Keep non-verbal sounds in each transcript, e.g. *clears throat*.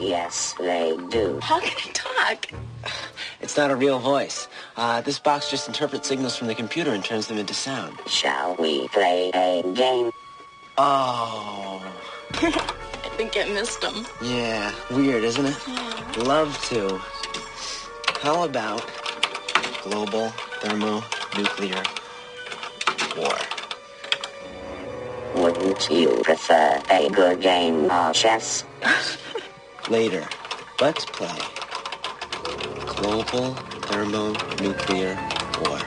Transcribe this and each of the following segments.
Yes, they do. How can I talk? It's not a real voice. Uh, this box just interprets signals from the computer and turns them into sound. Shall we play a game? Oh. *laughs* I think I missed him. Yeah, weird, isn't it? Love to. How about global thermonuclear war? Wouldn't you prefer a good game of chess? *laughs* Later, let's play global thermonuclear war.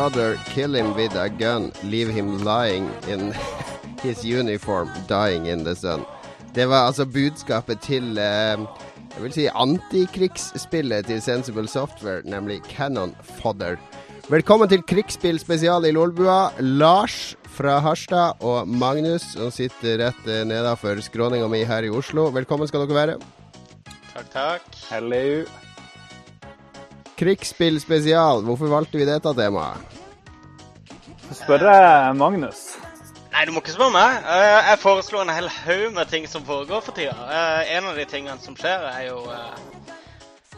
Brother, kill him with a gun, leave him lying in *laughs* his uniform, dying in the sun. Det var altså budskapet til eh, jeg vil si antikrigsspillet til Sensible Software, nemlig Cannon Fodder. Velkommen til krigsspill spesial i Lolbua. Lars fra Harstad og Magnus, som sitter rett eh, nedafor skråninga mi her i Oslo. Velkommen skal dere være. Takk, takk. Hello. Krigsspill spesial, hvorfor valgte vi dette temaet? Spørre Magnus. Nei, du må ikke spørre meg. Eh, Jeg foreslo en hel haug med ting som foregår for tida. Eh, En av de tingene som skjer, er jo eh,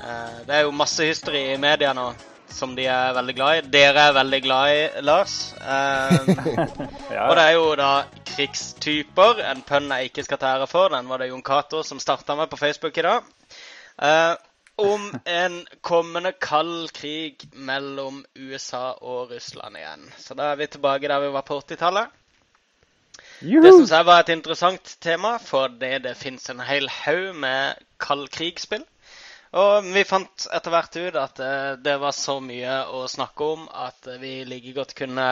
eh, Det er jo masse hysteri i media nå som de er veldig glad i. Dere er veldig glad i, Lars. Eh, *laughs* Ja, Og det er jo da krigstyper. En pønn jeg ikke skal ta ære for. Den var det Jon Cato som starta med på Facebook i dag. Om en kommende kald krig mellom USA og Russland igjen. Så da er vi tilbake der vi var på 80-tallet. Det syns jeg var et interessant tema, fordi det fins en hel haug med kald krig-spill. Og vi fant etter hvert ut at eh, det var så mye å snakke om at vi like godt kunne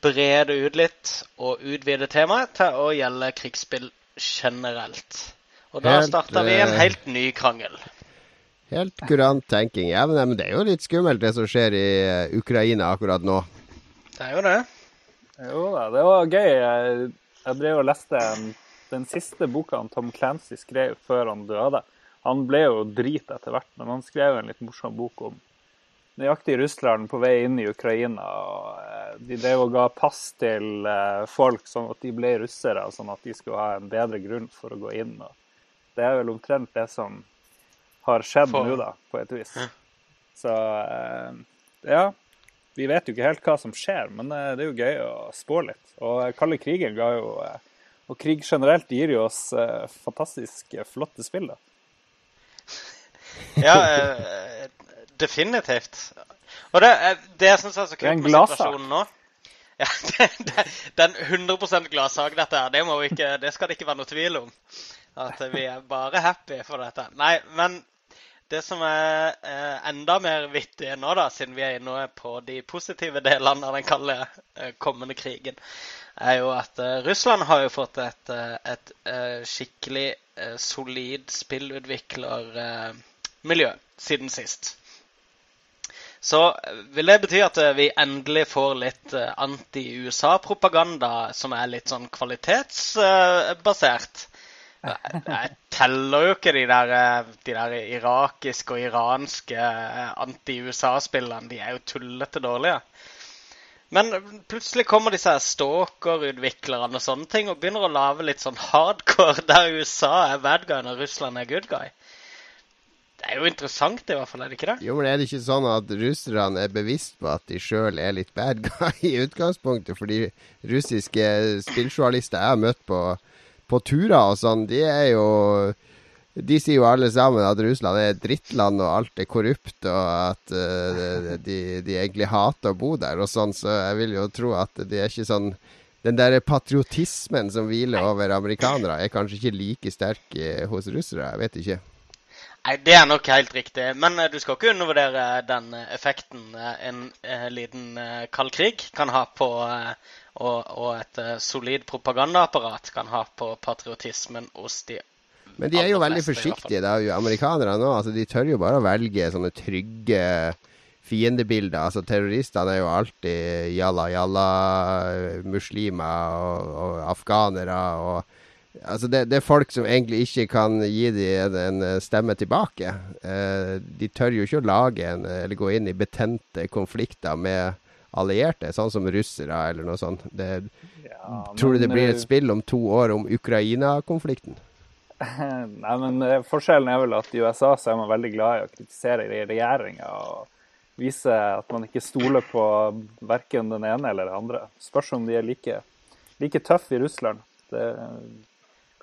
brede ut litt og utvide temaet til å gjelde krigsspill generelt. Og da starta vi en eh, helt ny krangel. Helt kurant tenking. Ja, men, det er jo litt skummelt det som skjer i eh, Ukraina akkurat nå. Det er jo det. Jo da, det var gøy. Jeg, jeg drev og leste en- den siste boka Tom Clancy skrev før han døde. Han ble jo drit etter hvert, men han skrev en litt morsom bok om nøyaktig Russland på vei inn i Ukraina. og eh, De drev og ga pass til eh, folk sånn at de ble russere, sånn at de skulle ha en bedre grunn for å gå inn. og Det er vel omtrent det som har skjedd For- nå, da, på et vis. Så eh, ja. Vi vet jo ikke helt hva som skjer, men eh, det er jo gøy å spå litt. Og eh, kalde krigen ga jo Og krig generelt gir jo oss fantastisk flotte spill, da. *laughs* Ja, definitivt. Og det, det jeg syns er så kult med situasjonen nå *laughs* ja, det, det, det er en 100 gladsak, dette her. Det, må vi ikke, det skal det ikke være noe tvil om. At vi er bare happy for dette. Nei, men det som er eh, enda mer vittig nå, da, siden vi er inne på de positive delene av den kalde eh, kommende krigen, er jo at eh, Russland har jo fått et, et skikkelig solid spillutviklermiljø siden sist. Så vil det bety at vi endelig får litt anti-USA-propaganda som er litt sånn kvalitetsbasert. Jeg teller jo ikke de der, eh, de der irakiske og iranske eh, anti-USA-spillene. De er jo tullete dårlige. Men plutselig kommer disse stalker-utviklerne og sånne ting og begynner å lage litt sånn hardcore der USA er bad guy og Russland er good guy. Det er jo interessant i hvert fall, er det ikke det? Jo, men er det ikke sånn at russerne er bevisst på at de sjøl er litt bad guy i utgangspunktet? Fordi russiske spilljournalister jeg har møtt på, på turer og sånn, de er jo De sier jo alle sammen at Russland er et drittland og alt er korrupt, og at uh, de, de egentlig hater å bo der og sånn, så jeg vil jo tro at det er ikke sånn Den der patriotismen som hviler over amerikanere, er kanskje ikke like sterk eh, hos russere. Jeg vet ikke. Nei, det er nok helt riktig. Men eh, du skal ikke undervurdere den effekten en liten kald krig kan ha på og, og et eh, solid propagandaapparat kan ha på patriotismen hos de Men de er jo veldig fleste, forsiktige, da, amerikanerne nå. Altså, de tør jo bare å velge sånne trygge fiendebilder. Altså, terroristene er jo alltid jalla jalla muslimer og, og afghanere og Altså, det, det er folk som egentlig ikke kan gi dem en, en stemme tilbake. Eh, de tør jo ikke å lage en, eller gå inn i betente konflikter med allierte, sånn som russere eller noe sånt. Det, Ja, tror du det blir eh, et spill om to år om Ukraina-konflikten? *laughs* Nei, men eh, Forskjellen er vel at i USA så er man veldig glad i å kritisere regjeringa og vise at man ikke stoler på verken den ene eller den andre. Spørs om de er like, like tøffe i Russland. Det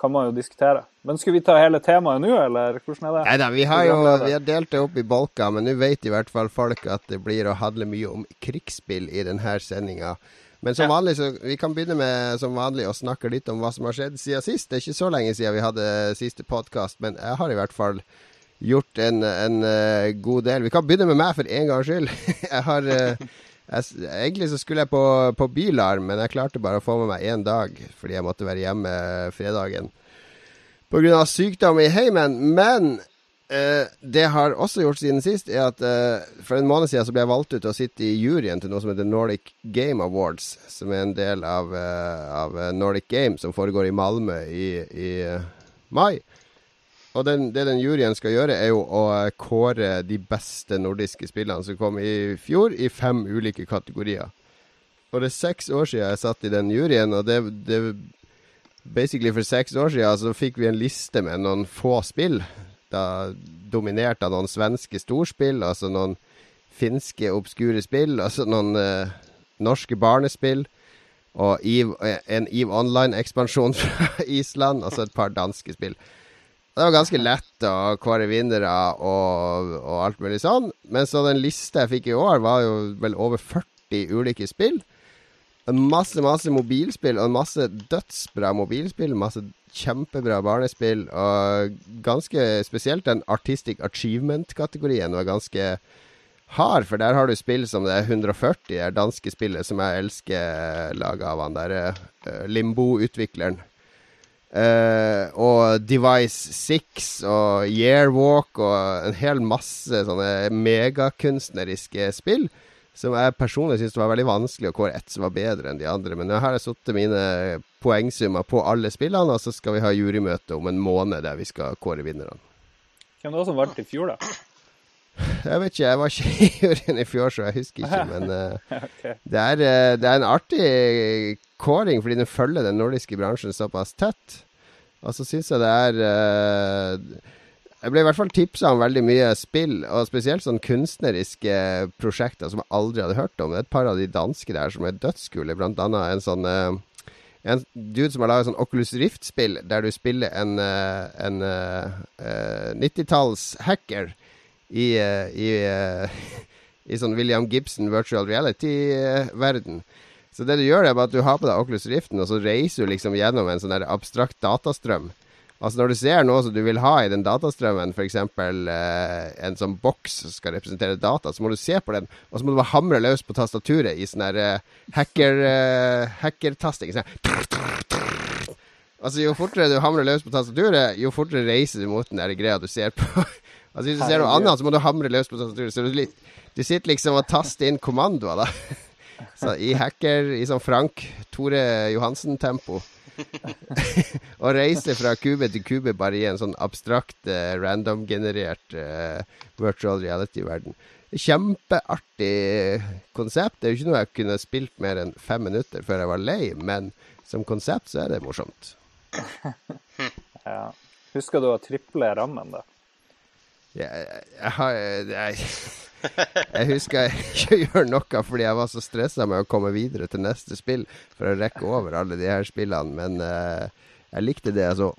kan man jo diskutere. Men skulle vi ta hele temaet nå, eller hvordan er det? Nei da, vi har jo vi har delt det opp i bolker, men nå vet i hvert fall folk at det blir å handle mye om krigsspill i denne sendinga. Men som Ja. vanlig, så vi kan begynne med som vanlig å snakke litt om hva som har skjedd siden sist. Det er ikke så lenge siden vi hadde siste podkast, men jeg har i hvert fall gjort en, en eh, god del. Vi kan begynne med meg for en gangs skyld. *laughs* jeg har eh, jeg, Egentlig så skulle jeg på, på Bylarm, men jeg klarte bare å få med meg én dag fordi jeg måtte være hjemme fredagen pga. sykdom i heimen. Men eh, det har også gjort siden sist, er at eh, for en måned siden så ble jeg valgt ut til å sitte i juryen til noe som heter Nordic Game Awards, som er en del av, eh, av eh, Nordic Game, som foregår i Malmö i, i eh, mai. Og den, det den juryen skal gjøre, er jo å eh, kåre de beste nordiske spillene som kom i fjor, i fem ulike kategorier. Og det er seks år siden jeg satt i den juryen, og det, det Basically for seks år siden så fikk vi en liste med noen få spill. Da dominert av noen svenske storspill, altså noen finske obskure spill, altså noen eh, norske barnespill. Og EVE, en EVE Online-ekspansjon *laughs* fra Island, altså et par danske spill. Det var ganske lett å kåre vinnere og, og alt mulig sånn. Men så den lista jeg fikk i år, var jo vel over 40 ulike spill. Masse, masse mobilspill, og masse dødsbra mobilspill. Masse kjempebra barnespill, og ganske spesielt den Artistic Achievement-kategorien var ganske hard, for der har du spill som det er 140, det danske spillet som jeg elsker, laga av han derre eh, Limbo-utvikleren. Eh, og Device 6 og Yearwalk og en hel masse sånne megakunstneriske spill. Som jeg personlig syns var veldig vanskelig å kåre ett som var bedre enn de andre. Men nå har jeg satt mine poengsummer på alle spillene, og så skal vi ha jurymøte om en måned der vi skal kåre vinnerne. Hvem var det som vant i fjor, da? Jeg vet ikke, jeg var ikke i juryen i fjor, så jeg husker ikke. Men *laughs* eh, det, er, eh, det er en artig kåring, fordi den følger den nordiske bransjen såpass tett. Og så syns jeg det er eh, Jeg ble i hvert fall tipsa om veldig mye spill, og spesielt sånn kunstneriske prosjekter som jeg aldri hadde hørt om. Det er et par av de danske der som er dødskule, blant annet en sånn en dude som har laga sånn Oculus Rift-spill, der du spiller en, en, en eh, eh, 90-talls hacker i, eh, i, eh, *laughs* i sånn William Gibson virtual reality-verden. Så det du gjør, er at du har på deg Oculus Riften, og så reiser du liksom gjennom en sånn abstrakt datastrøm. Altså Når du ser noe som du vil ha i den datastrømmen, f.eks. Eh, en sånn boks som skal representere data, så må du se på den, og så må du bare hamre løs på tastaturet i sånn her eh, hacker, eh, hackertasting. Sånn. Altså Jo fortere du hamrer løs på tastaturet, jo fortere reiser du mot den der greia du ser på. *laughs* altså Hvis du ser noe annet, så må du hamre løs på tastaturet. Så du, du sitter liksom og taster inn kommandoer, da. *laughs* Så I hacker, i sånn Frank Tore Johansen-tempo. *laughs* og reiser fra kube til kube bare i en sånn abstrakt, eh, random-generert eh, virtual reality-verden. Kjempeartig konsept. Det er jo ikke noe jeg kunne spilt mer enn fem minutter før jeg var lei, men som konsept så er det morsomt. *laughs* Ja. Husker du å triple rammen, da? Jeg, jeg, jeg har jeg, jeg husker jeg *laughs* ikke gjør noe fordi jeg var så stressa med å komme videre til neste spill for å rekke over alle de her spillene, men uh, jeg likte det jeg så.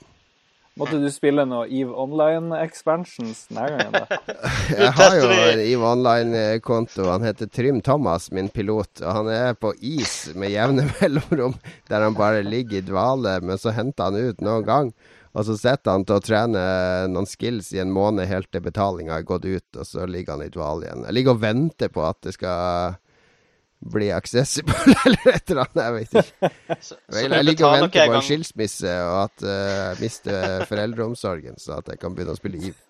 Måtte du spille noe Eve Online expansions denne gangen, da? *laughs* Jeg har jo en EVE Online-konto. Han heter Trym Thomas, min pilot. Og han er på is med jevne *laughs* mellomrom, der han bare ligger i dvale. Men så henter han ut noen gang, og så setter han til å trene noen skills i en måned helt til betalinga er gått ut, og så ligger han i dvale igjen. Jeg ligger og venter på at det skal bli accessible *laughs* eller et eller annet. Jeg vet ikke. *laughs* Så, så Jeg, ligger jeg venter på en skilsmisse og at jeg jeg mister foreldreomsorgen, så at jeg kan begynne å spille EVE.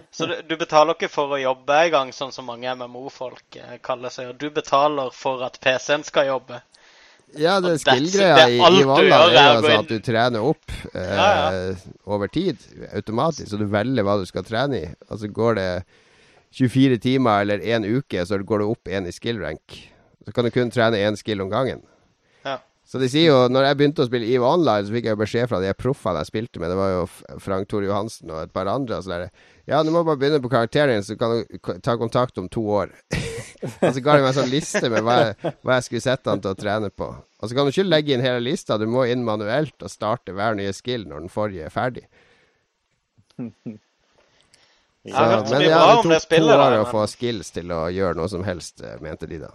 *laughs* Så du, du betaler ikke for å jobbe engang, sånn som mange MMO-folk eh, kaller seg. Og du betaler for at PC-en skal jobbe. Ja, det skill-greia i, i du er jo altså at du trener opp eh, Ja, over tid, automatisk, så du velger hva du skal trene i. Altså går det 24 timer eller én uke, så går du opp én i skill rank. Så kan du kun trene én skill om gangen. Ja. Så de sier jo, når jeg begynte å spille EVE Online, så fikk jeg jo beskjed fra de proffene jeg spilte med, det var jo Frank Tore Johansen og et par andre, og så der, ja, du må bare begynne på karakteren din, så kan du ta kontakt om to år. *laughs* og så ga de meg en sånn liste med hva jeg, hva jeg skulle sette han til å trene på. Og så kan du ikke legge inn hele lista, du må inn manuelt og starte hver nye skill når den forrige er ferdig. Så men ja, bra det om det tok to år å få skills til å gjøre noe som helst, eh, mente de da.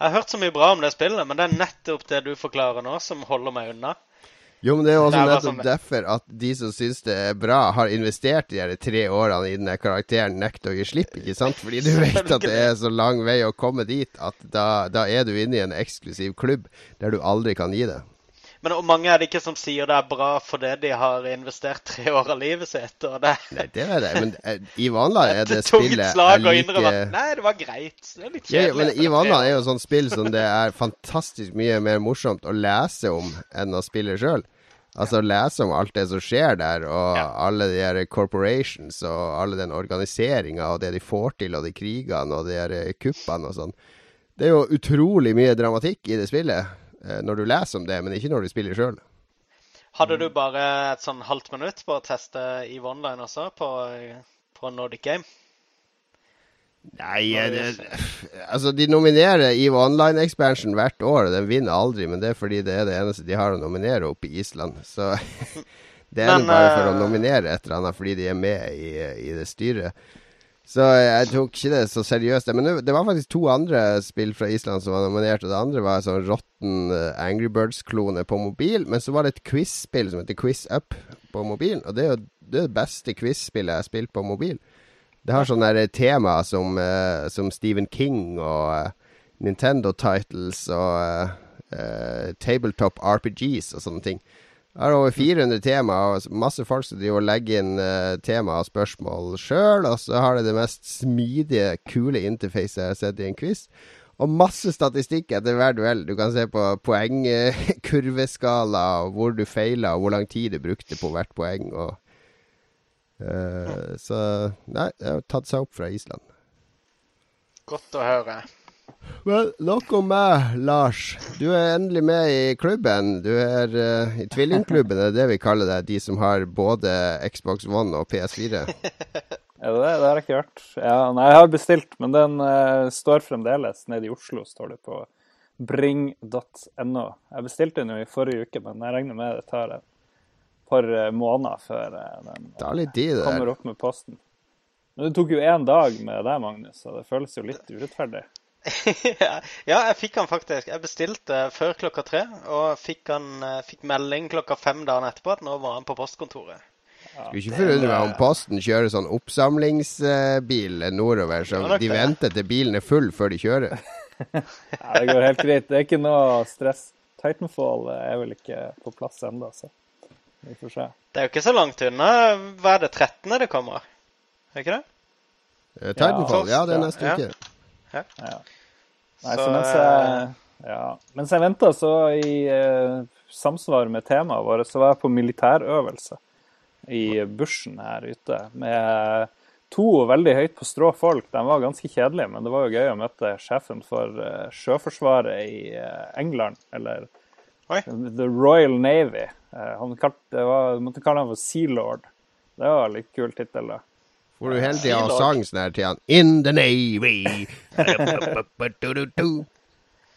Jeg har hørt så mye bra om det spillet, men det er nettopp det du forklarer nå, som holder meg unna. Jo, men det er jo også Det nettopp sånn- derfor at de som syns det er bra, har investert de her tre årene i den karakteren nekter å gi slipp, ikke sant? Fordi du vet at det er så lang vei å komme dit at da, da er du inne i en eksklusiv klubb der du aldri kan gi det. Men og mange er det ikke som sier det er bra fordi de har investert tre år av livet sitt. og det Nei, det vet jeg, men eh, i Vanland *laughs* er det spillet jeg liker Nei, det var greit. Det er litt ja, kjedelig. men etter I tre Vanland er jo sånn spill som det er fantastisk mye mer morsomt å lese om enn å spille sjøl. Altså lese om alt det som skjer der, og alle de her corporations og alle den organiseringa og det de får til, og de krigene og de her kuppene og sånn. Det er jo utrolig mye dramatikk i det spillet eh, når du leser om det, men ikke når du spiller sjøl. Hadde du bare et sånn halvt minutt på å teste EVE Online også, på, på Nordic Game? Nei, det, altså de nominerer EVE Online Expansion hvert år, og den vinner aldri, men det er fordi det er det eneste de har å nominere oppe i Island. Så *laughs* det er Men, bare for å eh, nominere et eller annet fordi de er med i, i det styret. Så jeg tok ikke det så seriøst. Men det- det var faktisk to andre spill fra Island som var nominert, og det andre var sånn råtten eh, Angry Birds-klone på mobil. Men så var det et quiz-spill som heter Quiz Up på mobilen, og det er jo det, beste quiz-spillet jeg har spilt på mobil. Det har sånne der tema som, uh, som Stephen King og uh, Nintendo titles og uh, eh, tabletop RPGs og sånne ting. Jeg har over 400 temaer, og masse folk som driver og legger inn uh, tema og spørsmål sjøl. Og så har det det mest smidige, kule interfacet jeg har sett i en quiz. Og masse statistikk etter hver duell. Du kan se på poengkurveskala, uh, hvor du feila, og hvor lang tid du brukte på hvert poeng. Og, uh, så nei, det har tatt seg opp fra Island. Godt å høre. Vel, nok om meg, Lars. Du er endelig med i klubben. Du er uh, i tvillingklubben, det er det vi kaller deg. De som har både Xbox One og PS4. *laughs* Er det det? Har jeg ikke hørt. Ja, nei, jeg har bestilt, men den uh, står fremdeles nede i Oslo, står det på bring.no. Jeg bestilte den jo i forrige uke, men jeg regner med det tar et par eh, måneder før den uh, kommer opp med posten. Men det tok jo én dag med deg, Magnus, så det føles jo litt urettferdig. *laughs* ja, jeg fikk han faktisk. Jeg bestilte før klokka tre, og fikk, han, eh, fikk melding klokka fem dagen etterpå at nå var han på postkontoret. Skulle ikke forundre meg om Posten kjører sånn oppsamlingsbil nordover, så de det. venter til bilen er full før de kjører. *laughs* Ja, det går helt greit. Det er ikke noe stress. Titanfall er vel ikke på plass ennå, så vi får se. Det er jo ikke så langt unna. Hva er det, 13. det kommer? Er det ikke det? Eh, Titanfall, ja, det er neste ja. uke. Ja. Nei, så, Så, mens jeg, ja. mens jeg venta, så i eh, samsvar med temaet vårt, så var jeg på militærøvelse i bushen her ute med to veldig høyt på strå folk. De var ganske kjedelige, men det var jo gøy å møte sjefen for eh, Sjøforsvaret i eh, England, eller Oi. The Royal Navy. Eh, han kalte, var, måtte kalle ham for Sea Lord. Det var litt kul tittel, da. Hvor du hele tida sang sånn her til han In the Navy. *laughs*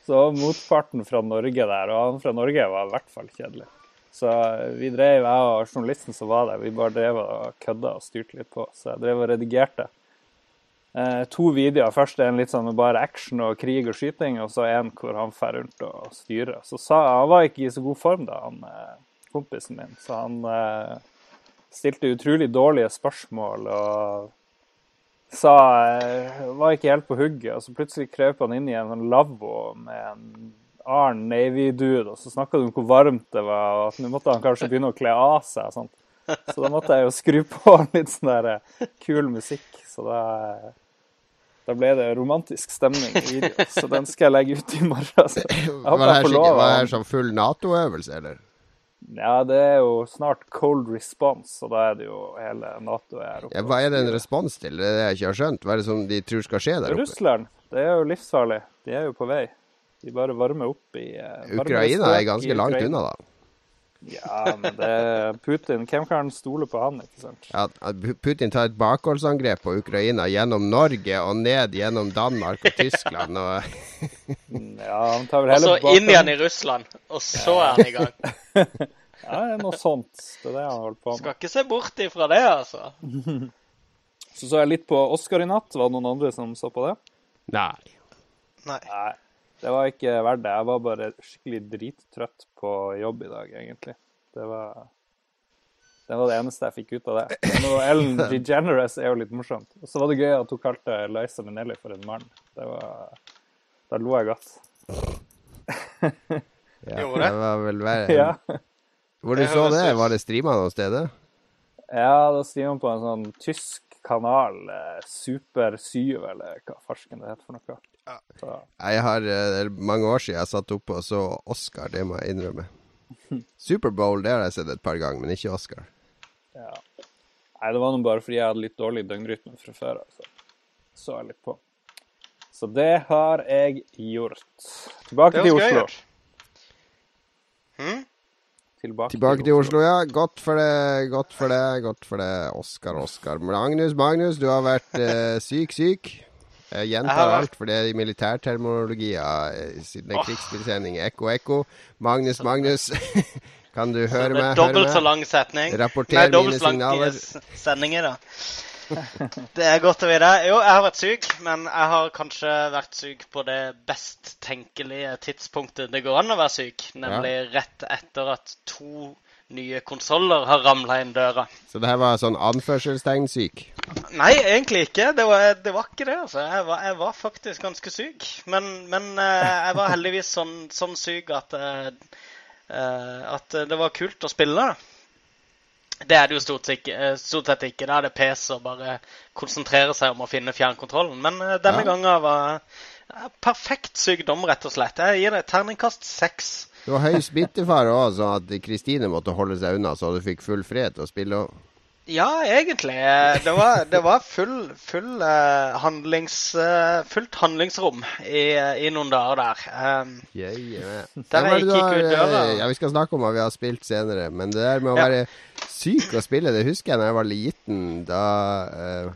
Så motparten fra Norge der, og han fra Norge var i hvert fall kjedelig. Så vi drev, jeg og journalisten som var der, vi bare drev og kødda og styrte litt på. Så jeg drev og redigerte. Eh, to videoer. Først en litt sånn med bare action og krig og skyting, og så en hvor han fer rundt og styrer. Så sa, Han var ikke i så god form da, han eh, kompisen min, så han eh, stilte utrolig dårlige spørsmål og sa eh, Var ikke helt på hugget, og så plutselig krøp han inn i en lavvo med en Arn Navy-dude, og så snakka du om hvor varmt det var, og at nå måtte han kanskje begynne å kle av seg og sånt. Så da måtte jeg jo skru på *laughs* litt sånn der eh, kul musikk. Så da, da ble det romantisk stemning i videoen. Så den skal jeg legge ut i morgen. Så *laughs* jeg Var håper jeg får lov. var det her sånn full Nato-øvelse, eller? Ja, det er jo snart cold response, og da er det jo hele Nato er oppe. Ja, hva er det en respons til? Det er det jeg ikke har skjønt. Hva er det som de tror skal skje der oppe? Russland, det er jo livsfarlig. De er jo på vei. De bare varmer opp i eh, Ukraina er ganske langt unna, da. Ja, men det Putin Hvem kan stole på han, ikke sant? Ja, Putin tar et bakholdsangrep på Ukraina gjennom Norge og ned gjennom Danmark og Tyskland. Og *laughs* Ja, han tar vel Og så inn igjen i Russland, og så er han i gang. *laughs* Ja, det er noe sånt. Det er det han holder på med. Skal ikke se bort ifra det, altså. *laughs* Så så jeg litt på Oscar i natt. Var det noen andre som så på det? Nei. Nei. Nei. Det var ikke verdt det. Jeg var bare skikkelig drittrøtt på jobb i dag, egentlig. Det var det var det eneste jeg fikk ut av det. Men og Ellen *laughs* DeGeneres er jo litt morsomt. Og så var det gøy at hun kalte Liza Minnelli for en mann. Det var Da lo jeg godt. *laughs* Ja, det? det var vel verre. Ja. Hvor du så det? Var det streama noe sted? ja, da streama på en sånn tysk kanal, eh, Super 7, eller hva farsken det heter for noe. Så, Jeg har eh, mange år siden jeg satt oppe og så Oscar, det må jeg innrømme. *laughs* Superbowl det har jeg sett et par ganger, men ikke Oscar. ja. Nei, det var nå bare fordi jeg hadde litt dårlig døgnrytme fra før av. Så så jeg litt på. Så det har jeg gjort. Tilbake til. Oslo. Hm? Tilbake, Tilbake til Oslo, ja. Godt for det, godt for det, godt for det. Oscar, Oscar. Magnus, Magnus, du har vært eh, syk, syk. Jeg gjentar alt, for det er i militærterminologier eh, siden en krigstilsending. Ekko, ekko. Magnus, Magnus. *laughs* kan du høre meg? dobbelt så lang setning. Rapporter Nei, mine signaler. sendinger, da. *laughs* Det er godt å vite. Jo, jeg har vært syk, men jeg har kanskje vært syk på det best tenkelige tidspunktet det går an å være syk, nemlig rett etter at to nye konsoller har ramla inn døra. Så det her var sånn anførselstegn syk. Nei, egentlig ikke. Det var, det var ikke det. altså. Jeg var, jeg var faktisk ganske syk. Men, men eh, jeg var heldigvis sånn, sånn syk at, eh, eh, at det var kult å spille. Det er det jo stort, stort sett ikke. Da er det pes å bare konsentrere seg om å finne fjernkontrollen. Men denne Ja. gangen var perfekt sykdom, rett og slett. Jeg gir det terningkast seks. Du var høy smittefare òg, sånn at Kristine måtte holde seg unna, så du fikk full fred til å spille òg. Ja, egentlig. Det var, det var full, full, uh, handlings, uh, fullt handlingsrom i, i noen dager der. Um, Yeah, yeah. Der er jeg gikk har, ut døra. eh, Ja, Vi skal snakke om hva vi har spilt senere, men det der med å Ja. være syk og spille, det husker jeg da jeg var liten. Da eh,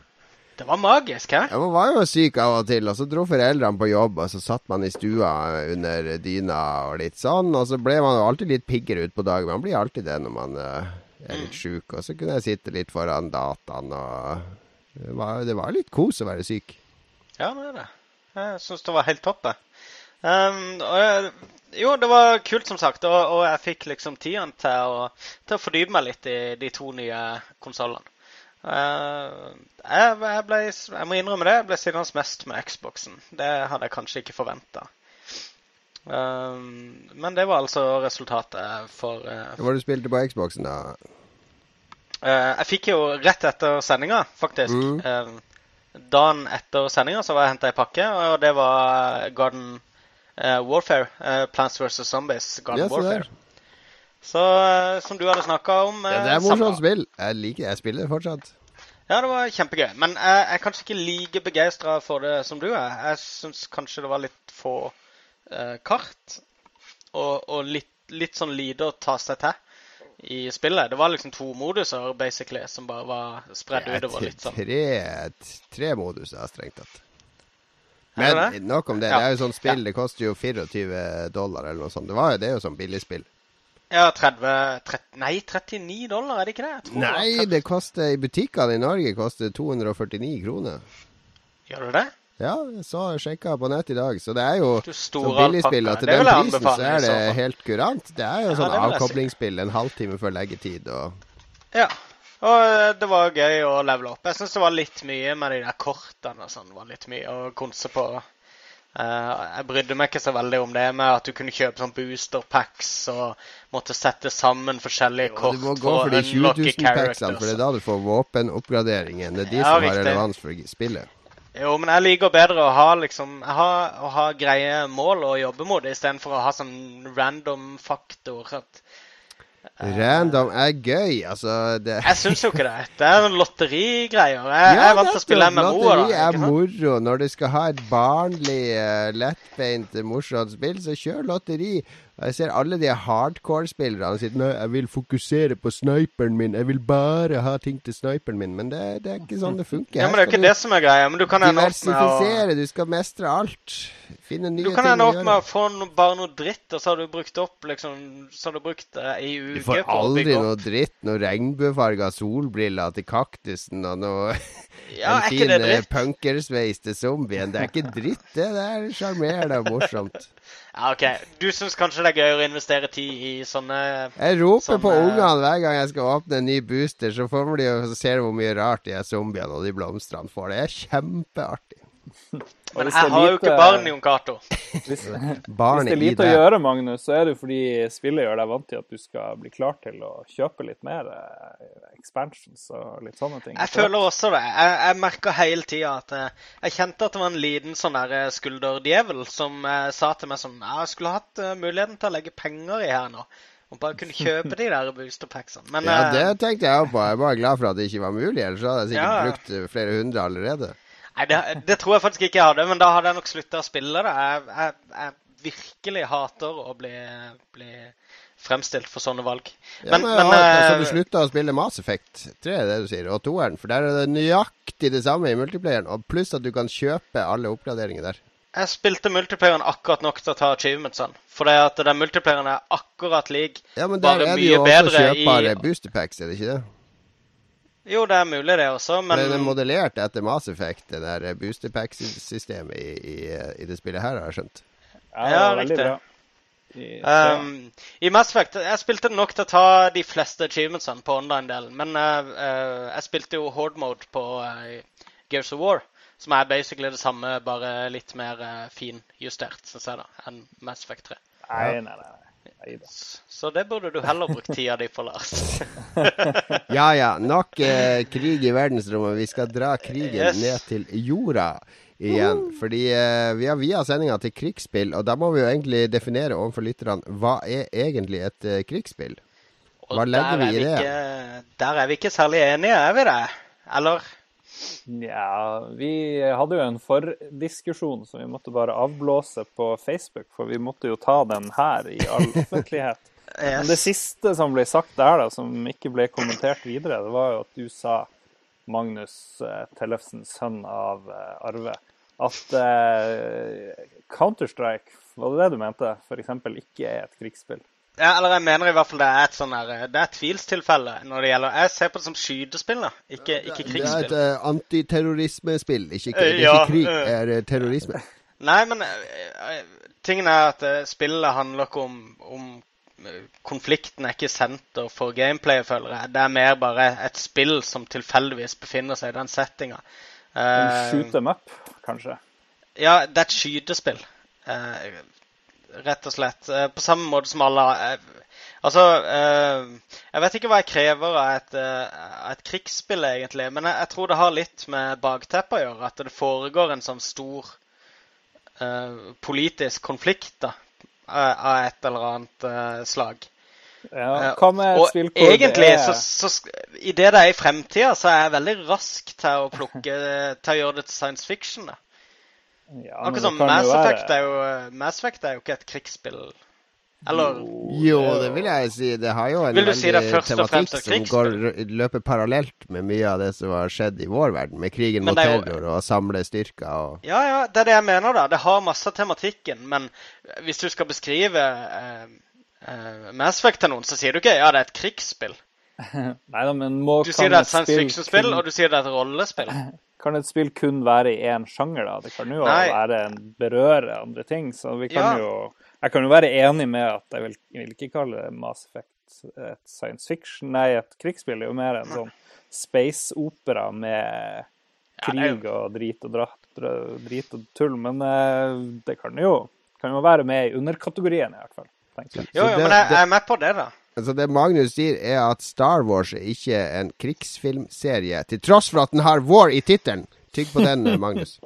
det var magisk, hæ? man var jo syk av og til, og så dro foreldrene på jobb, og så satt man i stua under dyna og litt sånn, og så ble man jo alltid litt piggere utpå dagen. Man blir alltid det når man uh, er litt sjuk, og så kunne jeg sitte litt foran dataen, og det var, det var litt kos å være syk. Ja, det er det. Jeg syns det var helt topp. jeg. Um, og jeg, jo, det var kult, som sagt, og, og jeg fikk liksom tiden til å, til å fordype meg litt i de to nye konsollene. Uh, jeg, ble, jeg må innrømme det, jeg ble sittende mest med Xboxen. Det hadde jeg kanskje ikke forventa. Um, men det var altså resultatet for uh, Hva var det du spilte på Xboxen, da? Eh, jeg fikk jo rett etter sendinga, faktisk. Mm. Eh, dagen etter sendinga var jeg henta ei pakke, og det var Garden eh, Warfare. eh, Plants vs. Zombies. Garden yes. Warfare. Så eh, som du hadde snakka om Ja, eh, det er morsomt spill. Jeg liker Jeg spiller det fortsatt. Ja, det var kjempegøy. Men jeg er kanskje ikke like begeistra for det som du er. Jeg syns kanskje det var litt få eh, kart, og, og litt, litt sånn lite å ta seg til i spillet. Det var liksom to moduser, basically, som bare var spredd er utover litt sånn. tre, tre moduser, strengt tatt. Men nok om det. Ja. Det er jo sånn spill, det koster jo 24 dollar eller noe sånt. Det, var, det er jo sånn billigspill. Ja, 30, 30 Nei, 39 dollar, er det ikke det? Nei, det koster i butikkene i Norge koster 249 kroner. Gjør det det? Ja, så sjekka på nett i dag, så det er jo som billigspill. At til den prisen så er det helt kurant. Det er jo Ja, sånn avkoblingsspill en halvtime før leggetid og Ja. Og eh, det var gøy å levele opp. Jeg syns det var litt mye med de der kortene og sånn. Det var litt mye å konse på. Eh, jeg brydde meg ikke så veldig om det med at du kunne kjøpe sånn booster packs og måtte sette sammen forskjellige kort du må gå for de 20 000 packsene, for det er da du får våpenoppgraderingen. Det er de Ja, som har riktig. relevans for spillet. Jo, men jeg liker bedre å ha liksom ha, å ha greie mål å jobbe mot, istedenfor å ha sånn random faktor. At, Random er gøy, altså. Det, jeg syns jo ikke det. Det er lotterigreier. Jeg, jeg er vant til å spille MMO. da, Lotteri er moro. Når du skal ha et barnlig, uh, lettbeint, morsomt spill, så kjør lotteri. Jeg ser alle de hardcore-spillerne sier nei, jeg vil fokusere på sniperen min. Jeg vil bare ha ting til sniperen min. Men det, det er ikke sånn det funker. Ja, men Det er ikke det som er greia. Men du kan ende opp med å. Du skal mestre alt. Finne nye Du kan ting ende opp med å få noe, bare noe dritt, og så har du brukt opp liksom Så har du brukt det i Du uke får aldri noe dritt. Noe regnbuefarga solbriller til kaktusen og noe Ja, en fin eh, punkersveis til zombien. Det er ikke dritt, det. Det er sjarmerende og morsomt. Ja, OK. Du syns kanskje det er gøyere å investere tid i sånne Jeg roper sånne... på ungene hver gang jeg skal åpne en ny booster, så får de jo så ser de hvor mye rart de er zombiene og de blomstene får. Det er kjempeartig. *laughs* Men jeg har jo ikke barn, Jon Cato. Hvis, *laughs* hvis det er lite å gjøre, Magnus, så er det jo fordi spillet gjør deg vant til at du skal bli klar til å kjøpe litt mer eh, expansions og litt sånne ting. Jeg føler også det. Jeg, jeg merka hele tida at jeg, jeg kjente at det var en liten sånn der eh, skulderdjevel som eh, sa til meg sånn jeg skulle hatt eh, muligheten til å legge penger i her nå. Og bare kunne kjøpe de der boosterpacksene. Men Ja, eh, det tenkte jeg òg på. Jeg er bare glad for at det ikke var mulig, ellers hadde jeg sikkert Ja. brukt eh, flere hundre allerede. Nei, det, det tror jeg faktisk ikke jeg hadde, men da hadde jeg nok slutta å spille det. Jeg, jeg, jeg virkelig hater å bli, bli fremstilt for sånne valg. Ja, Men, men, men, ja, så eh, du slutta å spille Mass Effect 3, er det du sier, og toeren? For der er det nøyaktig det samme i multiplayeren, og pluss at du kan kjøpe alle oppgraderinger der. jeg spilte multiplayeren akkurat nok til å ta achievementsene. For det at den multiplayeren er akkurat lik. Ja, men der Bare er det jo også kjøpbare i- kjøpbare boosterpacks, er det ikke det? Jo, det er mulig, det også, men Det den er modellert etter Mass Effect, det der boosterpack-systemet i, i, i det spillet her, har jeg skjønt. Ja, det Ja, riktig. bra. I- Um, I Mass Effect Jeg spilte nok til å ta de fleste achievementsene på online-delen. Men uh, eh, jeg spilte jo horde mode på uh, Gears of War. Som er basically det samme, bare litt mer uh, finjustert, syns jeg, da, enn Mass Effect 3. Nei, nei, nei. Neida. Så det burde du heller brukt tida di på, Lars. *laughs* Ja ja, nok eh, krig i verdensrommet. Vi skal dra krigen Yes. ned til jorda igjen. Fordi eh, vi har via sendinga til krigsspill, og da må vi jo egentlig definere overfor lytterne hva er egentlig et eh, krigsspill? Og Hva legger vi i det? Ikke, der er vi ikke særlig enige, er vi det? Eller? Ja, vi hadde jo en fordiskusjon som vi måtte bare avblåse på Facebook, for vi måtte jo ta den her i all *laughs* offentlighet. Men det siste som ble sagt der, da, som ikke ble kommentert videre, det var jo at du sa, Magnus eh, Tellefsen, sønn av eh, Arve, at eh, Counter-Strike, var det det du mente, f.eks. ikke er et krigsspill? Ja, eller jeg mener i hvert fall det er et sånn der, Det er et tvilstilfelle når det gjelder Jeg ser på det som skytespill, da, ikke, ikke Det er et krigsspill. eh, antiterrorismespill. Ikke, det Eh, er ja, ikke krig, eh. det er eh, terrorisme. *laughs* Nei, men eh, eh, tingen er at eh, spillet handler ikke om, om eh, Konflikten er ikke senter for gameplay, føler jeg. Det er mer bare et spill som tilfeldigvis befinner seg i den settinga. En shoot them up, kanskje? Ja, det er et skytespill. Eh, rett og slett. Eh, på samme måte som alle eh, Altså, eh, jeg vet ikke hva jeg krever av et, et krigsspill, egentlig. Men jeg, jeg tror det har litt med bakteppet å gjøre. At det foregår en sånn stor politisk konflikt da, av et eller annet slag. Ja, hva med et spill hvor egentlig, det er så, så i det det er i fremtida, så er jeg veldig rask til å plukke Til å gjøre det til science fiction. da. Ja, Akkurat som kan Mass Effect, er jo, Mass Effect er jo ikke et krigsspill. Eller Jo, det vil jeg si. Det har jo en veldig si tematikk som går, løper parallelt med mye av det som har skjedd i vår verden, med krigen mot er jo- terror og samle styrker og Ja, ja, det er det jeg mener, da. Det har masse av tematikken. Men hvis du skal beskrive eh, eh, Mass Effect til noen, så sier du ikke ja, det er et krigsspill. *laughs* Neida, men må, Du sier det er et science spill fiction-spill, kun- og du sier det er et rollespill. *laughs* Kan et spill kun være i én sjanger, da? Det kan jo Nei. være en berøre andre ting. Så vi kan Ja. jo Jeg kan jo være enig med at jeg vil, jeg vil ikke kalle det Mass Effect et science fiction, nei, et krigsspill. Er jo mer en sånn space-opera med Ja, jo- krig og drit og, dratt, drit og tull. Men eh, det kan jo, kan jo være med i underkategorien, i hvert fall. tenker jeg. Jo, jo, men jeg, jeg er med på det, da. Altså Det Magnus sier, er at Star Wars er ikke en krigsfilmserie, til tross for at den har War i tittelen. Tygg på den, *laughs* Magnus.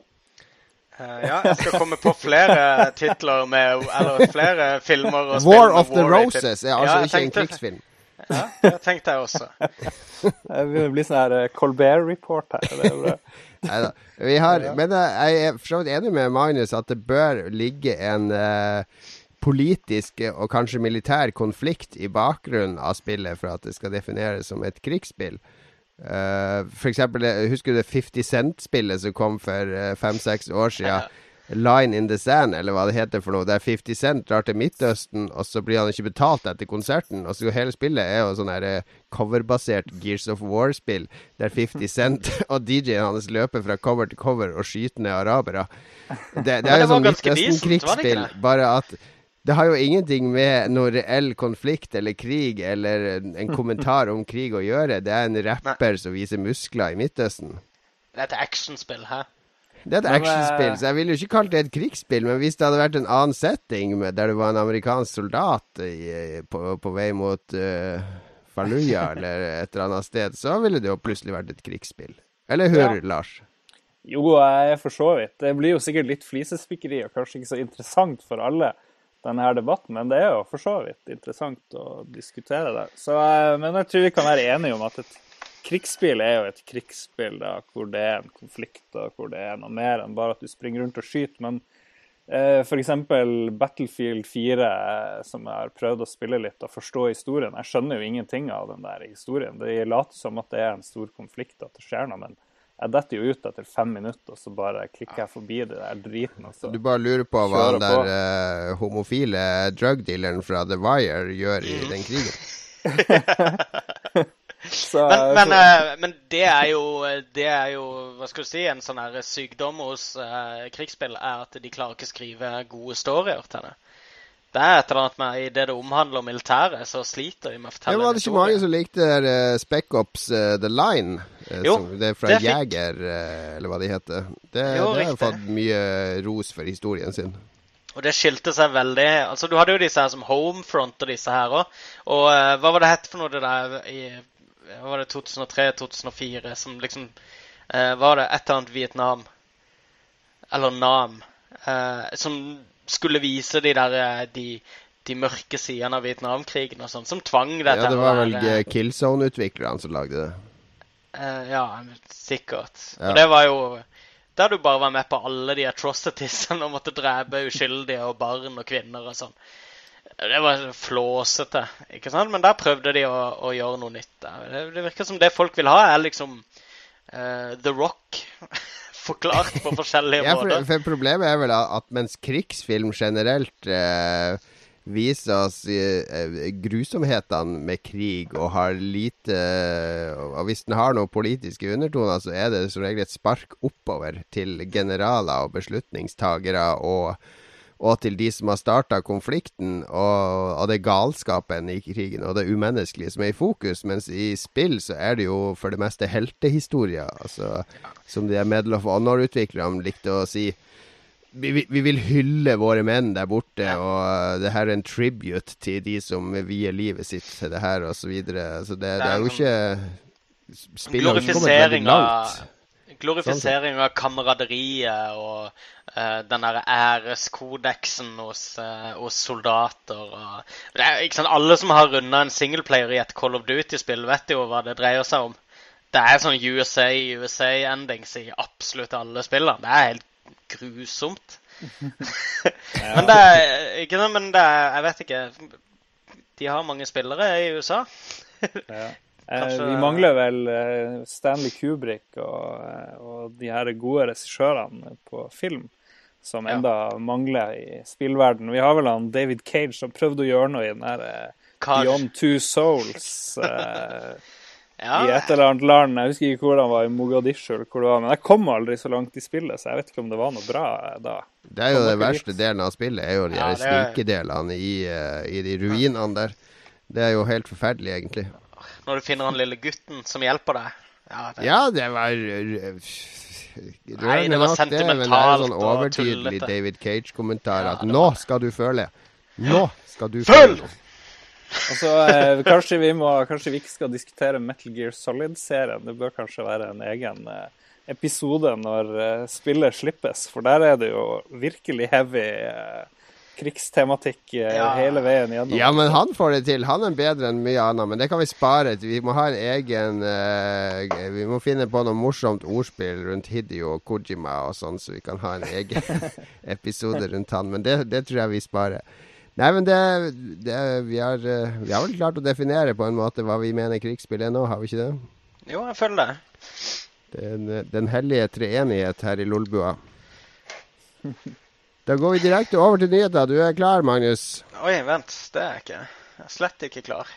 Uh, ja, jeg skal komme på flere titler med Eller flere filmer og War of the War Roses er altså Ja, ikke ikke en krigsfilm. Ja, det tenkte jeg også. Det begynner å bli sånn her eh, Colbert-report her. Det er bra. *laughs* Neida. Vi har, Men eh, jeg er for så vidt enig med Magnus at det bør ligge en eh, politisk og kanskje militær konflikt i bakgrunnen av spillet for at det skal defineres som et krigsspill. Uh, for eksempel, eh, husker du det 50 Cent-spillet som kom for uh, fem-seks år siden? Line in the Sand, eller hva det heter for noe. Der 50 Cent drar til Midtøsten, og så blir han ikke betalt etter konserten. Og så Hele spillet er jo sånn her eh, coverbasert Gears of War-spill, der 50 *laughs* Cent og DJ-en hans løper fra cover til cover og skyter ned arabere. Det, det er jo sånn Midtøsten-krigsspill, bare at det har jo ingenting med noe reell konflikt eller krig eller en en *laughs* kommentar om krig å gjøre. Det er en rapper som viser muskler i Midtøsten. Det er et actionspill, hæ? Det er et actionspill, så jeg ville jo ikke kalt det et krigsspill. Men hvis det hadde vært en annen setting, med, der det var en amerikansk soldat i, på, på vei mot uh, Fallujah *laughs* eller et eller annet sted, så ville det jo plutselig vært et krigsspill. Eller hør, Ja. Lars. Jo, jeg for så vidt. Det blir jo sikkert litt flisespikkeri og kanskje ikke så interessant for alle, denne debatten, men det er jo for så vidt interessant å diskutere det. Så, eh, men jeg tror vi kan være enige om at et krigsspill er jo et krigsspill da, hvor det er en konflikt, og hvor det er noe mer enn bare at du springer rundt og skyter. Men eh, f.eks. Battlefield 4, eh, som jeg har prøvd å spille litt og forstå historien. Jeg skjønner jo ingenting av den der historien. Det later som at det er en stor konflikt, at det skjer noe. men jeg detter jo ut etter fem minutter, og så bare klikker jeg forbi det der driten. Og så. Du bare lurer på hva den der eh, homofile drugdealeren fra The Wire gjør i den krigen. *laughs* Så, Men, men, så, eh, men det er jo Det er jo, hva skal du si, en sånn her sykdom hos uh, krigsspill er at de klarer ikke skrive gode storyer til det. Det er et eller annet med i det det omhandler militæret, så sliter de med å fortelle det. var det ikke mange som likte uh, Spec Ops eh, The Line? Uh, Jo, som, det er fra det Jeger, eh, eller hva de heter. Det, Jo, det har fått mye ros for historien sin. Og det skilte seg veldig Altså, Du hadde jo disse her som Homefront og disse her òg. Og uh, hva var det hett for noe det der i var det 2003-2004 som liksom eh, Var det et eller annet Vietnam Eller Nam eh, som skulle vise de der eh, de, de mørke sidene av Vietnamkrigen og sånn, som tvang deg Ja, det var vel eh, Killzone-utviklerne som lagde det. Uh, ja, sikkert. Ja. Og det var jo Der du bare var med på alle de atrocitiesene og måtte drepe uskyldige og barn og kvinner og sånn. Det var flåsete, ikke sant? Men der prøvde de å, å gjøre noe nytt. Det, det virker som det folk vil ha, er liksom uh, The Rock. *laughs* Forklart på forskjellige *laughs* Ja, for, måter. for Problemet er vel at mens krigsfilm generelt eh, viser oss eh, grusomhetene med krig og har lite Og hvis den har noen politiske undertoner, så er det som regel et spark oppover til generaler og beslutningstagere og og til de som har starta konflikten, og, og det galskapen i krigen og det umenneskelige som er i fokus. Mens i spill så er det jo for det meste heltehistorier. Altså, som de Medal of Honor-utviklerne likte å si. Vi, vi, vi vil hylle våre menn der borte, og det her er en tribute til de som vier livet sitt til det her, osv. Så, videre. så det, det er jo ikke ikke kommet veldig langt. Glorifisering av kameraderiet og uh, den der æreskodeksen hos, uh, hos soldater. Og, er, sant, Alle som har runda en singleplayer i et Call of Duty-spill, vet jo hva det dreier seg om. Det er sånn USA, USA-endings i absolutt alle spillene. Det er helt grusomt. *laughs* men det er ikke noe, men det er, jeg vet ikke De har mange spillere i USA. Ja. Eh, kanskje- Vi mangler vel eh, Stanley Kubrick og, eh, og de her gode regissørene på film, som Ja. enda mangler i spillverden. Vi har vel han David Cage som prøvde å gjøre noe i den her Kar. Beyond Two Souls. *laughs* eh, Ja, i et eller annet land. Jeg husker ikke hvor han var, i Mogadishu eller hvor det var. Men jeg kom aldri så langt i spillet, så jeg vet ikke om det var noe bra da. Det er jo den verste dit? delen av spillet, er jo de Ja, er- sninkedelene i, i de ruinene der. Det er jo helt forferdelig, egentlig. Når du finner han lille gutten som hjelper deg. Ja, det, Ja, det var Nei, det var nok, men det er en sånn overtydelig. David Cage-kommentar Ja, at nå var- skal du føle. Nå skal du Føl! føle Altså, eh, kanskje, vi må, kanskje vi ikke skal diskutere Metal Gear Solid-serien. Det bør kanskje være en egen eh, episode når eh, spillet slippes, for der er det jo virkelig heavy eh, krigstematikk eh, Ja. hele veien gjennom. Ja, men han får det til. Han er bedre enn mye annet. Men det kan vi spare. Vi må ha en egen uh, Vi må finne på noe morsomt ordspill rundt Hidio og Kojima og sånn, så vi kan ha en egen *laughs* episode rundt han. Men det, det tror jeg vi sparer. Nei, men det, det vi, har, eh, vi har vel klart å definere på en måte hva vi mener krigsspill er nå, har vi ikke det? Jo, jeg føler det. Den, den hellige treenighet her i Lolbua. *laughs* Da går vi direkte over til nyheter. Du er klar, Magnus? Oi, vent. Det er jeg ikke. Jeg er slett ikke klar.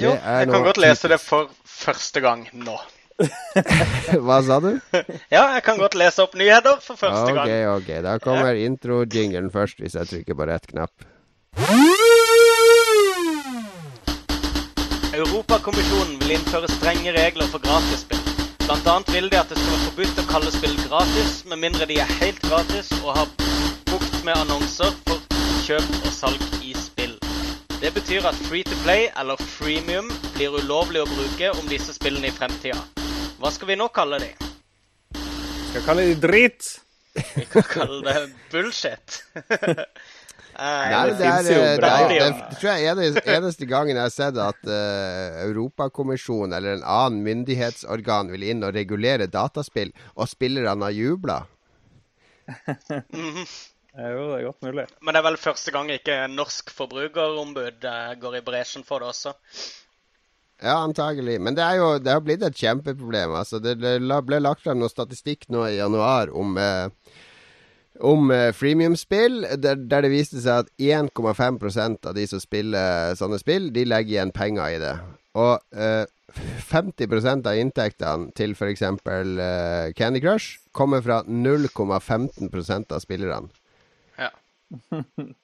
Jo, jeg kan godt lese det for første gang nå. *laughs* Hva sa du? *laughs* Ja, jeg kan godt lese opp nyheter for første gang. ok. ok. Da kommer intro-jingelen først, hvis jeg trykker på rett knapp. Europakommisjonen vil innføre strenge regler for gratisspill. Blant annet vil de at det skal være forbudt å kalle spill gratis, med mindre de er helt gratis og har bukt med annonser for kjøp og salg i spill. Det betyr at free to play, eller freemium, blir ulovlig å bruke om disse spillene i fremtida. Hva skal vi nå kalle de? Skal kalle de drit. Vi kan kalle det bullshit. *laughs* Nei, det det, er, jo eh, det, er, det tror jeg er eneste, eneste gangen jeg har sett at uh, Europakommisjonen eller en annen myndighetsorgan vil inn og regulere dataspill, og spillerne har jubla. *laughs* Jo, det er godt mulig. Men det er vel første gang ikke norsk forbrukerombud eh, går i bresjen for det også. Ja, antagelig. Men det, er jo, det har blitt et kjempeproblem. Altså, det det ble lagt frem noe statistikk nå i januar om, eh, om eh, freemium-spill, der, der det viste seg at 1,5% av de som spiller sånne spill, de legger igjen penger i det. Og eh, 50% av inntektene til f.eks. Eh, Candy Crush kommer fra 0,15% av spillerne. Ja. *laughs*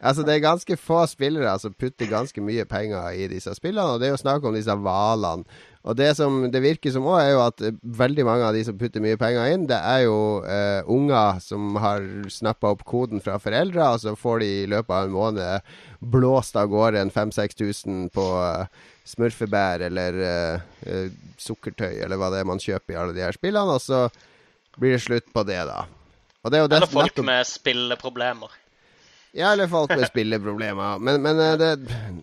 Altså, det er ganske få spillere som putter ganske mye penger i disse spillene, og det er jo snakk om disse hvalene. Og det som det virker som òg, er jo at eh, veldig mange av de som putter mye penger inn, det er jo eh, unger som har snappa opp koden fra foreldre, og så får de i løpet av en måned blåst av gårde en 5000-6000 på eh, smurfebær eller eh, eh, sukkertøy, eller hva det er man kjøper i alle de her spillene, og så blir det slutt på det, da. Er det Eller folk nettopp- med spilleproblemer. Ja, eller folk med spilleproblemer. Men, men eh, det,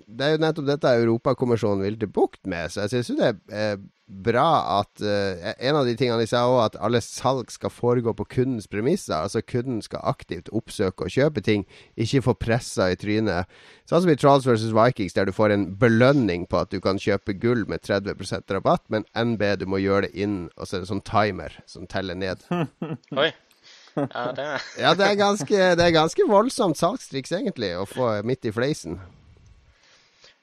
det er jo nettopp dette Europakommisjonen vil til bukt med. Så jeg syns det er bra at uh, En av de tingene de sa òg, at alle salg skal foregå på kundens premisser. Altså kunden skal aktivt oppsøke og kjøpe ting, ikke få pressa i trynet. Sånn som i Trolls vs. Vikings, der du får en belønning på at du kan kjøpe gull med 30% rabatt, men NB, du må gjøre det inn, og så er det sånn timer som teller ned. Oi. Ja, det *laughs* Ja, det er ganske, det er ganske voldsomt salgstriks, egentlig, å få midt i fleisen.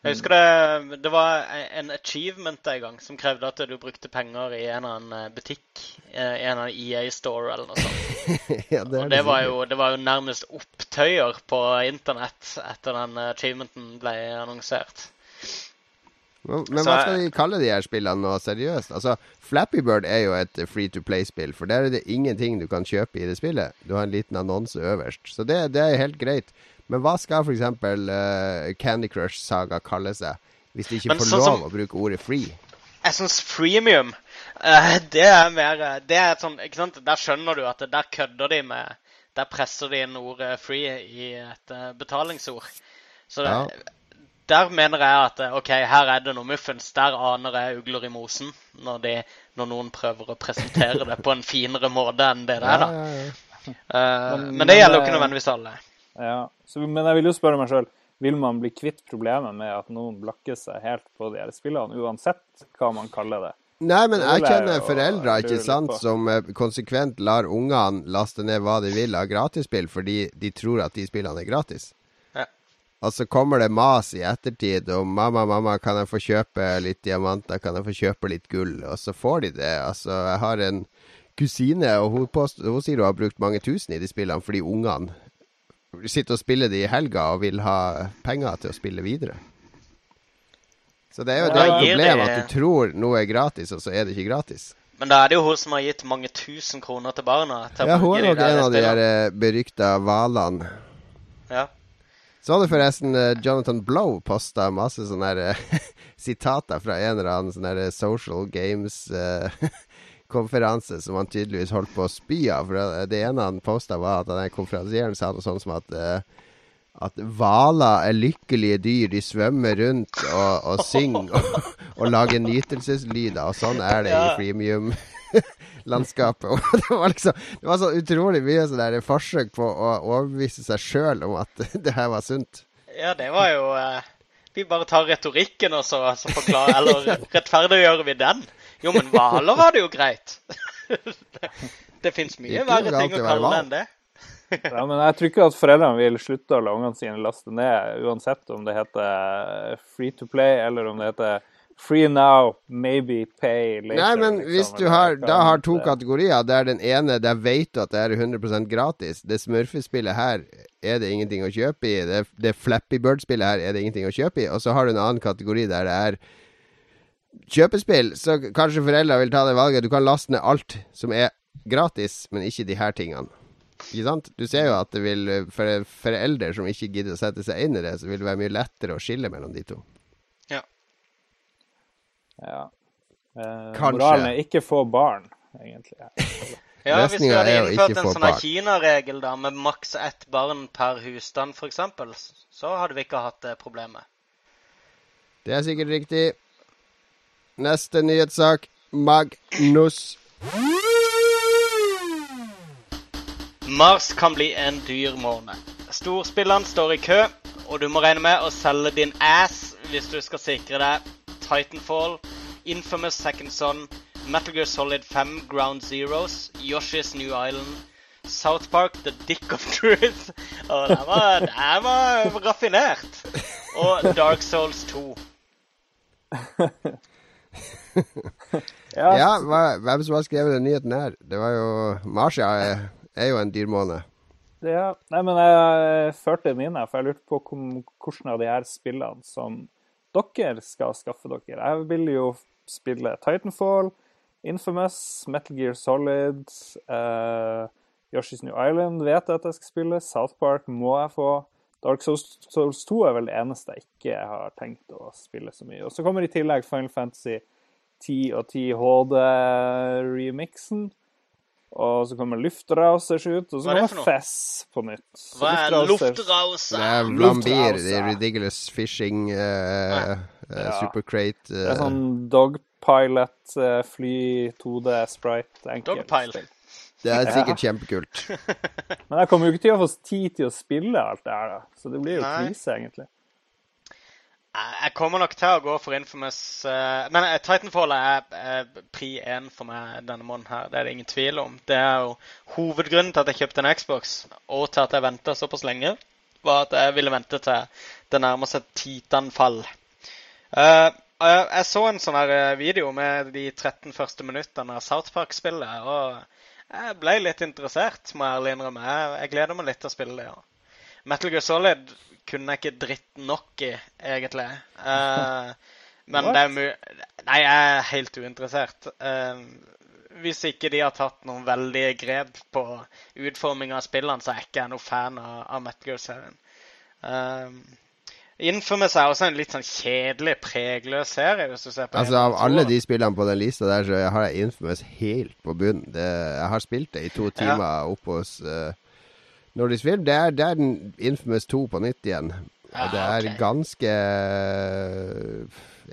Jeg husker det, det var en achievement en gang som krevde at du brukte penger i en eller annen butikk. eh, I en eller annen EA Store eller noe sånt. *laughs* ja, det Og det var, jo, det var jo nærmest opptøyer på internett etter den achievementen ble annonsert. Men, men hva skal de kalle de her spillene nå, seriøst? Altså, Flappy Bird er jo et free to play-spill, for der er det ingenting du kan kjøpe i det spillet. Du har en liten annonse øverst, så det, det er helt greit. Men hva skal f.eks. Uh, Candy Crush Saga kalle seg, hvis de ikke Men får sånn lov som- å bruke ordet free? Jeg syns freemium uh, *laughs* Det er mer eh, Det er et sånn Ikke sant? Der skjønner du at det- der kødder de med Der presser de inn ordet free i et uh, betalingsord. Så det, Ja. Der mener jeg at eh, OK, her er det noe muffens. Der aner jeg ugler i mosen når, de, når noen prøver å presentere det på en finere måte enn det det er, da. Ja, ja, ja. Eh, Men- men det gjelder jo ikke eh, nødvendigvis alle. Ja. Så, men jeg vil jo spørre meg sjøl, vil man bli kvitt problemet med at noen blakker seg helt på de her spillene, uansett hva man kaller det? Nei, men jeg kjenner foreldre ikke sant, som konsekvent lar ungene laste ned hva de vil av gratisspill, fordi de tror at de spillene er gratis. Og så kommer det mas i ettertid om 'mamma, mamma, kan jeg få kjøpe litt diamanter', 'kan jeg få kjøpe litt gull'? Og så får de det. Altså, jeg har en kusine, og hun, påst hun sier hun har brukt mange tusen i de spillene fordi ungene sitter og spiller de i helga og vil ha penger til å spille videre. Så det er jo det er et problem at du tror noe er gratis, og så er det ikke gratis. Men da er det jo hun som har gitt mange tusen kroner til barna. Til Ja, hun er nok en av de der eh, berykta hvalene. Ja. Så hadde forresten eh, Jonathan Blow posta masse sånne her, eh, *laughs* sitater fra en eller annen sånn social games-konferanse *laughs* som han tydeligvis holdt på å spy av. For det- ene han posta, var at den konferansieren sa noe sånt som at at hvaler er lykkelige dyr. De svømmer rundt og, og synger *laughs* og, og lager nytelseslyder. Og sånn er det i Ja. Freemium-landskapet. *laughs* Og det var liksom Det var så utrolig mye sånn der forsøk på å overbevise seg sjøl om at *laughs* det her var sunt. ja, det var jo eh, Vi bare tar retorikken og så, så forklarer Eller rettferdiggjør vi den? Jo, men hvaler var det jo greit. *laughs* det det fins mye verre ting å å kalle det enn det. Ja, men jeg tror ikke at foreldrene vil slutte å la ungene sine laste ned, uansett om det heter free to play eller om det heter free now, maybe pay later. Nei, men liksom, hvis du har, da har to det- kategorier, der den ene der vet du at det er 100% gratis. Det smurfespillet her er det ingenting å kjøpe i. Det, det Flappy Bird-spillet her er det ingenting å kjøpe i. Og så har du en annen kategori der det er kjøpespill. Så kanskje foreldra vil ta det valget. Du kan laste ned alt som er gratis, men ikke de her tingene. Ikke sant? Du ser jo at det vil For foreldre som ikke gidder å sette seg inn i det, så vil det være mye lettere å skille mellom de to. Ja. Eh, Kanskje. moralen er ikke få barn, egentlig. Ja, Hvis vi hadde innført en sånn. Kina-regel da, med maks ett barn per husstand f.eks., så hadde vi ikke hatt det problemet. Det er sikkert riktig. Neste nyhetssak. Magnus. Mars kan bli en dyr måned. Storspillene står i kø, og du må regne med å selge din ass hvis du skal sikre deg Titanfall, Infamous Second Son, Metal Gear Solid 5 Ground Zeroes, Yoshi's New Island, South Park The Dick of *laughs* Truth Og det var, det var raffinert. Og Dark Souls 2. *laughs* Ja, Ja, hva, hvem som har skrevet den nyheten her? Det var jo Marcia er, er jo en dyr måned. Ja, nei, men jeg førte mine, for jeg lurte på hvor, hvordan av de her spillene som dere skal skaffe dere. Jeg vil jo spille Titanfall, Infamous, Metal Gear Solid, uh, Yoshi's New Island vet jeg at jeg skal spille, South Park må jeg få. Dark Souls, Souls 2 er vel det eneste jeg ikke har tenkt å spille så mye. Og så kommer i tillegg Final Fantasy 10 og 10 HD-remixen. Og så kommer Luftrausers ut, og så er kommer? Fess på nytt. Så Hva er luftrauser? Det er blambir, det er. Ridiculous Fishing, uh, Ja. Supercrate Det er uh, sånn dogpilot, uh, fly, 2D, sprite, enkelt. Det er sikkert kjempekult. *laughs* Men jeg kommer jo ikke til å få tid til å spille alt det her, da. Så det blir jo krise, egentlig. Jeg jeg kommer nok til å gå for Infamous eh, Men Titanfallet Titanfall er eh, pri én for meg denne måneden her. Det er det ingen tvil om. Det er jo hovedgrunnen til at jeg kjøpte en Xbox, og til at jeg venta såpass lenge, var at jeg ville vente til det nærmer seg Titanfall. Eh, jeg, så en sånn her eh, video med de 13 første minuttene av South Park-spillet, og jeg ble litt interessert, må jeg ærlig innrømme. Jeg gleder meg litt til å spille det. ja. Metal Gear Solid kunne jeg ikke dritt nok i, egentlig. Uh, *laughs* men det er mulig Nei, jeg er helt uinteressert. Uh, hvis ikke de har tatt noen veldige grep på utforming av spillene, så er jeg ikke jeg noe fan av, av Metal Gear-serien. Uh, Infamous er også en litt sånn kjedelig, pregløs serie, hvis du ser på Altså Av alle de spillene på den lista der, så har jeg Infamous helt på bunnen. Det, jeg har spilt det i to timer oppe hos uh, Nordisk Film. Det er, det er den Infamous 2 på nytt igjen. Og det er ok. ganske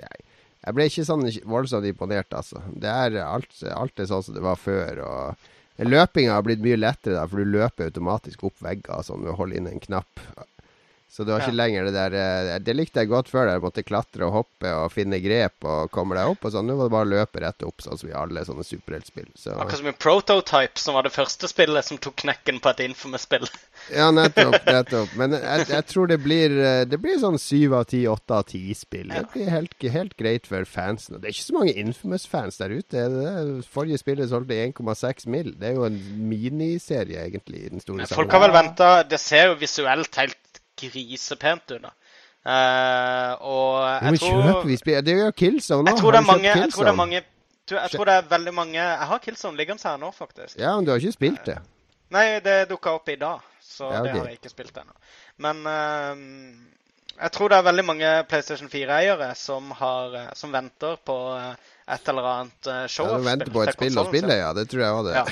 jeg, jeg ble ikke sånn voldsomt imponert, altså. Det er alt, alt er sånn som det var før. og Løpinga har blitt mye lettere, da, for du løper automatisk opp vegger sånn ved å holde inn en knapp. Så du har ikke Ja. lenger det der eh, Det likte jeg godt før, der jeg måtte klatre og hoppe og finne grep og komme deg opp og sånn. Nå var det bare å løpe rett opp, sånn som i alle sånne superheltspill. Så Akkurat som i Prototype, som var det første spillet som tok knekken på et Infamous-spill. *laughs* Ja, nettopp. nettopp. Men jeg, jeg tror det blir eh, Det blir sånn syv av ti, åtte av ti-spill. Det blir helt, helt greit for fansen. Og Det er ikke så mange Infamous-fans der ute. Det forrige spillet solgte 1,6 mill. Det er jo en miniserie, egentlig, i den store Men folk har vel venta Det ser jo visuelt helt grisepent unna. da. Eh, og jeg tror spill? Det gjør Killzone nå. Jeg tror det er mange Jeg tror det er mange du, Jeg tror det er veldig mange Jeg har Killzone liggende her nå, faktisk. Ja, men du har ikke spilt det. Nei, det dukka opp i dag, så Ja, det har jeg ikke spilt ennå. Men uh, jeg tror det er veldig mange PlayStation 4-eiere som, har, eh, som venter på eh, et eller annet show. Ja, du venter på et spill å spille, ja. Det tror jeg òg det. Ja.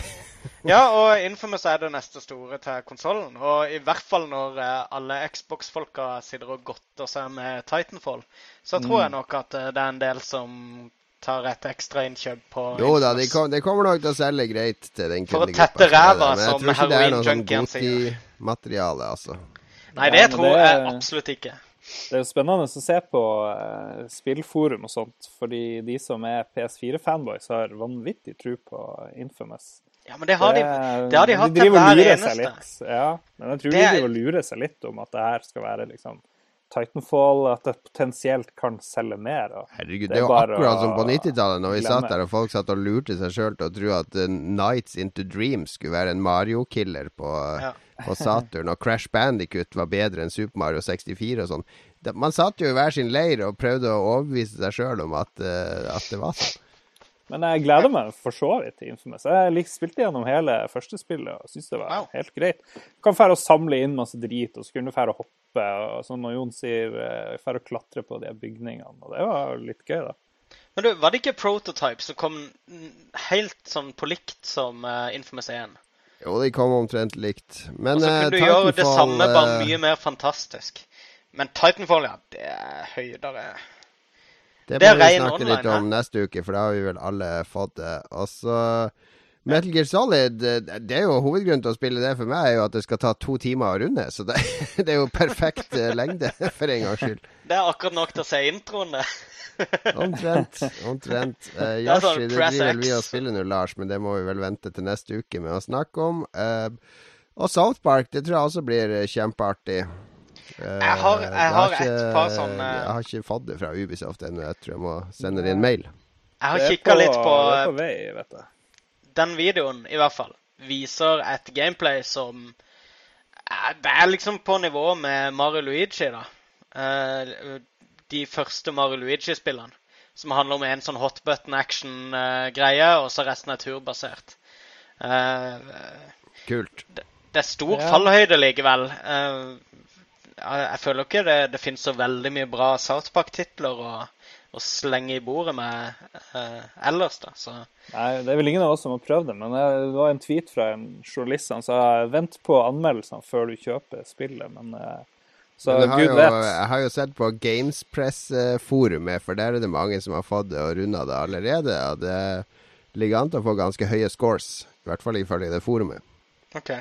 ja, og Infamous er det neste store til konsollen. Og i hvert fall når eh, alle Xbox-folka sitter og godter seg med Titanfall, så tror Mm. jeg nok at eh, det er en del som tar et ekstra innkjøp på Jo da, det kom, de kommer nok til å selge greit til den For å tette tette som er ræva, Men jeg som tror ikke det er noe sånn heroin-junkien sier. Goti-materiale, altså. Nei, det tror jeg absolutt ikke. Det er jo spennende å se på eh, spillforum og sånt, fordi de som er PS4-fanboys, har vanvittig tro på Infamous. Ja, men det har de, Det- det har de hatt til driver og hver eneste. Litt. Ja, men jeg tror Det de er- driver og lurer seg litt om at det her skal være liksom Titanfall, at det potensielt kan selge mer. Og Herregud, Det det er er jo akkurat som på 90-tallet, når vi glemme. satt der og folk satt og lurte seg sjøl til å tro at uh, Nights Into Dreams skulle være en Mario-killer på, Ja. på Saturn, og Crash Bandicut var bedre enn Super Mario 64 og sånn. Man satt jo i hver sin leir og prøvde å overbevise seg sjøl om at, uh, at det var sånn. Men jeg gleder meg for så vidt til Infamous. Jeg spilte gjennom hele første spillet og syntes det var Wow. helt greit. Du kan fære og samle inn masse drit, og så kunne du fære og hoppe, og som når Jon sier, eh, fære og klatre på de bygningene. Og det var litt gøy, da. Men du, var det ikke Prototype som kom helt sånn på likt som eh, Infamous 1? Jo, de kom omtrent likt. Men Og så uh, kunne du gjøre det samme, bare eh, mye mer fantastisk. Men Titanfall, ja, det er høydere. Det må vi snakke online, litt om neste uke, for da har vi vel alle fått det. Og så Metal Gear Solid, det er jo hovedgrunnen til å spille det for meg, er jo at det skal ta to timer å runde. Så det, *laughs* det er jo perfekt eh, lengde, *laughs* for en gangs skyld. Det er akkurat nok til å se introen, det. *laughs* Omtrent. omtrent. Uh, Yoshi, sånn det driver vel vi og spiller nå, Lars, men det må vi vel vente til neste uke med å snakke om. Uh, og South Park, det tror jeg også blir kjempeartig. Eh, Jeg har- jeg jeg har ikke- et par sånne- Jeg har ikke fått det fra Ubisoft ennå. Jeg tror jeg må sende det i en mail. Jeg har Det kikka litt på på vei, vet jeg. den videoen, i hvert fall. Viser et gameplay som eh, Det er liksom på nivå med Mario Luigi, da. Eh, De første Mario Luigi-spillene. Som handler om en sånn hot button action-greie, og så resten er turbasert. Eh, Kult. Det er stor Ja. fallhøyde likevel. Eh, jeg føler ikke det, det finnes så veldig mye bra South Park-titler å, å slenge i bordet med eh, ellers, da. Så Nei, det er vel ingen av oss som har prøvd det, men det det var en tweet fra en journalist som sa vent på anmeldelsene før du kjøper spillet, men eh, Så Men har gud jo, vet. jeg har jo sett på Gamespress-forumet, for der er det mange som har fått det og runda det allerede. Og det ligger an til å få ganske høye scores, i hvert fall ifølge det forumet. OK.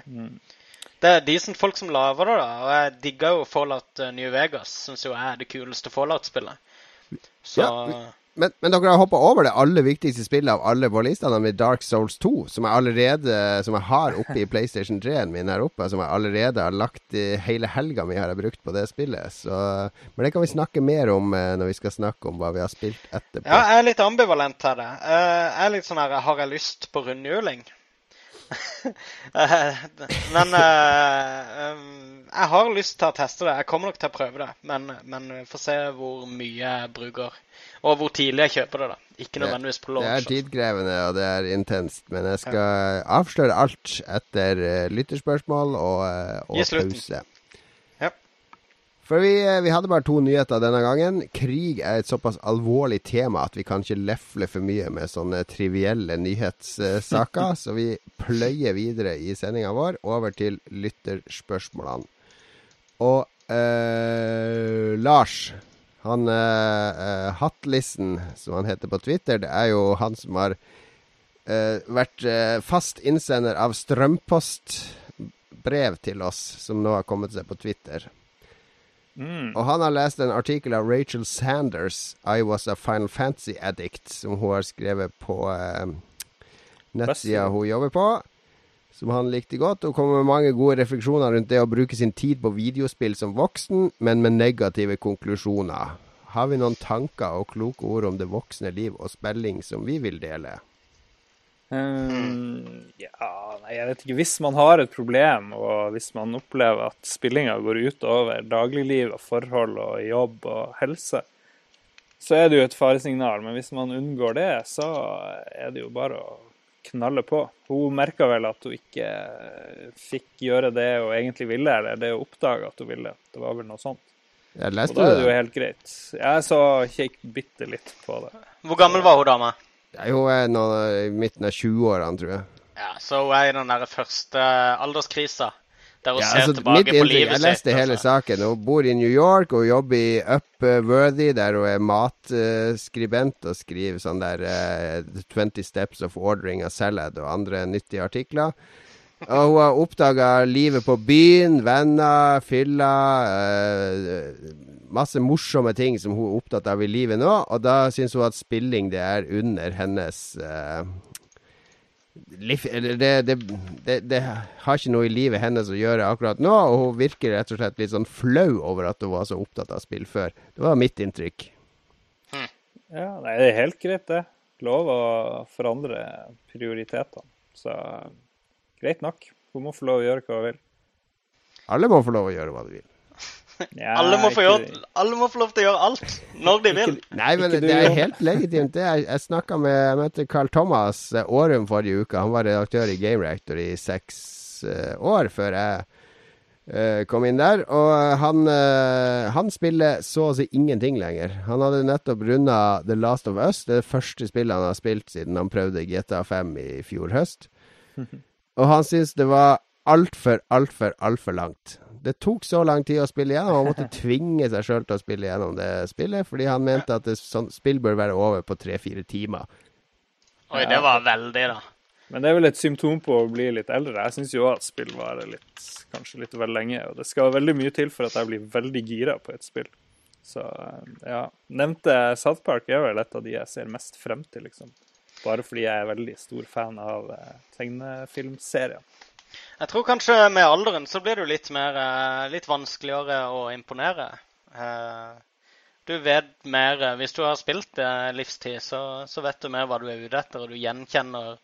Det er decent folk som lager det, da. Og jeg digger jo Fallout eh, New Vegas. Syns jo er det kuleste Fallout-spillet. Så Ja, Men, men dere har hoppa over det aller viktigste spillet av alle på lista, nemlig Dark Souls 2, som jeg allerede Som jeg har oppe i PlayStation 3-en min her oppe, som jeg allerede har lagt i hele helga mi har jeg brukt på det spillet. Så, men det kan vi snakke mer om eh, når vi skal snakke om hva vi har spilt etterpå. Ja, jeg er litt ambivalent det. Eh, Jeg er litt sånn her Har jeg lyst på rundhjuling? *laughs* Men uh, um, jeg har lyst til å teste det. Jeg kommer nok til å prøve det. Men, men får se hvor mye jeg bruker, og hvor tidlig jeg kjøper det. da. Ikke nødvendigvis på Det er launch. tidkrevende og det er intenst, men jeg skal avsløre alt etter eh, lytterspørsmål og, eh, og pause. For vi, eh, vi hadde bare to nyheter denne gangen. Krig er et såpass alvorlig tema at vi kan ikke lefle for mye med sånne trivielle nyhetssaker, *laughs* så vi pløyer videre i sendinga vår over til lytterspørsmålene. Og eh, Lars, han eh, eh, Hattlissen, som han heter på Twitter, det er jo han som har eh, vært eh, fast innsender av strømpostbrev til oss, som nå har kommet seg på Twitter. Mm. Og han har lest en artikkel av Rachel Sanders, 'I was a Final Fantasy addict', som hun har skrevet på eh, nettsida hun jobber på. som han likte godt, og kommer med mange gode refleksjoner rundt det å bruke sin tid på videospill som voksen, men med negative konklusjoner. Har vi noen tanker og kloke ord om det voksne liv og spilling som vi vil dele? Um, ja, nei, jeg vet ikke. Hvis man har et problem, og hvis man opplever at spillinga går utover dagligliv og forhold og jobb og helse, så er det jo et faresignal. Men hvis man unngår det, så er det jo bare å knalle på. Hun merka vel at hun ikke fikk gjøre det hun egentlig ville, eller det hun oppdaga at hun ville. Det var vel noe sånt. Jeg Og da er det jo helt greit. Jeg så kikk bitte litt på det. Hvor gammel var hun dama? Hun er nå i midten av 20-årene, tror jeg. Ja, Så hun er i den der første alderskrisa. Der hun Ja, ser altså, tilbake mitt på livet sitt. Jeg leste hele altså. saken. Hun bor i New York og jobber i Upworthy, der hun er matskribent og skriver sånn der uh, 20 Steps of Ordering a Salad og andre nyttige artikler. Og hun har oppdaga livet på byen, venner, fylla eh, Masse morsomme ting som hun er opptatt av i livet nå. Og da syns hun at spilling det er under hennes eh, liv, det, det, det, det har ikke noe i livet hennes å gjøre akkurat nå, og hun virker rett og slett litt sånn flau over at hun var så opptatt av spill før. Det var mitt inntrykk. Ja, nei, det er helt greit, det. Lov å forandre prioritetene. Så greit nok. Hun må få lov å gjøre hva hun vil. Alle må få lov å gjøre hva de vil. Ja, Alle må, få ikke- gjøre, alle må få lov til å gjøre alt når de vil. Nei, men det er helt legitimt. Det jeg jeg snakka med Jeg møtte Carl Thomas eh, Årum forrige uke. Han var redaktør i Game Reactor i seks uh, år før jeg uh, kom inn der. Og han, uh, han spiller så å si ingenting lenger. Han hadde nettopp runda The Last of Us. Det er det første spillet han har spilt siden han prøvde GTA 5 i fjor høst. *laughs* Og han syntes det var altfor, altfor, altfor langt. Det tok så lang tid å spille gjennom. Han måtte *laughs* tvinge seg sjøl til å spille gjennom det spillet, fordi han mente at det, sånn, spill bør være over på tre-fire timer. Oi, det var veldig, da. Men det er vel et symptom på å bli litt eldre. Jeg syns jo at spill varer litt, kanskje litt vel lenge. Og det skal veldig mye til for at jeg blir veldig gira på et spill. Så ja. Nevnte South Park er vel et av de jeg ser mest frem til, liksom. Bare fordi jeg er veldig stor fan av tegnefilmserien. tegnefilmserier. Jeg tror kanskje med alderen så blir det jo litt mer eh, Litt vanskeligere å imponere. Eh, Du vet mer eh, Hvis du har spilt det livstid, så, så vet du mer hva du er ute etter, og du gjenkjenner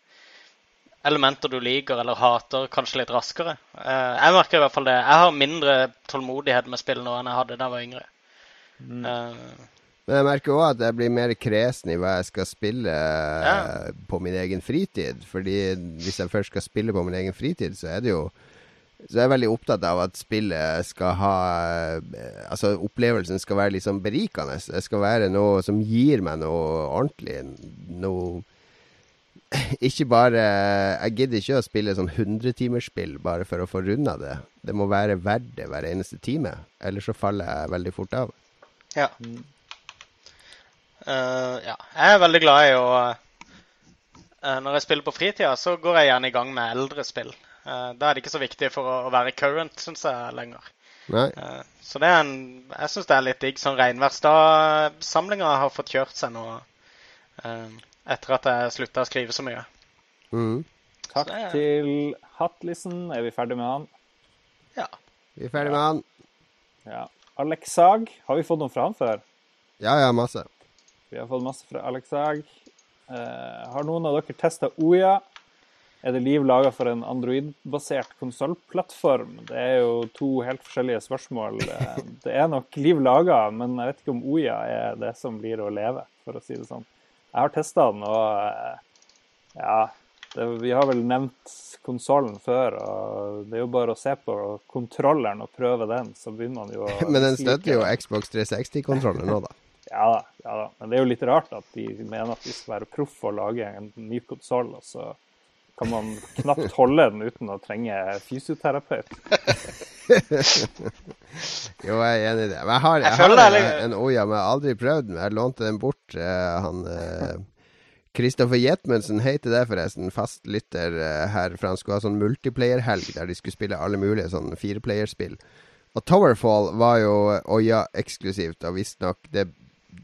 elementer du liker eller hater, kanskje litt raskere. Eh, Jeg merker i hvert fall det. Jeg har mindre tålmodighet med spill nå enn jeg hadde da jeg var yngre. Eh, Men jeg merker òg at jeg blir mer kresen i hva jeg skal spille Ja. på min egen fritid. Fordi hvis jeg først skal spille på min egen fritid, så er det jo Så er jeg veldig opptatt av at spillet skal ha eh, Altså opplevelsen skal være liksom berikende. Det skal være noe som gir meg noe ordentlig. Noe *laughs* Ikke bare Jeg gidder ikke å spille sånn 100-timersspill bare for å få runda det. Det må være verdt det hver eneste time. Ellers så faller jeg veldig fort av. Ja. Eh, ja. Jeg er veldig glad i å uh, Når jeg spiller på fritida, så går jeg gjerne i gang med eldre spill. Uh, da er det ikke så viktig for å, å være current, syns jeg, lenger. Nei. Eh, så det er en Jeg syns det er litt digg. Sånn Reinværsdag-samlinga har fått kjørt seg nå etter at jeg slutta å skrive så mye. Mm. Takk så, er- til Hatlisen. Er vi ferdig med han? Ja. Vi er ferdig med han. Ja. Alex Sag. Har vi fått noe fra han før? Ja, ja, masse. Vi har fått masse fra Alex Sag. Eh, har noen av dere testa Oya? Er det liv laga for en Android-basert konsollplattform? Det er jo to helt forskjellige spørsmål. Eh, Det er nok liv laga, men jeg vet ikke om Oya er det som blir å leve, for å si det sånn. Jeg har testa den, og eh, ja det, Vi har vel nevnt konsollen før, og det er jo bare å se på kontrolleren og prøve den, så begynner man jo å *laughs* Men den støtter jo. Xbox 360-kontrollen nå, da. Ja da, ja da. Men det er jo litt rart at de mener at de skal være proff og lage en ny konsoll, og så kan man knapt holde den uten å trenge fysioterapeut. *laughs* Jo, jeg er enig i det. Men jeg har, jeg Jeg har det en, en Oya, men jeg har aldri prøvd den. Jeg lånte den bort. Uh, han Kristoffer Jetmensen hei til deg forresten, fastlytter uh, her. For han skulle ha sånn multiplayer-helg der de skulle spille alle mulige sånn fireplayerspill. Og Towerfall var jo Oya eksklusivt, og visstnok det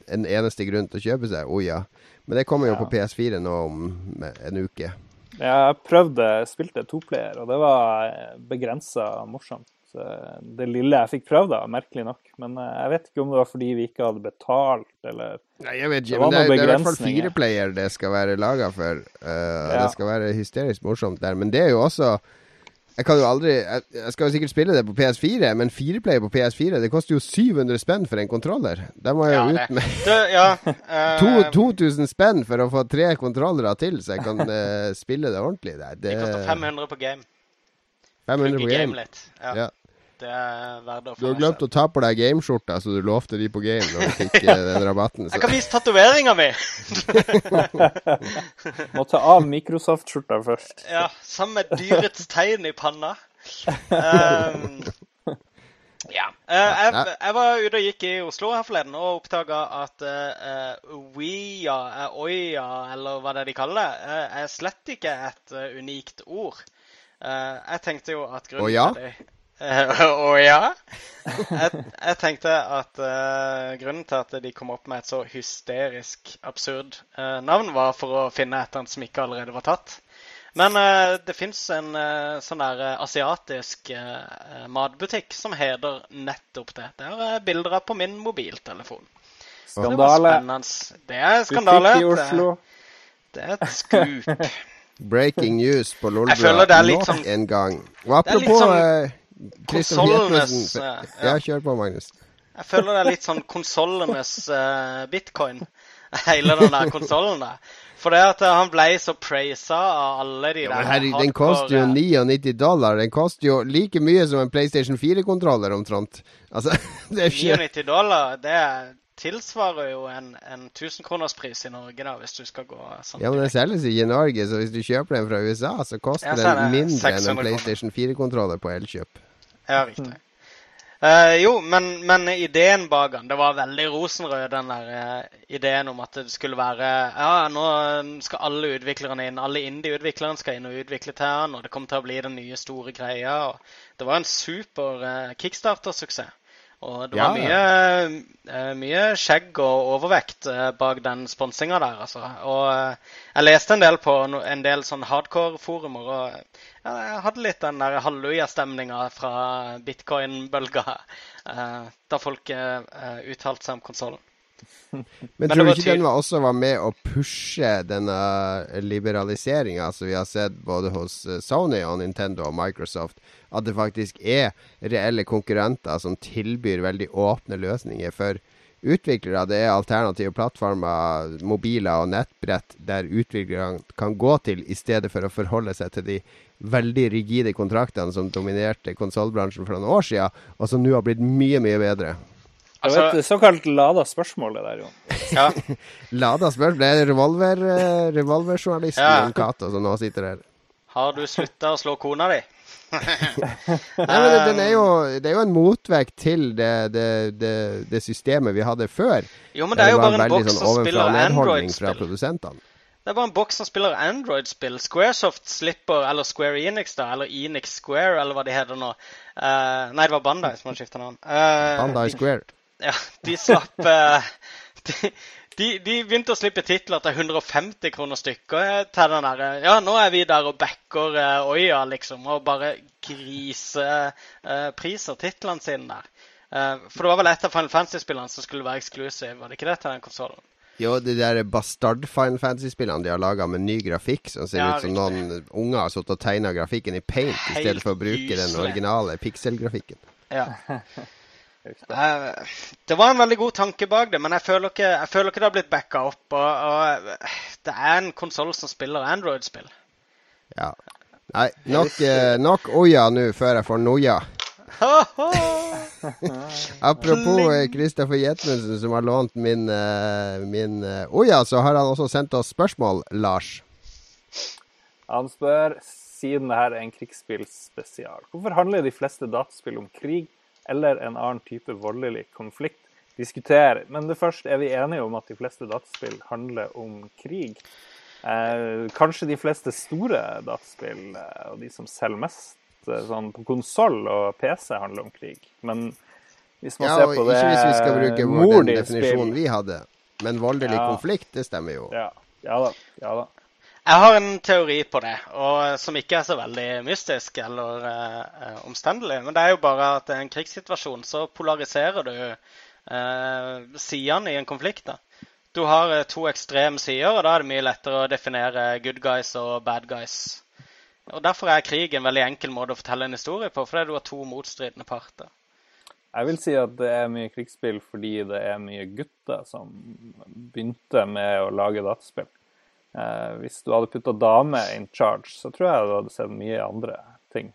en eneste grunn til å kjøpe seg Oya. Men det kommer jo Ja. på PS4 nå om en uke. Jeg prøvde, spilte toplayer, og det var begrensa morsomt. Eh, Det lille jeg fikk prøvd, da, merkelig nok. Men eh, jeg vet ikke om det var fordi vi ikke hadde betalt, eller Nei, jeg vet Det ikke, var men det er, det er i hvert fall fire fireplayer det skal være laga for. Uh, Ja. Det skal være hysterisk morsomt der. Men det er jo også Jeg kan jo aldri Jeg, jeg skal jo sikkert spille det på PS4, men fireplayer på PS4 Det koster jo 700 spenn for en kontroller. Da må jeg jo ja, ut med Du, ja, uh, *laughs* to, 2000 spenn for å få tre kontrollere til, så jeg kan uh, spille det ordentlig. Det, Det det, koster 500 på game. 500 Plugge på game game. litt. Ja, Ja. Det er verdt å Du har glemt å ta på deg gameskjorta, så du lovte de på game når du fikk ja. den rabatten. Jeg kan vise tatoveringa mi! *laughs* Må ta av Microsoft-skjorta først. *laughs* Ja, sammen med dyrets tegn i panna. Um, ja. Uh, jeg, jeg var ute og gikk i Oslo her forleden og oppdaga at uh, Ouija, eh, Oia, eller hva det er de kaller det, uh, er slett ikke et eh, unikt ord. Eh, jeg tenkte jo at grunnen oh, ja? til det Eh, *laughs* Å ja? Jeg, jeg tenkte at uh, grunnen til at de kom opp med et så hysterisk absurd uh, navn, var for å finne et eller annet som ikke allerede var tatt. Men uh, det fins en sånn der asiatisk matbutikk som heter nettopp det. Det er jeg bilder av på min mobiltelefon. Skandale. Det, Det er skandale. Butikk i Oslo. Det, det er et skup. *laughs* Breaking news på Lolbua nok sånn- en gang. Og apropos sånn konsollenes, eh, Ja, ja. kjør på, Magnus. Jeg føler det er litt sånn konsollenes uh, bitcoin. *laughs* Hele den der konsollen der. For det at eh, han ble så praisa av alle de Ja, der men herregud, den koster jo eh, 99 dollar. Den koster jo like mye som en PlayStation 4-kontroller, omtrent. Altså, *laughs* det er ikke 99 dollar, det tilsvarer jo en, en 1000-kronerspris i Norge, da, hvis du skal gå sånn. Ja, men den selges ikke i Norge, så hvis du kjøper den fra USA, så koster er den mindre enn en. PlayStation 4-kontroller på Elkjøp. Ja, riktig. Uh, jo, men, men ideen bak den, det var veldig rosenrød, den der uh, ideen om at det skulle være Ja, nå skal alle utviklerne inn, alle indie-utviklerne skal inn og utvikle til den, og det kommer til å bli den nye store greia. og Det var en super uh, kickstarter-suksess. Og det var Ja, mye, eh, mye skjegg og overvekt eh, bak den sponsinga der, altså. Og eh, jeg leste en del på en del sånn hardcore-forumer, og jeg hadde litt den der halleluja-stemninga fra bitcoin-bølga da folk uttalte seg om konsollen. *laughs* Men, tror du ikke den var også var med å pushe denne liberaliseringa som vi har sett både hos eh, Sony og Nintendo og Microsoft? At det faktisk er reelle konkurrenter som tilbyr veldig åpne løsninger for utviklere. Det er alternative plattformer, mobiler og nettbrett der utviklerne kan gå til i stedet for å forholde seg til de veldig rigide kontraktene som dominerte konsollbransjen for noen år siden, og som nå har blitt mye, mye bedre. Det Altså, var et såkalt lada spørsmål, det der, Jon. ja, *laughs* Lada-spørsmål? Det er revolver, eh, revolverjournalisten Ja. Cato som nå sitter her. har du slutta å slå kona di? *laughs* Nei, men det, den er jo, det er jo en motvekt til det, det, det, det systemet vi hadde før. Jo, men det er jo bare en boks sånn som spiller Android-spill. Det er bare en boks som spiller Android-spill. Squaresoft slipper, eller Square Enix, da, eller Enix Square, eller hva de heter nå. Uh, nei, det var Bandai som hadde skifta navn. Uh, Bandai Square. Ja, de slapp eh, de, de, de begynte å slippe titler til 150 kroner stykket eh, til den derre Ja, nå er vi der og backer eh, Oya, liksom, og bare grisepriser titlene sine der. Eh, for det var vel et av Final Fantasy-spillene som skulle være eksklusiv, var det ikke det til den konsollen? Jo, de der bastard Final Fantasy-spillene de har laga med ny grafikk, som ser Ja, ut som noen unger har sittet og tegna grafikken i paint i stedet for å bruke den originale pikselgrafikken. Ja. *laughs* Eh, det var en veldig god tanke bak det, men jeg føler ikke, jeg føler ikke det har blitt backa opp. Og, og det er en konsoll som spiller Android-spill. Ja. Nei, nok, eh, nok Oya nå før jeg får noia. *laughs* Apropos eh, Kristoffer Jetmundsen som har lånt min, eh, min oja, så har han også sendt oss spørsmål, Lars. Han spør, siden det her er en krigsspillspesial, hvorfor handler de fleste dataspill om krig eller en annen type voldelig konflikt? diskutere. Men det første, er vi enige om at de fleste dataspill handler om krig? Eh, kanskje de fleste store dataspill, eh, og de som selger mest eh, sånn på konsoll og PC, handler om krig. Men hvis man Ja, ser på ikke hvis vi skal bruke vår, den definisjonen vi hadde. Men voldelig Ja. konflikt, det stemmer jo. Ja, ja da. Ja da. Jeg har en teori på det, og som ikke er så veldig mystisk eller eh, omstendelig. Men det er jo bare at i en krigssituasjon så polariserer du eh, sidene i en konflikt. da. Du har eh, to ekstreme sider, og da er det mye lettere å definere good guys og bad guys. Og Derfor er krig en veldig enkel måte å fortelle en historie på, fordi du har to motstridende parter. Jeg vil si at det er mye krigsspill fordi det er mye gutter som begynte med å lage dataspill. Eh, hvis du hadde putta dame in charge, så tror jeg du hadde sett mye andre ting.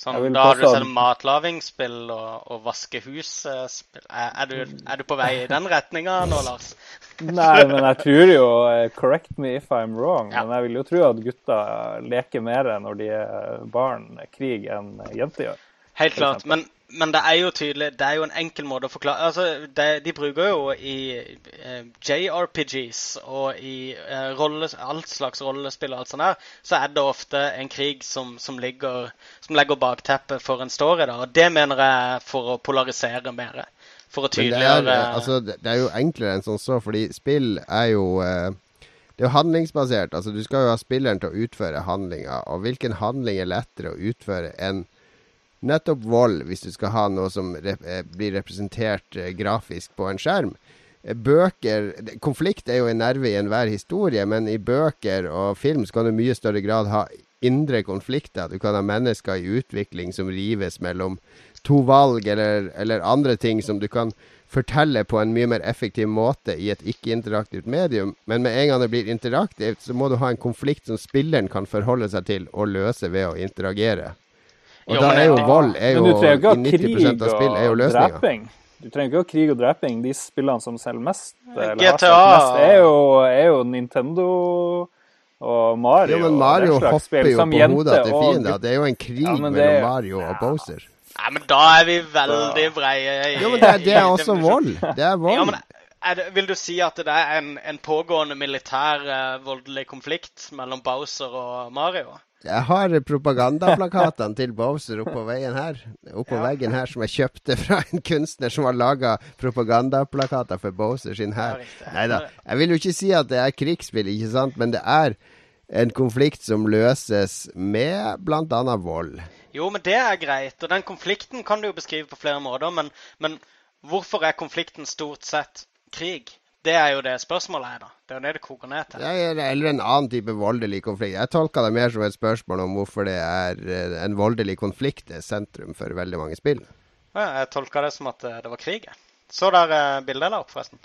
Sånn, da har du sett at- matlavingsspill og, og vaskehus-spill. Er, er, du, er du på vei i den retninga nå, Lars? *laughs* Nei, men jeg tror jo eh, Correct me if I'm wrong, Ja. men jeg vil jo tro at gutter leker mer når de er barn krig enn jenter gjør. Helt klart. Men, men det er jo tydelig Det er jo en enkel måte å forklare Altså, det, De bruker jo i eh, JRPGs og i eh, rolles, alt slags rollespill og alt sånt her, så er det ofte en krig som, som, ligger, som legger bakteppet for en story. da, og Det mener jeg er for å polarisere mer. For å Men det er, altså, det er jo enklere enn sånn så, fordi spill er jo eh, Det er jo handlingsbasert. Altså, du skal jo ha spilleren til å utføre handlinger. Og hvilken handling er lettere å utføre enn nettopp vold, hvis du skal ha noe som rep eh, blir representert eh, grafisk på en skjerm? Eh, Bøker Konflikt er jo en nerve i enhver historie, men i bøker og film så kan du i mye større grad ha indre konflikter. Du kan ha mennesker i utvikling som rives mellom to valg eller, eller andre ting som du kan fortelle på en mye mer effektiv måte i et ikke-interaktivt medium. Men med en gang det blir interaktivt, så må du ha en konflikt som spilleren kan forholde seg til og løse ved å interagere. Og Jo, da er jo vold er jo, I 90 krig av spill er jo løsninga. Du trenger ikke ha krig og dreping. De spillene som selger mest, GTA. mest, er jo, er jo Nintendo og Mario. Jo, men Mario hopper spill jo på hodet til fienden fiender. Det er jo en krig Ja, mellom mellom Mario og Bowser. Nei, men da er vi veldig breie. i- Jo, men det, det er også *laughs* vold. Det er vold. Ja, men er det, Vil du si at det er en, en pågående militær uh, voldelig konflikt mellom Bowser og Mario? Jeg har propagandaplakatene til Bowser oppå veien her. Oppå veggen her som jeg kjøpte fra en kunstner som har laga propagandaplakater for Bowser sin her. Nei da. Jeg vil jo ikke si at det er krigsspill, ikke sant, men det er en konflikt som løses med bl.a. vold. Jo, men det er greit. Og den konflikten kan du jo beskrive på flere måter. Men, men hvorfor er konflikten stort sett krig? Det er jo det spørsmålet er, da. Det er jo det det koker ned til. Ja, Eller en annen type voldelig konflikt. Jeg tolka det mer som et spørsmål om hvorfor det er eh, en voldelig konflikt er sentrum for veldig mange spill. Ja, jeg tolka det som at eh, det var krig. Så der eh, bildet la opp, forresten.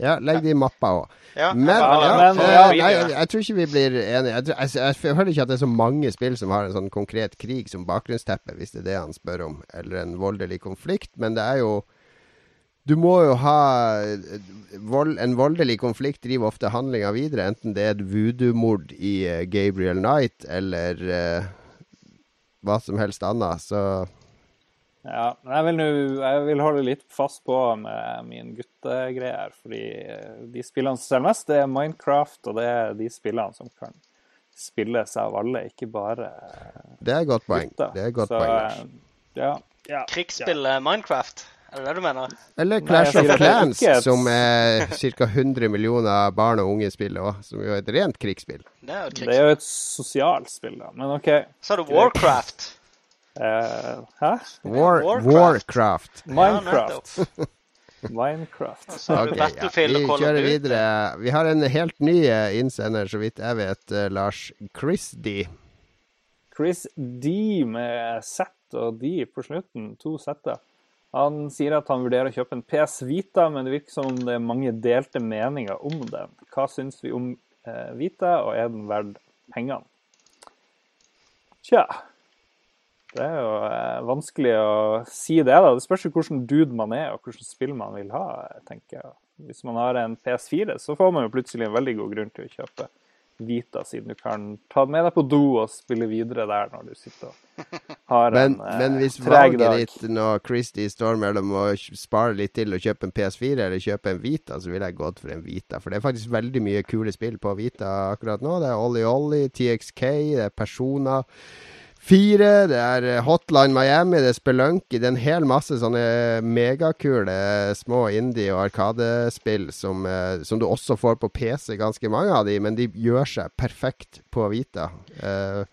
Ja, legg det i mappa òg. Ja, Men, jeg ja, men- ja, nei, jeg, jeg tror ikke vi blir enige. Jeg, jeg, jeg, jeg føler ikke at det er så mange spill som har en sånn konkret krig som bakgrunnsteppe, hvis det er det han spør om, eller en voldelig konflikt. Men det er jo Du må jo ha eh, vold, En voldelig konflikt driver ofte handlinga videre, enten det er et voodoo-mord i eh, Gabriel Knight eller uh, hva som helst annet. Så Ja, men jeg vil, nå- jeg vil holde litt fast på med min guttegreier. Fordi eh, de spillene som selger mest, det er Minecraft, og det er de spillene som kan spilles av alle, ikke bare det er godt poeng. gutter. Det er godt Så, poeng. Lars. Ja, ja. Krigsspillet ja. Minecraft? Er det det du mener? Eller Clash Nei, of det er Clans, som er ca. 100 millioner barn og unge spiller òg, som jo er et rent krigsspill. Det er jo et Det er jo et sosialt spill, da. Men OK. Så er du Warcraft. Uh, hæ? War, Warcraft. Warcraft. Minecraft. *laughs* Minecraft. Så Ok, ja. Vi kjører videre. Vi har en helt ny eh, innsender, så vidt jeg vet. Lars Lars D Chris D med Z og D på slutten. To Z-er. Han sier at han vurderer å kjøpe en PS Vita, men det virker som om det er mange delte meninger om den. Hva syns vi om eh, Vita, og er den verdt pengene? Tja Det er jo eh, vanskelig å si det, da. Det spørs jo hvilken dude man er, og hvilket spill man vil ha, tenker jeg. Hvis man har en PS4, så får man jo plutselig en veldig god grunn til å kjøpe Vita, siden du kan ta med deg på do og spille videre der når du sitter og har Men, en eh, men hvis valget dag. ditt når Christy står mellom å spare litt til og kjøpe en PS4 eller kjøpe en Vita, så ville jeg gått for en Vita. For det er faktisk veldig mye kule spill på Vita akkurat nå. Det er Ollie Ollie, TXK, det er Persona 4, det er eh, Hotline Miami, det er Spelunky. Det er en hel masse sånne megakule små indie- og arkadespill som, eh, som du også får på PC, ganske mange av de, men de gjør seg perfekt på Vita. Uh,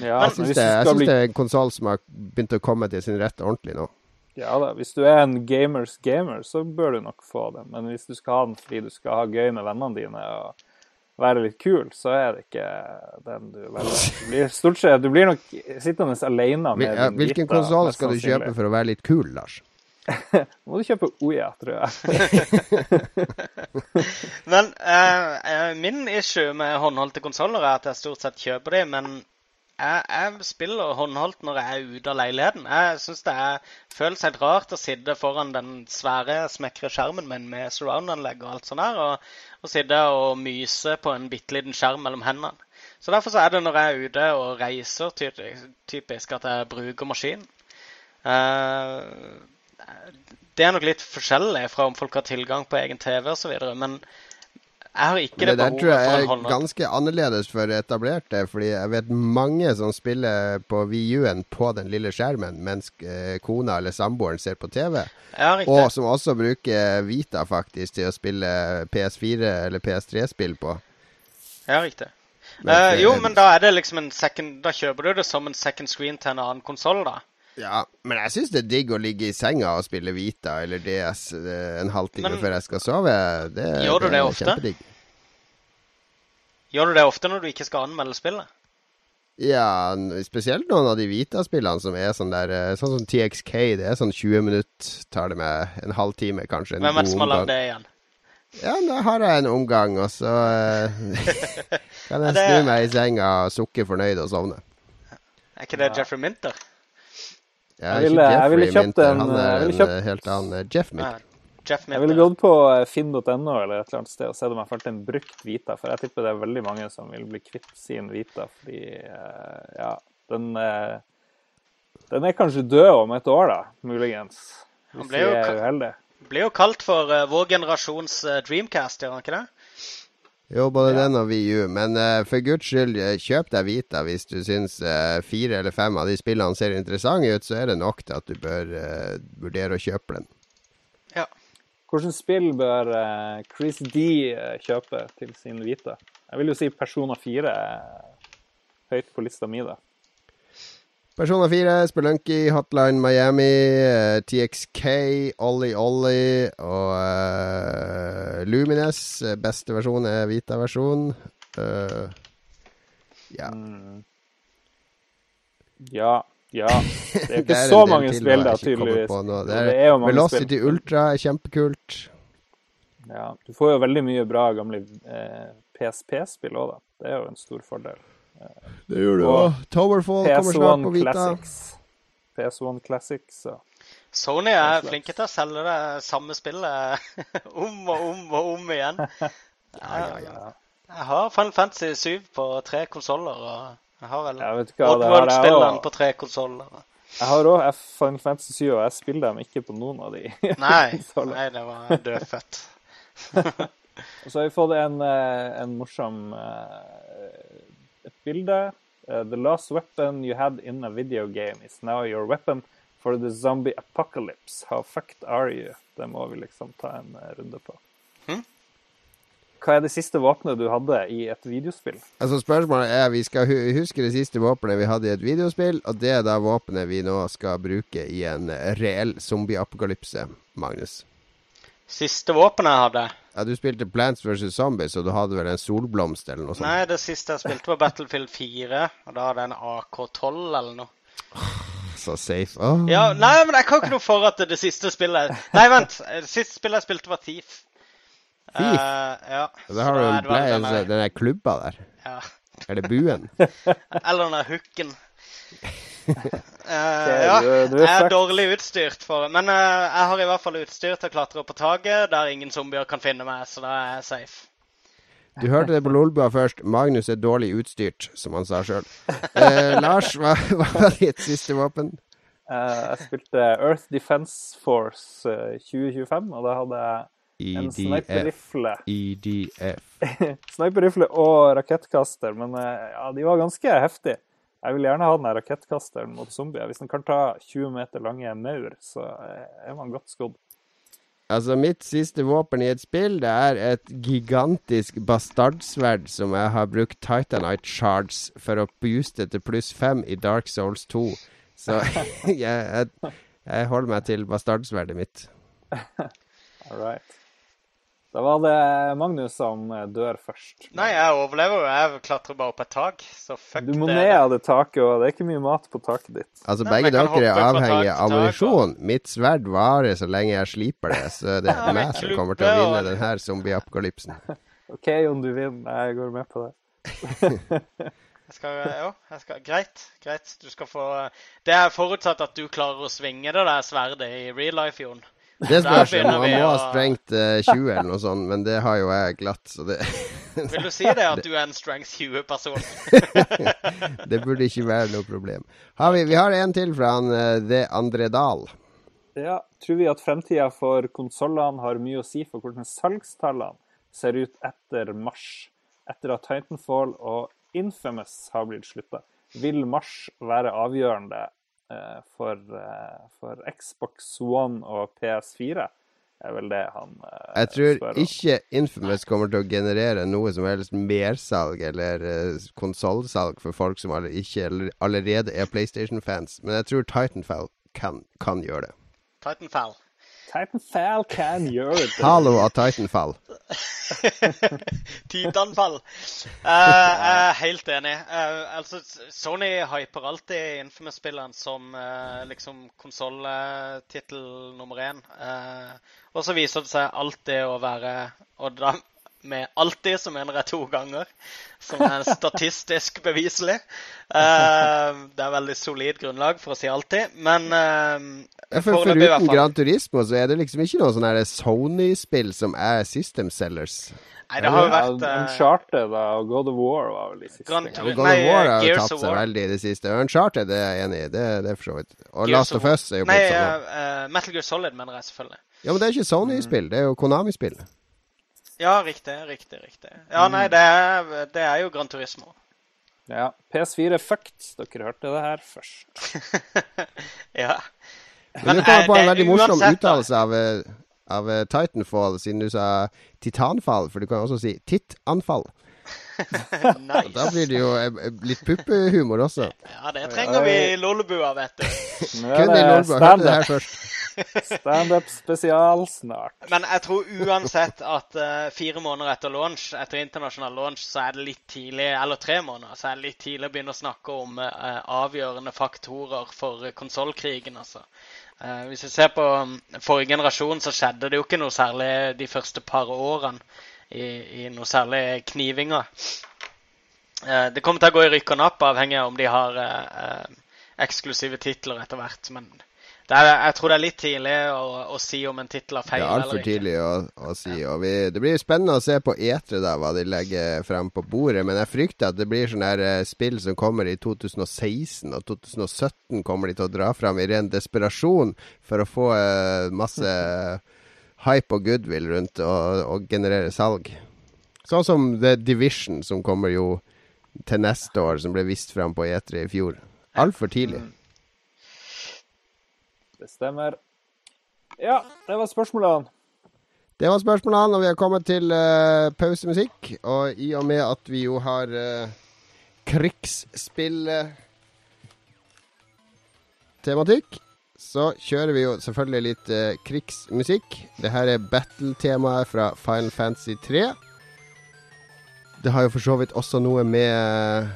Ja, jeg syns det, jeg bli det er en konsoll som har begynt å komme til sin rett ordentlig nå. Ja da, hvis du er en gamers gamer, så bør du nok få det. Men hvis du skal ha den fordi du skal ha gøy med vennene dine og være litt kul, så er det ikke den du velger. Du blir stort sett, du blir nok sittende alene med ja, din hvilken konsoll skal du kjøpe for å være litt kul, Lars? *laughs* Må du kjøpe Oya, tror jeg. *laughs* Men eh, eh, min issue med håndholdte konsoller er at jeg stort sett kjøper de, men jeg, jeg spiller håndholdt når jeg er ute av leiligheten. Jeg syns det er, føles helt rart å sitte foran den svære, smekre skjermen min med surround-anlegg og alt sånt der, og, og sitte og myse på en bitte liten skjerm mellom hendene. Så derfor så er det når jeg er ute og reiser, typisk at jeg bruker maskinen. Eh, det er nok litt forskjellig fra om folk har tilgang på egen TV osv., men jeg har ikke det, det der Det tror jeg er ganske annerledes for etablerte, fordi jeg vet mange som spiller på VU-en på den lille skjermen, mens eh, kona eller samboeren ser på TV. Ja. Og som også bruker Vita faktisk til å spille PS4 eller PS3-spill på. Ja, riktig. Men uh, jo, men da er det liksom en second Da kjøper du det som en second screen til en annen konsoll, da. Ja, men jeg syns det er digg å ligge i senga og spille Vita eller DS eh, en halvtime Men- før jeg skal sove. Det, Gjør du det er ofte? Kjempedigg. Gjør du det ofte når du ikke skal anmelde spillet? Ja, spesielt noen av de Vita-spillene som er sånn der eh, Sånn som TXK, det er sånn 20 minutter, tar det med en halvtime, kanskje. En Hvem er det som har lagd det igjen? Ja, da har jeg en omgang, og så eh, *laughs* *laughs* kan jeg det- snu meg i senga, sukke fornøyd og sovne. Er ikke det Jeffrey Minter? Ja, Jeg ville- jeg ville kjøpt en- han er en kjøpt- helt annen Jeff Minter. Jeff Jeg ville gått på eh, finn.no eller et eller annet sted og sett om jeg fant en brukt Vita, for jeg tipper det er veldig mange som vil bli kvitt sin Vita, fordi eh, ja, den eh, Den er kanskje død om et år, da, muligens. Han Hvis vi er uheldige. ble jo kalt for vår generasjons Dreamcast, gjør han ikke det? Jo, både Ja. den og VU, men uh, for guds skyld, eh, kjøp deg Vita hvis du syns uh, fire eller fem av de spillene ser interessante ut, så er det nok til at du bør uh, vurdere å kjøpe den. Ja. Hvilket spill bør Chris D kjøpe til sin Vita? Jeg vil jo si Persona 4 er høyt på lista mi, da. Persona 4, Spelunky, Hotline Miami, eh, TXK, Ollie Ollie og uh, Lumines. Eh, Beste versjon er Vita-versjon. Uh, ja. Ja. Ja. *laughs* Det er Det ikke er så mange spill, der, tydeligvis. Det er, det er Velocity spill. Ultra er kjempekult. Ja, du får jo veldig mye bra gamle eh, PSP-spill òg, da. Det er jo en stor fordel. Det gjør du også. Towerfall kommer snart på Vita. Classics. PS1 Classics og Sony er flinke til å selge det samme spillet *laughs* om og om og om igjen. Ja, *laughs* ja, ja. ja. Jeg har Final Fantasy 7 på tre konsoller, og jeg har vel. Oddworld-spillene på tre konsoller. Jeg har òg Final Fantasy 7, og jeg spiller dem ikke på noen av de. *laughs* Nei, nei, det var dødfødt. Og så har vi fått en, eh, en morsom eh, bilde. Uh, The last weapon you had in a video game is now your weapon for the zombie apocalypse. How fucked are you? Det må vi liksom ta en eh, runde på. Hm? Hva er det siste våpenet du hadde i et videospill? Altså Spørsmålet er Vi skal hu huske det siste våpenet vi hadde i et videospill, og det er da våpenet vi nå skal bruke i en reell zombieapokalypse, Magnus. Siste våpenet jeg hadde Ja, Du spilte Plants vs. Zombies, og du hadde vel en solblomst eller noe sånt? Nei, det siste jeg spilte, var Battlefield 4. Og da hadde jeg en AK-12 eller noe. Så safe. Oh. Ja, Nei, men jeg kan ikke noe for at det siste spillet Nei, vent. Det siste spillet jeg spilte, var Thief. Thief? Uh, ja. Da har du den den der klubba der. ja. Er det buen? *laughs* Eller den der hooken. Eh, ja, jeg er dårlig utstyrt for Men uh, jeg har i hvert fall utstyr til å klatre opp på taket der ingen zombier kan finne meg, så da er jeg safe. Du hørte det på Lolbua først. Magnus er dårlig utstyrt, som han sa sjøl. Uh, *laughs* Lars, hva, hva var ditt siste våpen? Uh, jeg spilte Earth Defense Force eh, 2025, og da hadde jeg en EDF. sniperrifle. EDF. *laughs* Sniperrifle og rakettkaster, men eh, ja, de var ganske heftige. Jeg vil gjerne ha den rakettkasteren mot zombier. Hvis den kan ta 20 meter lange maur, så er man godt skodd. Altså, mitt siste våpen i et spill, det er et gigantisk bastardsverd som jeg har brukt Titanite shards for å booste til pluss fem i Dark Souls 2. Så *laughs* jeg, jeg, jeg holder meg til bastardsverdet mitt. *laughs* All right. Da var det Magnus som eh, dør først. Nei, jeg overlever jo. Jeg klatrer bare opp et tak, så fuck Du må det. ned av det taket, og det er ikke mye mat på taket ditt. Altså, Nei, begge dere er avhengig av ammunisjon. Og... Mitt sverd varer så lenge jeg sliper det, så det er meg som kommer til å vinne og- denne zombieapokalypsen. *laughs* OK, om du vinner. Jeg går med på det. *laughs* Jeg skal, jo, jeg skal, greit, greit. Du skal få Det er forutsatt at du klarer å svinge det der sverdet i real life, Jon. Det *laughs* spørs. begynner Man må ha strengt uh, 20 eller noe sånt, men det har jo jeg glatt, så det Vil du si det at *laughs* du er en strength 20-person? *laughs* Det burde ikke være noe problem. Har vi, vi har en til fra han uh, The André Dahl. Ja, tror vi at fremtida for konsollene har mye å si for hvordan salgstallene ser ut etter mars? Etter at Titanfall og Infamous har blitt slutta. Vil mars være avgjørende eh, for, eh, for Xbox One og PS4? er vel det han eh, Jeg tror spør om. ikke Infamous kommer til å generere noe som helst mersalg eller uh, konsollsalg for folk som aller, ikke aller, allerede er PlayStation-fans, men jeg tror Titanfall kan, kan gjøre det. Titanfall. Titanfall can gjøre det. Hallo av Titanfall. *laughs* Titanfall. Eh, jeg er helt enig. Uh, altså, Sony hyper alltid Infamous-spilleren som uh, liksom konsolltittel nummer én. Eh, og så viser det seg alltid å være Og da med alltid som mener jeg to ganger, som er *laughs* statistisk beviselig. Eh, det er veldig solid grunnlag for å si alltid, men eh, Ja, for, foreløpig foruten. Gran Turismo så er det liksom ikke noe sånn Sony-spill som er system sellers. Nei, det har jo vært uh, Uncharted og God of War var vel de siste. Grand, Ja, God nei, of War har jo Gears tapt seg veldig i det siste. Uncharted det er jeg enig i, det, det er for så vidt. Og Gears Last of Us er jo Nei, blitt sånn. eh, Metal Gear Solid mener jeg selvfølgelig. Ja, men det er ikke Sony-spill, det er jo Konami-spill. Ja, riktig, riktig, riktig. Ja, nei, det er, det er jo Grand Turismo. Ja, PS4 fucked. Dere hørte det her først. *laughs* ja. Men du kommer eh, på en veldig morsom uttalelse av, eh, av eh, Titanfall, siden du sa titanfall, for du kan også si tittanfall. *laughs* Nice. Da blir det jo eh, eh, litt puppehumor også. Ja, det trenger vi i Lollebua, vet du. *laughs* Kun i er Lolbua. Hørte det her først. Stand spesial snart. Men jeg tror uansett at uh, fire måneder etter launch, etter internasjonal launch, så er det litt tidlig, eller tre måneder, så er det litt tidlig å begynne å snakke om uh, avgjørende faktorer for uh, konsollkrigen, altså. Uh, hvis vi ser på um, forrige generasjon, så skjedde det jo ikke noe særlig de første par årene i, i noe særlig knivinger. Det kommer til å gå i rykk og napp, avhengig av om de har eksklusive titler etter hvert. Men er, jeg tror det er litt tidlig å, å si om en tittel har Det er altfor eller tidlig å, å si. Og vi, det blir spennende å se på etere da, hva de legger frem på bordet. Men jeg frykter at det blir sånne eh, spill som kommer i 2016 og 2017. Kommer de til å dra frem i ren desperasjon for å få uh, masse *laughs* hype og goodwill rundt og, og generere salg. Sånn som The Division, som kommer jo til neste år, som ble vist frem på etere i fjor. Altfor tidlig. Det stemmer. Ja, det var spørsmålene. Det var spørsmålene, og vi har kommet til uh, pausemusikk. Og i og med at vi jo har uh, eh, tematikk, så kjører vi jo selvfølgelig litt uh, krigsmusikk. Det her er battle-temaet fra Final Fantasy 3. Det har jo for så vidt også noe med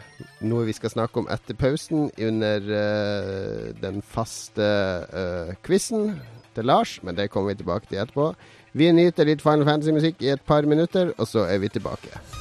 noe vi skal snakke om etter pausen under uh, den faste uh, quizen til Lars, men det kommer vi tilbake til etterpå. Vi nyter litt Final Fantasy-musikk i et par minutter, og så er vi tilbake.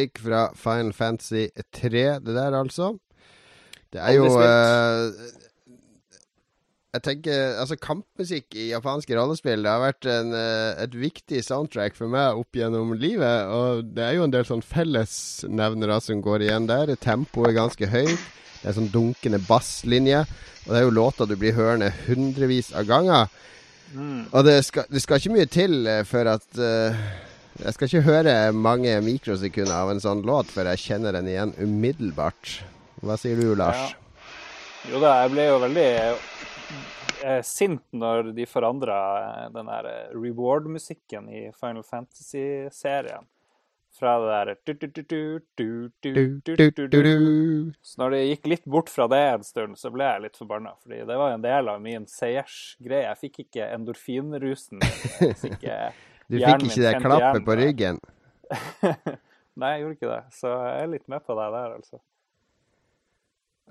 Kampmusikk fra Final Fantasy 3, det der altså. Det er jo eh, Jeg tenker Altså, kampmusikk i japanske rollespill Det har vært en, eh, et viktig soundtrack for meg opp gjennom livet. Og det er jo en del sånn fellesnevnere som går igjen der. Tempoet er ganske høyt. Det er sånn dunkende basslinje. Og det er jo låter du blir hørende hundrevis av ganger. Og det skal, det skal ikke mye til eh, for at eh, Jeg skal ikke høre mange mikrosekunder av en sånn låt før jeg kjenner den igjen umiddelbart. Hva sier du, Lars? Jo da, jeg ble jo veldig eh, sint når de forandra den der eh, reward-musikken i Final Fantasy-serien. Fra det der du, du, du, du, du, du, Du, du, du, du, du, du. du. Så når det gikk litt bort fra det en stund, så ble jeg litt forbanna. Fordi det var en del av min seiersgreie. Jeg fikk ikke endorfinrusen. hvis ikke Du fikk ikke det klappet på ryggen? *laughs* Nei, jeg gjorde ikke det. Så jeg er litt med på deg der, altså.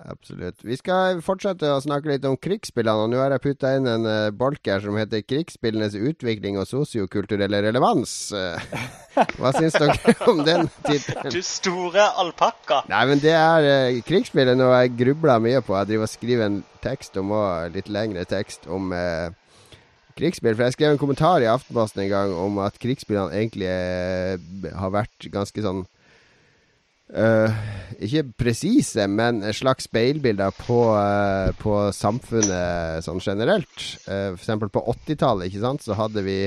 Absolutt. Vi skal fortsette å snakke litt om krigsspillene. og Nå har jeg putta inn en uh, bolk her som heter 'Krigsspillenes utvikling og sosiokulturelle relevans'. Eh, hva syns dere *laughs* om den tittelen? Du store alpakka. Nei, men det er uh, krigsspillet noe jeg grubler mye på. Jeg driver og skriver en tekst om også, litt lengre tekst om uh, krigsspill. For jeg skrev en kommentar i Aftenposten en gang om at krigsspillene egentlig er, har vært ganske sånn Uh, Ikke presise, men et slags speilbilder på, uh, på samfunnet sånn generelt. Uh, eksempel på 80-tallet, ikke sant, så hadde vi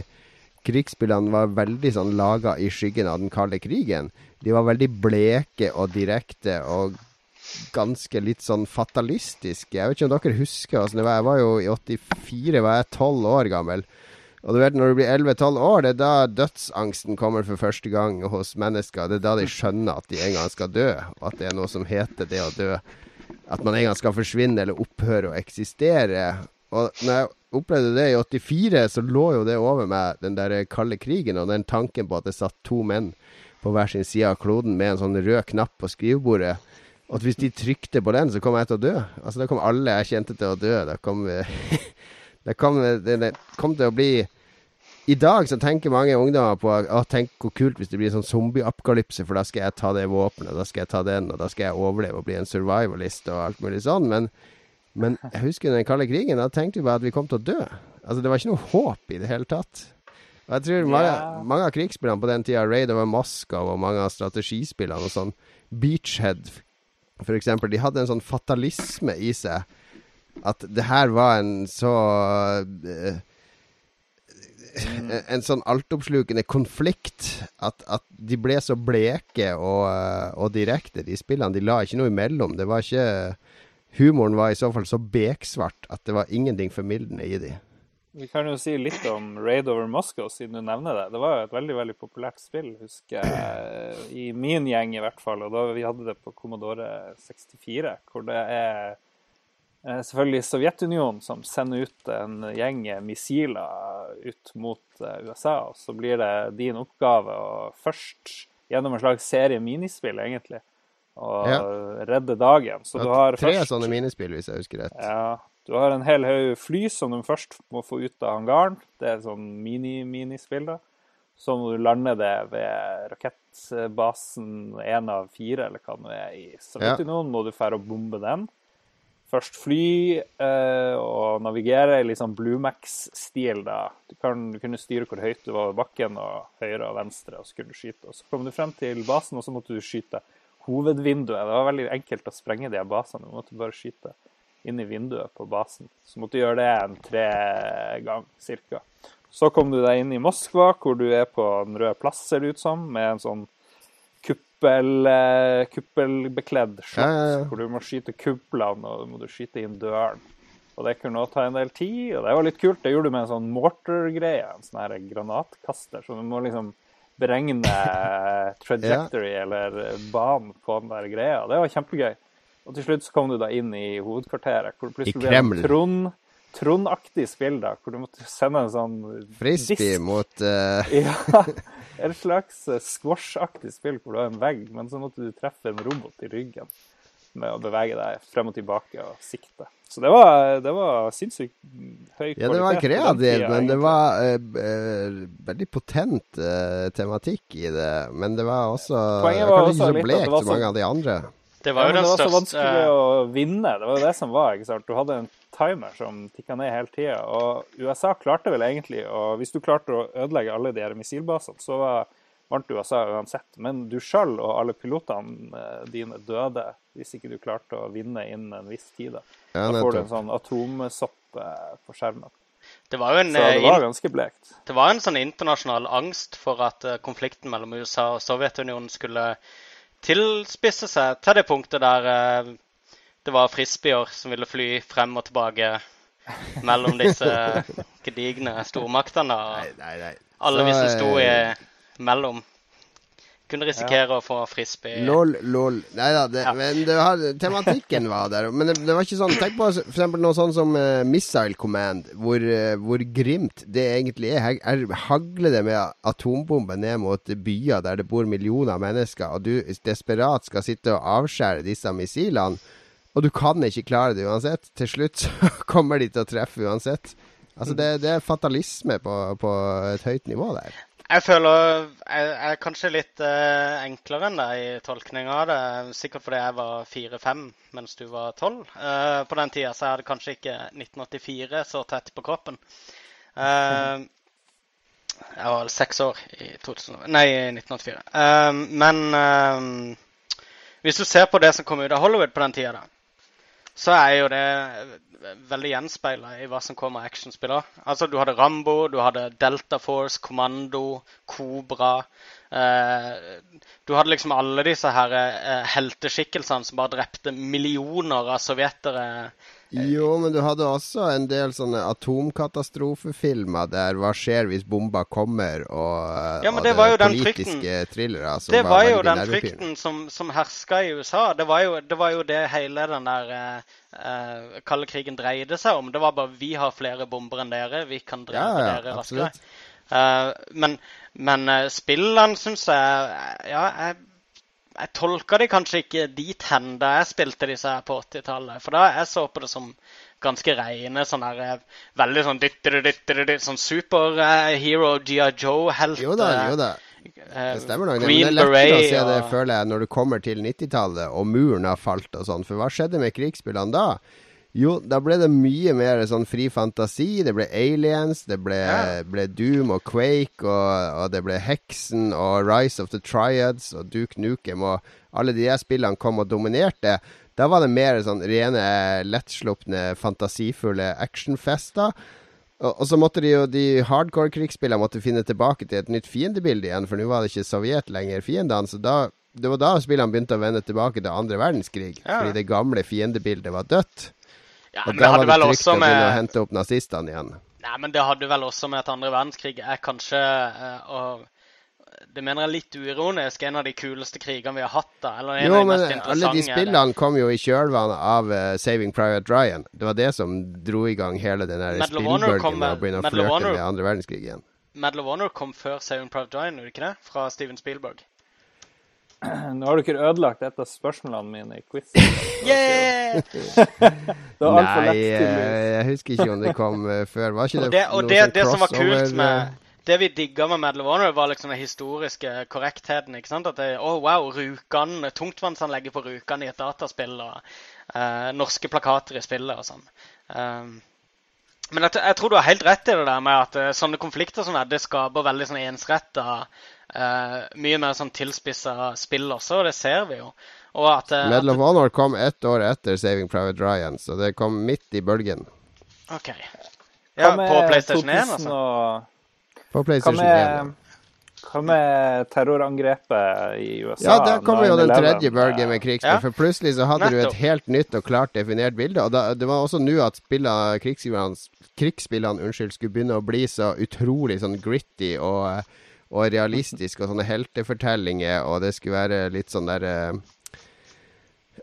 Krigsspillene var veldig sånn laga i skyggen av den kalde krigen. De var veldig bleke og direkte og ganske litt sånn fatalistiske. Jeg vet ikke om dere husker altså. Jeg var jo i 84, var jeg 12 år gammel. Og du vet, når du blir 11-12 år, det er da dødsangsten kommer for første gang hos mennesker. Det er da de skjønner at de en gang skal dø, og at det er noe som heter det å dø. At man en gang skal forsvinne eller opphøre å eksistere. Og når jeg opplevde det i 84, så lå jo det over meg, den der kalde krigen, og den tanken på at det satt to menn på hver sin side av kloden med en sånn rød knapp på skrivebordet. Og at hvis de trykte på den, så kom jeg til å dø. Altså Da kom alle jeg kjente til å dø. Da kom *laughs* Det kom, det, det kom til å bli I dag så tenker mange ungdommer på Å, tenk hvor kult hvis det blir sånn zombie-apokalypse, for da skal jeg ta det våpenet, da skal jeg ta den, og da skal jeg overleve og bli en survivalist og alt mulig sånn. Men, men *laughs* jeg husker den kalde krigen. Da tenkte vi bare at vi kom til å dø. Altså Det var ikke noe håp i det hele tatt. Og jeg tror mange, yeah. mange av krigsspillene på den tida, Raid over Moscow, og mange av strategispillene og sånn, Beachhead for eksempel, de hadde en sånn fatalisme i seg. At det her var en så uh, en, sånn altoppslukende konflikt. At, at de ble så bleke og, eh, og direkte, de spillene. De la ikke noe imellom. Det var ikke Humoren var i så fall så beksvart at det var ingenting formildende i de. Vi kan jo si litt om Raid over Moscow, siden du nevner det. Det var jo et veldig veldig populært spill, husker jeg, i min gjeng i hvert fall. Og da vi hadde det på Commodore 64, hvor det er eh, selvfølgelig Sovjetunionen som sender ut en gjeng missiler ut mot eh, USA. Og så blir det din oppgave å først, gjennom en slags serie minispill, egentlig, å Ja. redde dagen. Så du har Tre sånne minispill, hvis jeg husker rett. ja, du har en hel haug fly som du først må få ut av hangaren. Det er sånn mini-minispill, da. Så må du lande det ved rakettbasen én av fire, eller hva det nå er, i Sovjetunionen. Må du dra og bombe den. Først fly eh, og navigere i litt sånn Bluemax-stil, da. Du, kan, du kunne styre hvor høyt du var over bakken, og høyre og venstre, og så kunne du skyte. Og så kom du frem til basen, og så måtte du skyte hovedvinduet. Det var veldig enkelt å sprenge de basene. Du måtte bare skyte inn i vinduet på basen. Så måtte du gjøre det en tre gang cirka. Så kom du deg inn i Moskva, hvor du er på Den røde plass, ser det ut som, med en sånn kuppel, eh, kuppelbekledd slott, Ja, ja, ja. hvor du må skyte kuplene, og du må skyte inn døren. Og det kunne også ta en del tid, og det var litt kult. Det gjorde du med en sånn mortar-greie, en sånn her granatkaster, så du må liksom beregne *laughs* trajectory eller banen på den der greia. Det var kjempegøy. Og til slutt så kom du da inn i hovedkvarteret, hvor det plutselig ble en. Trond Trond-aktig spill, da, hvor du måtte sende en sånn Frisbee disk. mot uh... *laughs* Ja. Et slags eh, squash-aktig spill hvor du har en vegg, men så måtte du treffe en robot i ryggen med å bevege deg frem og tilbake og sikte. Så det var, det var sinnssykt høy kvalitet. Ja, det var kreativt, men det var eh, veldig potent uh, tematikk i det. Men det var også Poenget var kanskje også ikke så blekt som så- mange av de andre. Det var ja, jo men den det var så største vanskelig å vinne. Det var jo det som var. ikke sant? Du hadde en timer som tikka ned hele tida. Og USA klarte vel egentlig og Hvis du klarte å ødelegge alle de her missilbasene, så var, vant USA uansett. Men du sjøl og alle pilotene eh, dine døde hvis ikke du klarte å vinne innen en viss tid. Da, Ja, da får du en sånn atomsopp på skjermen. Det var jo en, Så det eh, var ganske blekt. det var en sånn internasjonal angst for at eh, konflikten mellom USA og Sovjetunionen skulle tilspisse seg til det punktet der eh, det var frisbeer som ville fly frem og tilbake mellom disse *laughs* gedigne stormaktene. og Nei, nei, nei. Alle vi som sto eh, i mellom, kunne risikere å få frisbee. Lol, lol. Nei da, det, Ja. men har, tematikken var der. Men det, det var ikke sånn Tenk på for eksempel noe sånn som uh, Missile Command, hvor, uh, hvor grimt det egentlig er. Her hagler det med atombomber ned mot byer der det bor millioner av mennesker, og du desperat skal sitte og avskjære disse missilene. Og du kan ikke klare det uansett. Til slutt så *laughs* kommer de til å treffe uansett. Altså Det, det er fatalisme på, på et høyt nivå der. Jeg føler jeg er kanskje litt eh, enklere enn deg i tolkninga av det. Sikkert fordi jeg var fire-fem mens du var tolv. Eh, på den tida så er det kanskje ikke 1984 så tett på kroppen. Eh, jeg var seks år i 2000, nei, 1984. Eh, men eh, hvis du ser på det som kom ut av Hollywood på den tida, da, så er jo det veldig gjenspeila i hva som kom av actionspill. Altså, du hadde Rambo, du hadde Delta Force, Kommando, Kobra. Eh, du hadde liksom alle disse her eh, helteskikkelsene som bare drepte millioner av sovjetere. Jo, men du hadde også en del sånne atomkatastrofefilmer der hva skjer hvis bomba kommer, og, Ja, men og det var jo den politiske thrillere som Det var jo den frykten som, som herska i USA. Det var, jo, det var jo det hele den der eh, eh, kalde krigen dreide seg om. Det var bare vi har flere bomber enn dere, vi kan drepe Ja, ja, dere raskere. Eh, men men uh, spillene syns jeg Ja, jeg, jeg tolka de kanskje ikke dit hen da jeg spilte disse her på 80-tallet. For da jeg så på det som ganske reine sånn her eh, Veldig sånn dyttere, dyttere, dyttere, sånn superhero G.I. Joe-helt. Jo da, jo da. eh, Det stemmer nok. det, Men det er lettere å se det, føler jeg, når du kommer til 90-tallet og muren har falt og sånn. For hva skjedde med krigsspillene da? Jo, da ble det mye mer sånn fri fantasi. Det ble Aliens, det ble, Ja. ble Doom og Quake, og, og det ble Heksen og Rise of the Triads og Duke Nukem, og alle de der spillene kom og dominerte. Da var det mer sånn rene, lettslupne, fantasifulle actionfester. Og, og så måtte de jo, de hardcore-krigsspillene måtte finne tilbake til et nytt fiendebilde igjen, for nå var det ikke Sovjet lenger fiendene. Så da, det var da spillene begynte å vende tilbake til andre verdenskrig. Ja. Fordi det gamle fiendebildet var dødt. Ja, Og men det hadde vel også begynne å med hente opp nazistene igjen. Nei, men det hadde vel også med at andre verdenskrig er kanskje eh, og Det mener jeg er litt uironisk. En av de kuleste krigene vi har hatt. da, eller en Jo, av de men mest alle de spillene spillene kom jo i kjølvannet av uh, Saving Private Ryan. Det var det som dro i gang hele den der spillbølgen med med- å begynne å flørte med andre verdenskrig igjen. Medal of Honor kom før Saving Private Ryan, gjorde ikke det? Fra Steven Spielberg. *clears throat* Nå har dere ødelagt et av spørsmålene mine i quiz. *laughs* Yeah! *laughs* Det var altfor Nei, lett til eh, jeg husker ikke om det kom eh, før. Var ikke Og det, det, og noe det, sånn det som var kult med eh, Det vi digga med Medal of Honor, var liksom den historiske korrektheten. ikke sant? At det, oh, wow, Rjukan, tungtvannsanlegget på Rjukan i et dataspill, og uh, norske plakater i spillet og sånn. Um, men jeg, jeg tror du har helt rett i det der med at uh, sånne konflikter som det, det skaper veldig sånn ensretta eh, Mye mer sånn tilspissa spill også, og det ser vi jo. Og at, uh, Medal of Honor kom ett år etter Saving Private Ryan, så det kom midt i bølgen. OK. Ja, på PlayStation 1, altså. og- På Hva PlayStation 1. ja. hva med terrorangrepet i USA? Ja, der kommer jo den tredje bølgen med krigsspill. Ja. For plutselig så hadde du et helt nytt og klart definert bilde. Og da, det var også nå at spillene, krigsspillene, krigsspillene unnskyld, skulle begynne å bli så utrolig sånn gritty og, og realistisk og sånne heltefortellinger, og det skulle være litt sånn der eh,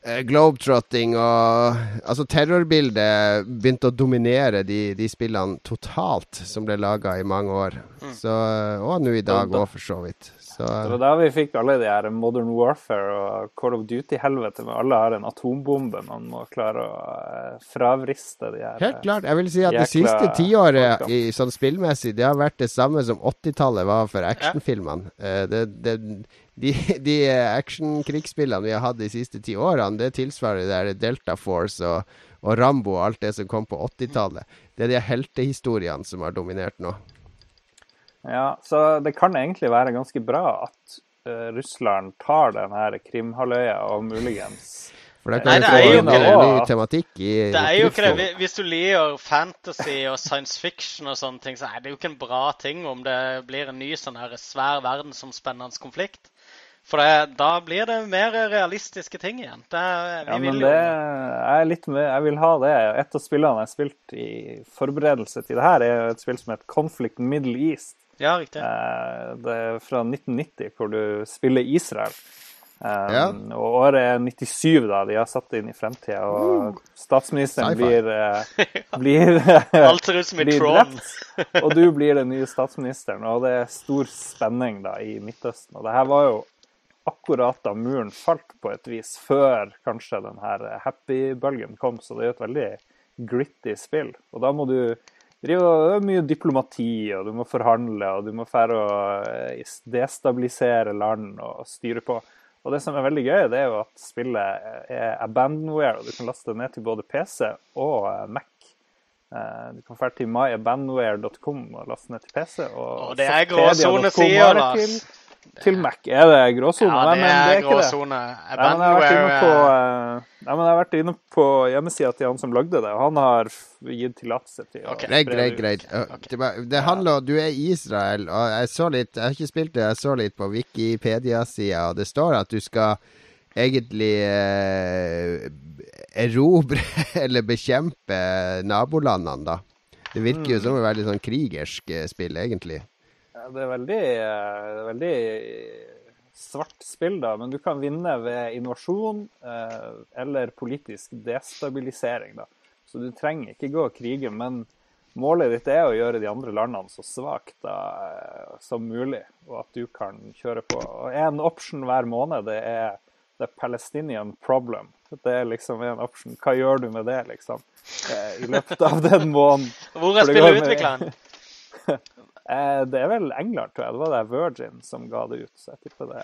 eh, globetrotting og Altså, terrorbildet begynte å dominere de, de spillene totalt som ble laga i mange år. Så, og nå i dag òg, for så vidt. Så, Det var da vi fikk alle de her Modern Warfare og Call of Duty-helvete, med alle har en atombombe man må klare å eh, fravriste de her Helt klart. Jeg vil si at det siste tiåret i, sånn spillmessig, det har vært det samme som 80-tallet var for actionfilmene. Eh, det, det, de de actionkrigsspillene vi har hatt de siste ti årene, det tilsvarer det der Delta Force og, og Rambo og alt det som kom på 80-tallet. Det er de heltehistoriene som har dominert nå. Ja, så det kan egentlig være ganske bra at uh, Russland tar den her Krimhalvøya og muligens For da Nei, det er jo ikke en det. ny tematikk i Det er jo ikke det. Hvis- du liker fantasy og science fiction og sånne ting, så er det jo ikke en bra ting om det blir en ny sånn her svær verdensomspennende konflikt. For det, da blir det mer realistiske ting igjen. Det, vi Ja, men vil det jo det er litt mer, Jeg vil ha det. Et av spillene jeg har spilt i forberedelse til det her, er et spill som heter Conflict Middle East. Ja, riktig. Eh, Det er fra 1990, hvor du spiller Israel. Um, Ja. Og året er 97, da. De har satt det inn i fremtida. Og statsministeren blir, eh, *laughs* blir Alt ser ut som i Tron. drept, og du blir den nye statsministeren. Og det er stor spenning da i Midtøsten. Og det her var jo akkurat da muren falt på et vis, før kanskje den her happy-bølgen kom. Så det er jo et veldig gritty spill. Og da må du drive og det er mye diplomati, og du må forhandle, og du må fære å eh, destabilisere land og styre på. Og det som er veldig gøy, det er jo at spillet er abandonware, og du kan laste det ned til både PC og eh, Mac. Eh, Du kan dra til myabandonware.com og laste ned til PC. Og Og det er gråsonesider, da. Til, Mac. Er det gråsone? Ja, det men er ikke det. gråsone. Nei, men jeg har vært inne på, Abandonware eh, men jeg har vært inne på hjemmesida til han som lagde det, og han har gitt tillatelse til å Ok. Greit, greit, det greit. Det, handler om Du er i Israel, og jeg så litt Jeg har ikke spilt det, jeg så litt på Wikipedia-sida, og det står at du skal egentlig eh, erobre *laughs* eller bekjempe nabolandene, da. Det virker jo som et veldig sånn krigersk eh, spill, egentlig. Ja, det er veldig, eh, veldig svart spill, da, men du kan vinne ved innovasjon eh, eller politisk destabilisering. da. Så du trenger ikke gå og krige, men målet ditt er å gjøre de andre landene så svakt eh, som mulig, og at du kan kjøre på. Og En option hver måned det er The Palestinian Problem. Det er liksom en option. Hva gjør du med det, liksom? Eh, I løpet av den måneden. Hvor er spillet utvikla? *laughs* Eh, det er vel England, tror jeg. Det var det Virgin som ga det ut. Så jeg tipper det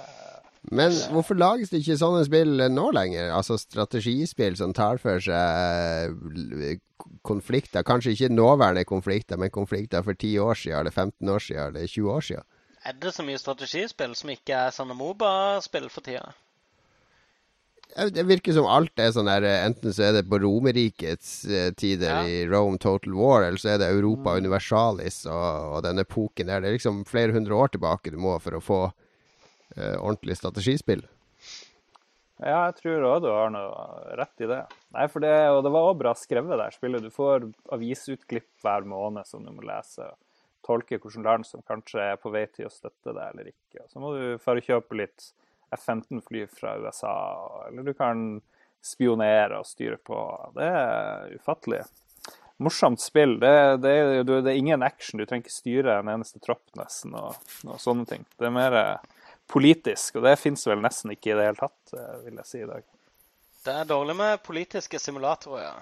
Men hvorfor lages det ikke sånne spill nå lenger? Altså strategispill som tar for seg eh, konflikter. Kanskje ikke nåværende konflikter, men konflikter for 10 år siden, eller 15 år siden, eller 20 år siden. Er det så mye strategispill som ikke er sånne Moba-spill for tida? Det virker som alt er sånn der eh, Enten så er det på Romerrikets eh, tider Ja. i Rome Total War, eller så er det Europa Universalis og, og den epoken der. Det er liksom flere hundre år tilbake du må for å få uh, ordentlig strategispill. Ja, jeg tror òg du har noe rett i det. Nei, for det, og det var òg bra skrevet der spillet. Du får avisutklipp hver måned som du må lese. Tolke hvilke land som kanskje er på vei til å støtte deg eller ikke. Så må du for å kjøpe litt F-15-fly fra USA, eller du kan spionere og styre på. Det er ufattelig. Morsomt spill. Det, det, er, det er ingen action. Du trenger ikke styre en eneste tropp, nesten, og, og sånne ting. Det er mer eh, politisk, og det fins vel nesten ikke i det hele tatt, eh, vil jeg si i dag. Det er dårlig med politiske simulatorer, ja.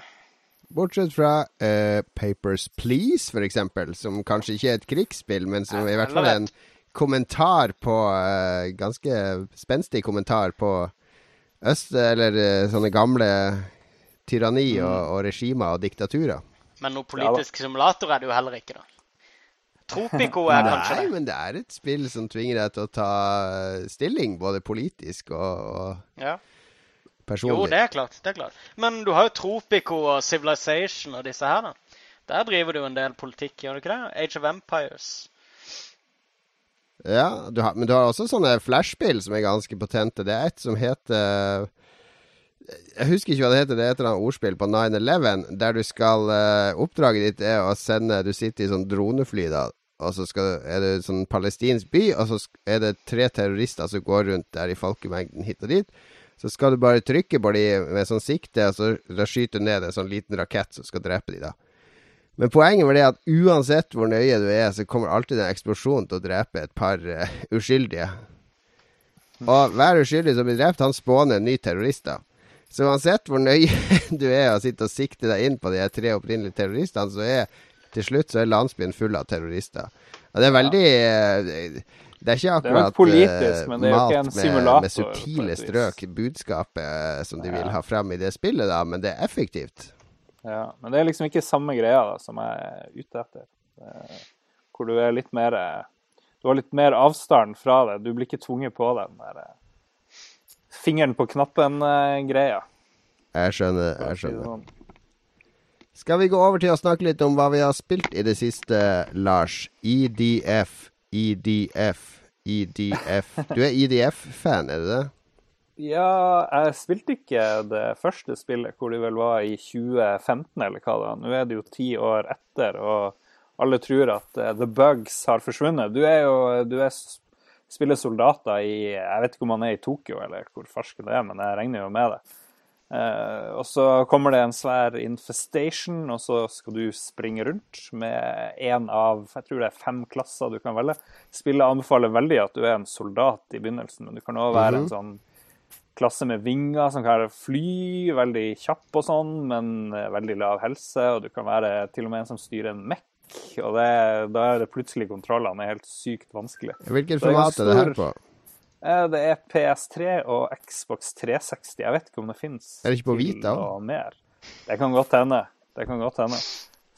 Bortsett fra uh, Papers Please, eksempel, som kanskje ikke er et krigsspill, men som i hvert fall er en kommentar på eh, Ganske spenstig kommentar på øst... Eller eh, sånne gamle tyranni og, og regimer og diktaturer. Men noe politisk simulator er det jo heller ikke, da. Tropico *laughs* er kanskje Nei, men det er et spill som tvinger deg til å ta eh, stilling, både politisk og, og Ja. personlig. Jo, det er klart. det er klart. Men du har jo Tropico og Civilization og disse her, da. Der driver du en del politikk, gjør du ikke det? Age of Empires. Ja, du har, men du har også sånne flashspill som er ganske potente. Det er et som heter Jeg husker ikke hva det heter. Det er et eller annet ordspill på 9-11, der du skal eh, Oppdraget ditt er å sende Du sitter i sånn dronefly, da. Og så skal, er det sånn palestinsk by, og så er det tre terrorister som går rundt der i folkemengden hit og dit. Så skal du bare trykke på dem med sånn sikte, og så skyter du ned en sånn liten rakett som skal drepe dem, da. Men poenget var det at uansett hvor nøye du er, så kommer alltid den eksplosjonen til å drepe et par uh, *laughs* uskyldige. Og hver uskyldig som blir drept, han spåner en ny terrorist. da. Så uansett hvor nøye *laughs* du er og sitter og sikter deg inn på de tre opprinnelige terroristene, så er til slutt så er landsbyen full av terrorister. Og det er veldig eh, Det er ikke akkurat politisk, eh, ikke en malt med, med subtile strøk, budskapet eh, som de vil ha frem i det spillet, da, men det er effektivt. Ja, men det er liksom ikke samme greia da, som jeg er ute etter. Er, Hvor du er litt mer eh, Du har litt mer avstand fra det. Du blir ikke tvunget på den der eh, fingeren på knappen-greia. Jeg skjønner. jeg skjønner. Skal vi gå over til å snakke litt om hva vi har spilt i det siste, Lars? EDF, EDF, EDF. Du er EDF-fan, er du det? Ja, jeg spilte ikke det første spillet, hvor det vel var i 2015, eller hva det var. Nå er det jo ti år etter, og alle tror at eh, The Bugs har forsvunnet. Du er jo du er, spiller soldater i Jeg vet ikke om han er i Tokyo, eller hvor fersken det er, men jeg regner jo med det. Eh, og så kommer det en svær infestation, og så skal du springe rundt med én av jeg tror det er fem klasser du kan velge. Spillet anbefaler veldig at du er en soldat i begynnelsen, men du kan òg være en sånn klasse med vinger som kan fly veldig kjapp og sånn, men eh, veldig lav helse. Og du kan være til og med en som styrer en mekk. Og det, da er det plutselig kontrollene er helt sykt vanskelig. Hvilket er format er det her på? Eh, Det er PS3 og Xbox 360. Jeg vet ikke om det fins Er det ikke på Vita òg? Det kan godt hende. Det kan godt hende.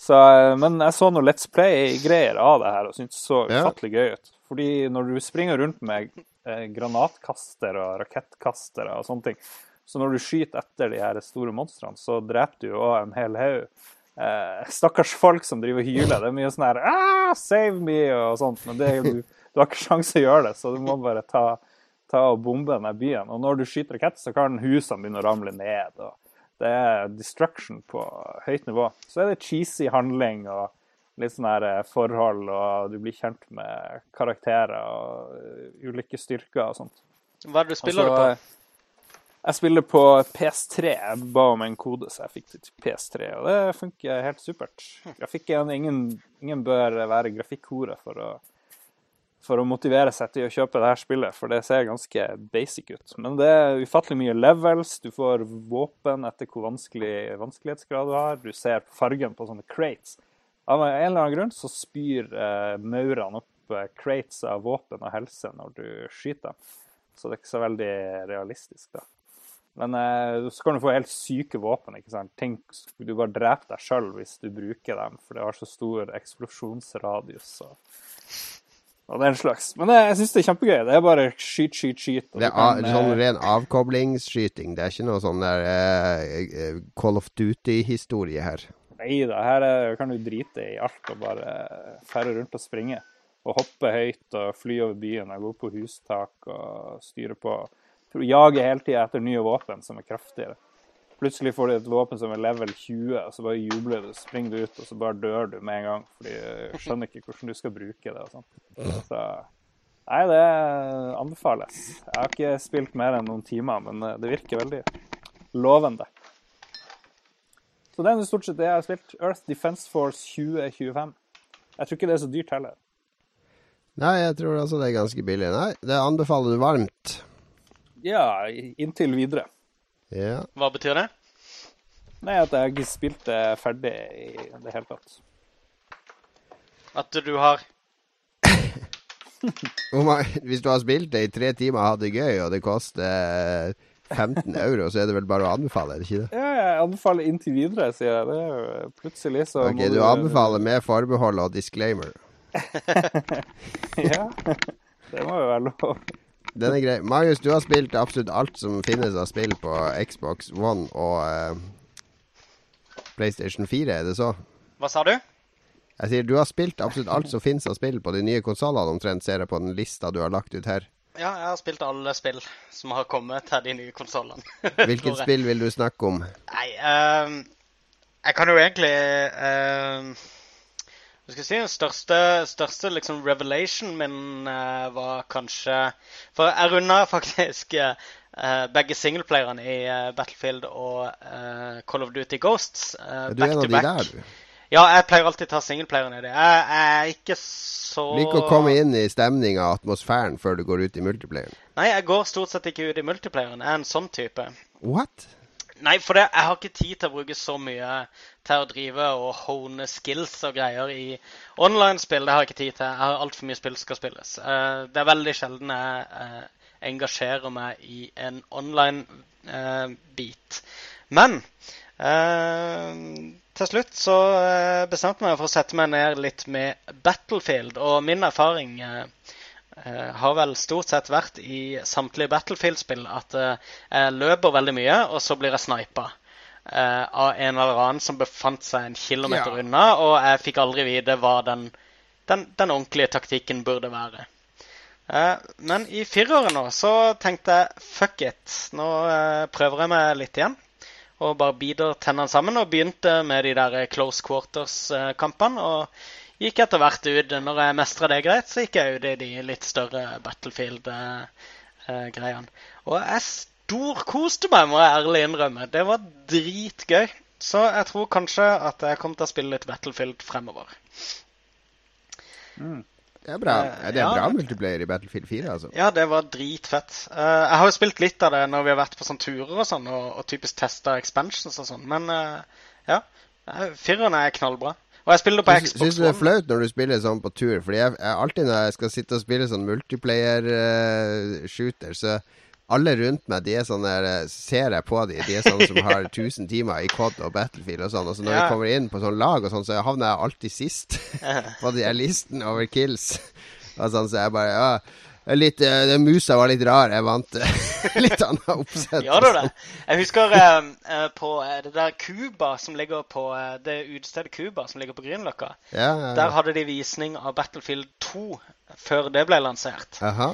Så, eh, men jeg så noe Let's Play-greier av det her og syntes det så Ja. gøy ut. Fordi når du springer rundt med eh, granatkaster og rakettkastere og sånne ting, så når du skyter etter de her store monstrene, så dreper du òg en hel haug. Eh, stakkars folk som driver og hyler. Det er mye sånn her ah, 'Save me!' og sånt. Men det, du, du har ikke sjanse å gjøre det, så du må bare ta, ta og bombe denne byen. Og når du skyter rakett, så kan husene begynne å ramle ned. og Det er destruction på høyt nivå. Så er det cheesy handling og litt sånn her eh, forhold, og du blir kjent med karakterer og eh, ulike styrker og sånt. Hva er det du spiller Altså, du på? Jeg spiller på PS3. Jeg ba om en kode, så jeg fikk det til PS3. Og det funker helt supert. Grafikken, ingen, ingen bør være grafikkhore for å, for å motivere seg til å kjøpe det her spillet, for det ser ganske basic ut. Men det er ufattelig mye levels. Du får våpen etter hvor vanskelig vanskelighetsgrad du har. Du ser fargen på sånne crates. Av en eller annen grunn så spyr eh, maurene opp eh, crates av våpen og helse når du skyter dem. Så det er ikke så veldig realistisk, da. Men eh, så kan du få helt syke våpen. ikke sant? Tenk, du bare dreper deg sjøl hvis du bruker dem, for det har så stor eksplosjonsradius og, og den slags. Men eh, jeg syns det er kjempegøy. Det er bare skyt, skyt, skyt. Det er kan, sånn eh, ren avkoblingsskyting. Det er ikke noe sånn der eh, Call of Duty-historie her. Nei da, her er, kan du drite i alt og bare ferde rundt og springe. Og hoppe høyt og fly over byen og gå på hustak og styre på. Jage hele tida etter nye våpen som er kraftigere. Plutselig får du et våpen som er level 20, og så bare jubler du, springer du ut, og så bare dør du med en gang. Fordi du skjønner ikke hvordan du skal bruke det og sånn. Så Nei, det anbefales. Jeg har ikke spilt mer enn noen timer, men eh, det virker veldig lovende. Så det er stort sett det jeg har spilt. Earth Defense Force 2025. Jeg tror ikke det er så dyrt heller. Nei, jeg tror altså det er ganske billig. Nei, det anbefaler du varmt. Ja, inntil videre. Ja. Hva betyr det? Nei, at jeg har ikke spilt ferdig i det hele tatt. At du har *laughs* Hvis du har spilt det i tre timer og hatt det gøy, og det koster 15 euro, så er det vel bare å anbefale, er det ikke det? Ja, jeg anbefaler inntil videre, sier jeg. Det er jo plutselig så Ok, du anbefaler med forbehold og disclaimer. *laughs* Ja. Det må jo være lov. Den er grei. Marius, du har spilt absolutt alt som finnes av spill på Xbox One og eh, PlayStation 4, er det så? Hva sa du? Jeg sier du har spilt absolutt alt som finnes av spill på de nye konsollene, omtrent ser jeg på den lista du har lagt ut her. Ja, jeg har spilt alle spill som har kommet til de nye konsollene. *laughs* Hvilket spill vil du snakke om? Nei, ehm, jeg kan jo egentlig Hva skal jeg si Den største, største liksom revelation min uh, var kanskje For jeg runda *laughs* faktisk uh, eh, begge singleplayerne i eh, Battlefield og eh, Call of Duty Ghosts. back Du er en av de der, du. Ja, jeg pleier alltid å ta singelplayeren i det. Jeg, jeg er ikke så Liker å komme inn i stemninga og atmosfæren før du går ut i multiplayeren. Nei, jeg går stort sett ikke ut i multiplayeren. Jeg er en sånn type. What? Nei, for det, jeg har ikke tid til å bruke så mye til å drive og hone skills og greier i online-spill. Det har jeg ikke tid til. Jeg har altfor mye spill som skal spilles. Uh, det er veldig sjelden jeg uh, engasjerer meg i en online-bit. Men eh, til slutt så eh, bestemte jeg meg for å sette meg ned litt med Battlefield. Og min erfaring eh, eh, har vel stort sett vært i samtlige Battlefield-spill at eh, jeg løper veldig mye, og så blir jeg snipa. eh, av en eller annen som befant seg en kilometer Ja. unna, og jeg fikk aldri vite hva den, den, den ordentlige taktikken burde være. Eh, men i fireren nå så tenkte jeg fuck it. Nå prøver jeg meg litt igjen. Og bare biter tennene sammen og begynte med de der close quarters-kampene. Og gikk etter hvert ut. Når jeg mestra det greit, så gikk jeg ut i de litt større Battlefield-greiene. Og jeg storkoste meg, må jeg ærlig innrømme. Det var dritgøy. Så jeg tror kanskje at jeg kommer til å spille litt Battlefield fremover. Det er bra. Eh, Det er ja. bra multiplayer i Battlefield 4, altså. Ja, det var dritfett. Eh, jeg har jo spilt litt av det når vi har vært på sånne turer og sånn, og, og typisk testa expansions og sånn, men eh, ja. Fireren er knallbra. Og jeg spiller det på Xbox One. syns du det er flaut når du spiller sånn på tur? Fordi jeg, jeg alltid når jeg skal sitte og spille sånn multiplayer-shooter, så alle rundt meg, de er sånne der, eh, Ser jeg på de, de er sånne som har 1000 timer i COD og Battlefield og sånn. Og så når Ja. vi kommer inn på sånn lag og sånn, så havner jeg alltid sist *laughs* på de her listen over kills. Og sånn, så jeg bare Ja. Litt, eh, den musa var litt rar. Jeg vant *laughs* litt annet oppsett. Gjør du det? Jeg husker eh, eh, på det der Cuba som ligger på det utestedet Cuba som ligger på Grünerløkka. Ja, ja, Der hadde de visning av Battlefield 2 før det ble lansert. Aha.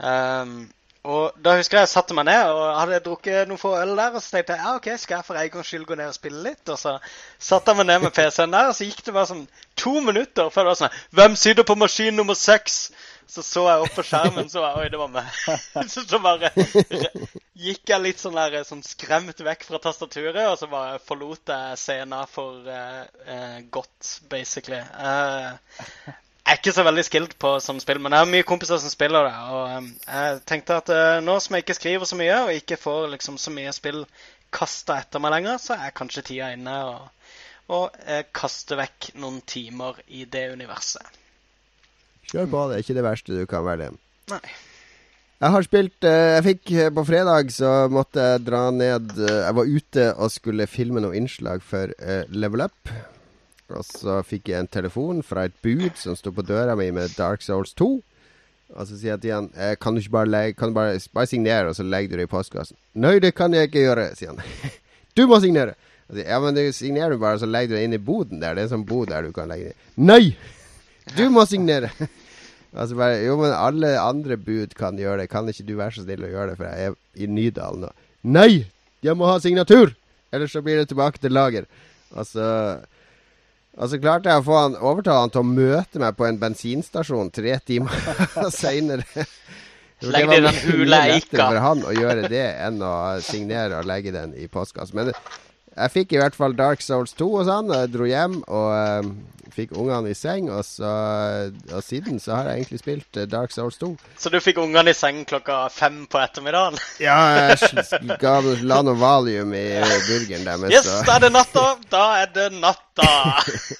Um, og da husker jeg jeg satte meg ned og hadde drukket noen få øl der. Og så tenkte jeg ja, ok, skal jeg for en gangs skyld gå ned og spille litt? Og så satte jeg meg ned med PC-en der, og så gikk det bare sånn to minutter før det var sånn Hvem sitter på maskin nummer seks? Så så jeg opp på skjermen, så var, oi, det var meg. *laughs* så, så bare gikk jeg litt sånn der sånn skremt vekk fra tastaturet, og så bare forlot jeg scenen for uh, uh, godt, basically. Eh, jeg er ikke så veldig skilled på som spill, men jeg har mye kompiser som spiller det. Og um, jeg tenkte at uh, nå som jeg ikke skriver så mye, og ikke får liksom så mye spill kasta etter meg lenger, så er kanskje tida inne å og, eh, kaste vekk noen timer i det universet. Kjør på, det er ikke det verste du kan velge. Nei. Jeg har spilt eh, Jeg fikk eh, På fredag så måtte jeg dra ned eh, Jeg var ute og skulle filme noen innslag for eh, Level Up. Og så fikk jeg en telefon fra et bud som sto på døra mi med Dark Souls 2. Og så sier jeg til han eh, Kan du ikke bare, legge, kan du bare, bare signere, og så legger du det i postkassen? Nei, det kan jeg ikke gjøre, sier han. *laughs* du må signere! Sier, ja, men du signerer bare, så legger du det inn i boden der. Det er en sånn bod der du kan legge det. Nei! *laughs* Du må signere! *laughs* Altså bare, jo, men alle andre bud kan gjøre det. Kan ikke du være så snill å gjøre det, for jeg er i Nydalen nå. Nei! Jeg må ha signatur! Ellers så blir det tilbake til lager. Og så, og så klarte jeg å få han overtale han til å møte meg på en bensinstasjon tre timer *laughs* seinere. *laughs* Legg det i den hule eika. for han å gjøre det enn å signere og legge den i postkassen. Men jeg fikk i hvert fall Dark Souls 2 og sånn. og Jeg dro hjem og eh, fikk ungene i seng. Og, så, og siden så har jeg egentlig spilt eh, Dark Souls 2. Så du fikk ungene i seng klokka fem på ettermiddagen? *laughs* Ja, jeg ga, la noe valium i burgeren deres. Yes, så- da er det natta! Da er det natta!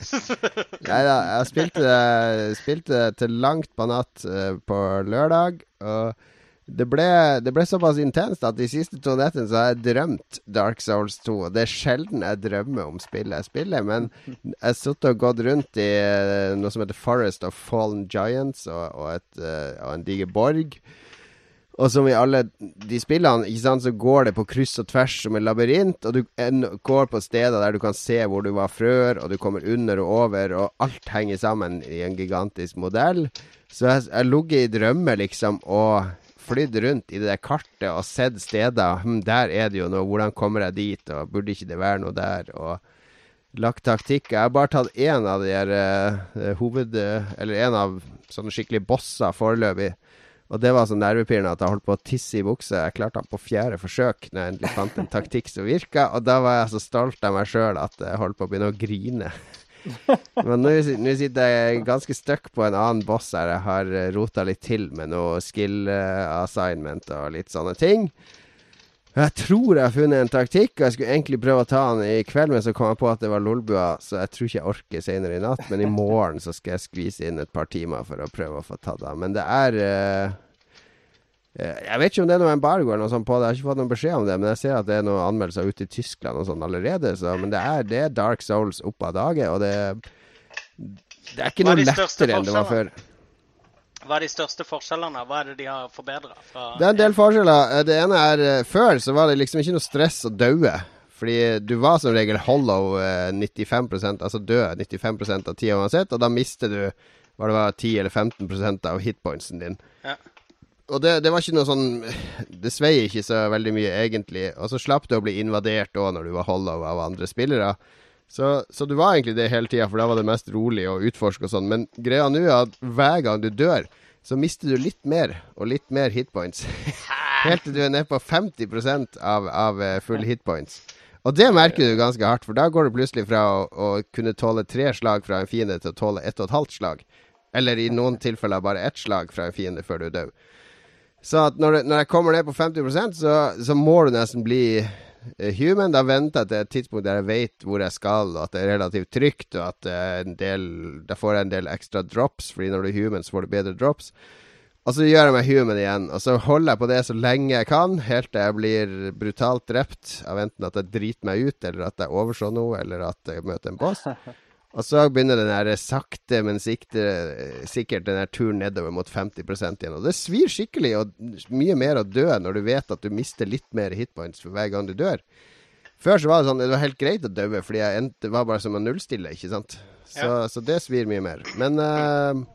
*laughs* Nei da, jeg spilte, det- spilte det til langt på natt eh, på lørdag. Og det ble, det ble såpass intenst at de siste to nettene så har jeg drømt Dark Souls 2. Og det er sjelden jeg drømmer om spillet jeg spiller, men *laughs* jeg har sittet og gått rundt i eh, noe som heter Forest of Fallen Giants, og, og, et, eh, og en diger borg. Og som i alle de spillene, ikke sant, så går det på kryss og tvers som en labyrint. Og du går på steder der du kan se hvor du var før, og du kommer under og over, og alt henger sammen i en gigantisk modell. Så jeg har ligget i drømmer, liksom, og flydd rundt i det der kartet og sett steder. Hm, der er det jo noe, hvordan kommer jeg dit, og burde ikke det være noe der? Og lagt taktikk. Jeg har bare tatt én av de her uh, hoved... eh, eller en av sånne skikkelig bosser foreløpig Og det var så nervepirrende at jeg holdt på å tisse i buksa. Jeg klarte den på fjerde forsøk når jeg endelig fant en taktikk som virka, og da var jeg så stolt av meg sjøl at jeg holdt på å begynne å grine. *laughs* Men nå nå sitter jeg ganske stuck på en annen boss her. Jeg har rota litt til med noe skill eh, assignment og litt sånne ting. Jeg tror jeg har funnet en taktikk, og jeg skulle egentlig prøve å ta den i kveld, men så kom jeg på at det var lolbua, så jeg tror ikke jeg orker senere i natt. Men i morgen så skal jeg skvise inn et par timer for å prøve å få tatt den. Men det er eh, eh, Jeg vet ikke om det er noe embargo eller noe sånt på det, jeg har ikke fått noen beskjed om det. Men jeg ser at det er noen anmeldelser ute i Tyskland og sånn allerede, så Men det er, det er Dark Souls opp av dage, og det Det er ikke noe lettere enn det var før. Hva er de største forskjellene? Hva er det de har forbedra? Det er en del forskjeller. Eh, Det ene er eh, Før så var det liksom ikke noe stress å daue. Fordi du var som regel hollow eh, 95% altså død 95% av tida uansett, og da mister du hva det var 10 eller 15% av hitpointsen din. Ja. Og det, det var ikke noe sånn *sighs* Det svei ikke så veldig mye, egentlig. Og så slapp du å bli invadert òg når du var hollow av andre spillere. Så, så du var egentlig det hele tida, for da var det mest rolig å utforske og sånn. Men greia nå er at hver gang du dør, så mister du litt mer og litt mer hitpoints. *laughs* Helt til du er nede på 50% av, av eh, full hitpoints. Og det merker du ganske hardt, for da går du plutselig fra å, å kunne tåle tre slag fra en fiende til å tåle ett og et halvt slag. Eller i noen tilfeller bare ett slag fra en fiende før du død. Så at når, det, når jeg kommer ned på 50% så, så må du nesten bli eh, human. Da venter jeg til et tidspunkt der jeg vet hvor jeg skal, og at det er relativt trygt, og at en del, da får jeg en del ekstra drops, fordi når du er human, så får du bedre drops. Og så gjør jeg meg human igjen, og så holder jeg på det så lenge jeg kan, helt til jeg blir brutalt drept av enten at jeg driter meg ut, eller at jeg overså noe, eller at jeg møter en boss. *laughs* Og så begynner den der sakte, men sikte, sikkert den der turen nedover mot 50% igjen. Og det svir skikkelig, og mye mer å dø når du vet at du mister litt mer hitpoints for hver gang du dør. Før så var det sånn, det var helt greit å dø, fordi jeg endte, var bare som å nullstille, ikke sant. Så, så det svir mye mer. Men eh,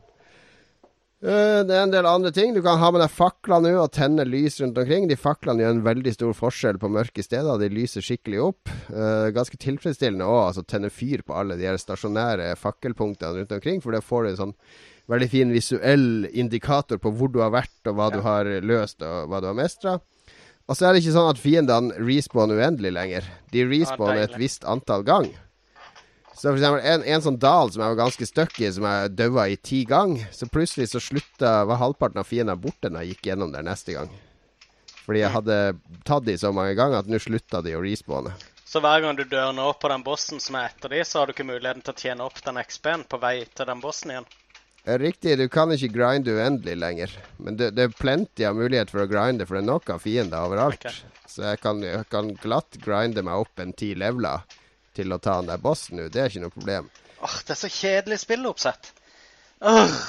det er en del andre ting. Du kan ha med deg fakler nå og tenne lys rundt omkring. De faklene gjør en veldig stor forskjell på mørke steder. De lyser skikkelig opp. Eh, ganske tilfredsstillende òg, altså tenne fyr på alle de her stasjonære fakkelpunktene rundt omkring, for da får du en sånn veldig fin visuell indikator på hvor du har vært, og hva du har løst, og hva du har mestra. Og så er det ikke sånn at fiendene respawner uendelig lenger. De respawner et visst antall gang. Så for eksempel en, en sånn dal som jeg var ganske stuck i, som jeg daua i ti ganger, så plutselig så slutta var halvparten av fiendene borte når jeg gikk gjennom der neste gang. Fordi jeg hadde tatt de så mange ganger at nå slutta de å respawne. Så hver gang du dør nå på den bossen som er etter de, så har du ikke muligheten til å tjene opp den XP-en på vei til den bossen igjen. Eh, Riktig, du kan ikke grinde uendelig lenger. Men det, det er plenty av mulighet for å grinde, for det er nok av fiender overalt. Okay. Så jeg kan, jeg kan glatt grinde meg opp en ti leveler til å ta han der bossen nå. Det er ikke noe problem. Åh, det er så kjedelig spilloppsett. Åh,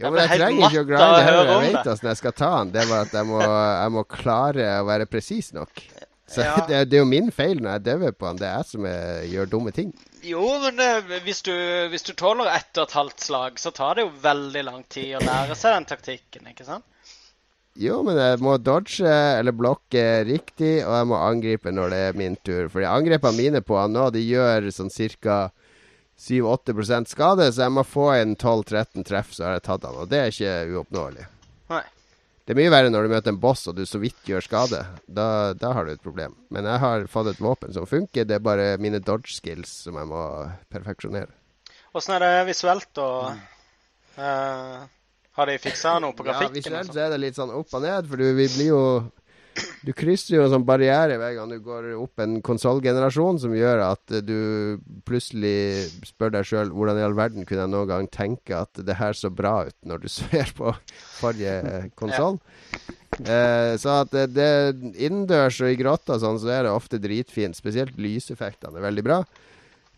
Jo, men jeg trenger ikke å grinde høre Jeg vet åssen jeg skal ta han. Det er bare at jeg må, jeg må klare å være presis nok. Så Ja. *laughs* det, det er jo min feil når jeg dauer på han. Det er jeg som er, gjør dumme ting. Jo, men det, hvis, du, hvis du tåler ett og et halvt slag, så tar det jo veldig lang tid å lære seg den taktikken, ikke sant? Jo, men jeg må dodge eller blokke riktig, og jeg må angripe når det er min tur. Fordi angrepene mine på han nå, de gjør sånn ca. 7-8% skade, så jeg må få en 12-13 treff, så har jeg tatt han. Og det er ikke uoppnåelig. Nei. Det er mye verre når du møter en boss og du så vidt gjør skade. Da, da har du et problem. Men jeg har fått et våpen som funker. Det er bare mine dodge skills som jeg må perfeksjonere. Åssen er det visuelt og eh, Har de fiksa noe på Ja, grafikken? visuelt og så er det litt sånn opp og ned, for du vi blir jo Du krysser jo en sånn barriere hver gang du går opp en konsollgenerasjon som gjør at eh, du plutselig spør deg sjøl hvordan i all verden kunne jeg noen gang tenke at det her så bra ut når du *laughs* ser på forrige konsoll. Eh, så at det, det innendørs og i grotta sånn, så er det ofte dritfint. Spesielt lyseffektene er veldig bra.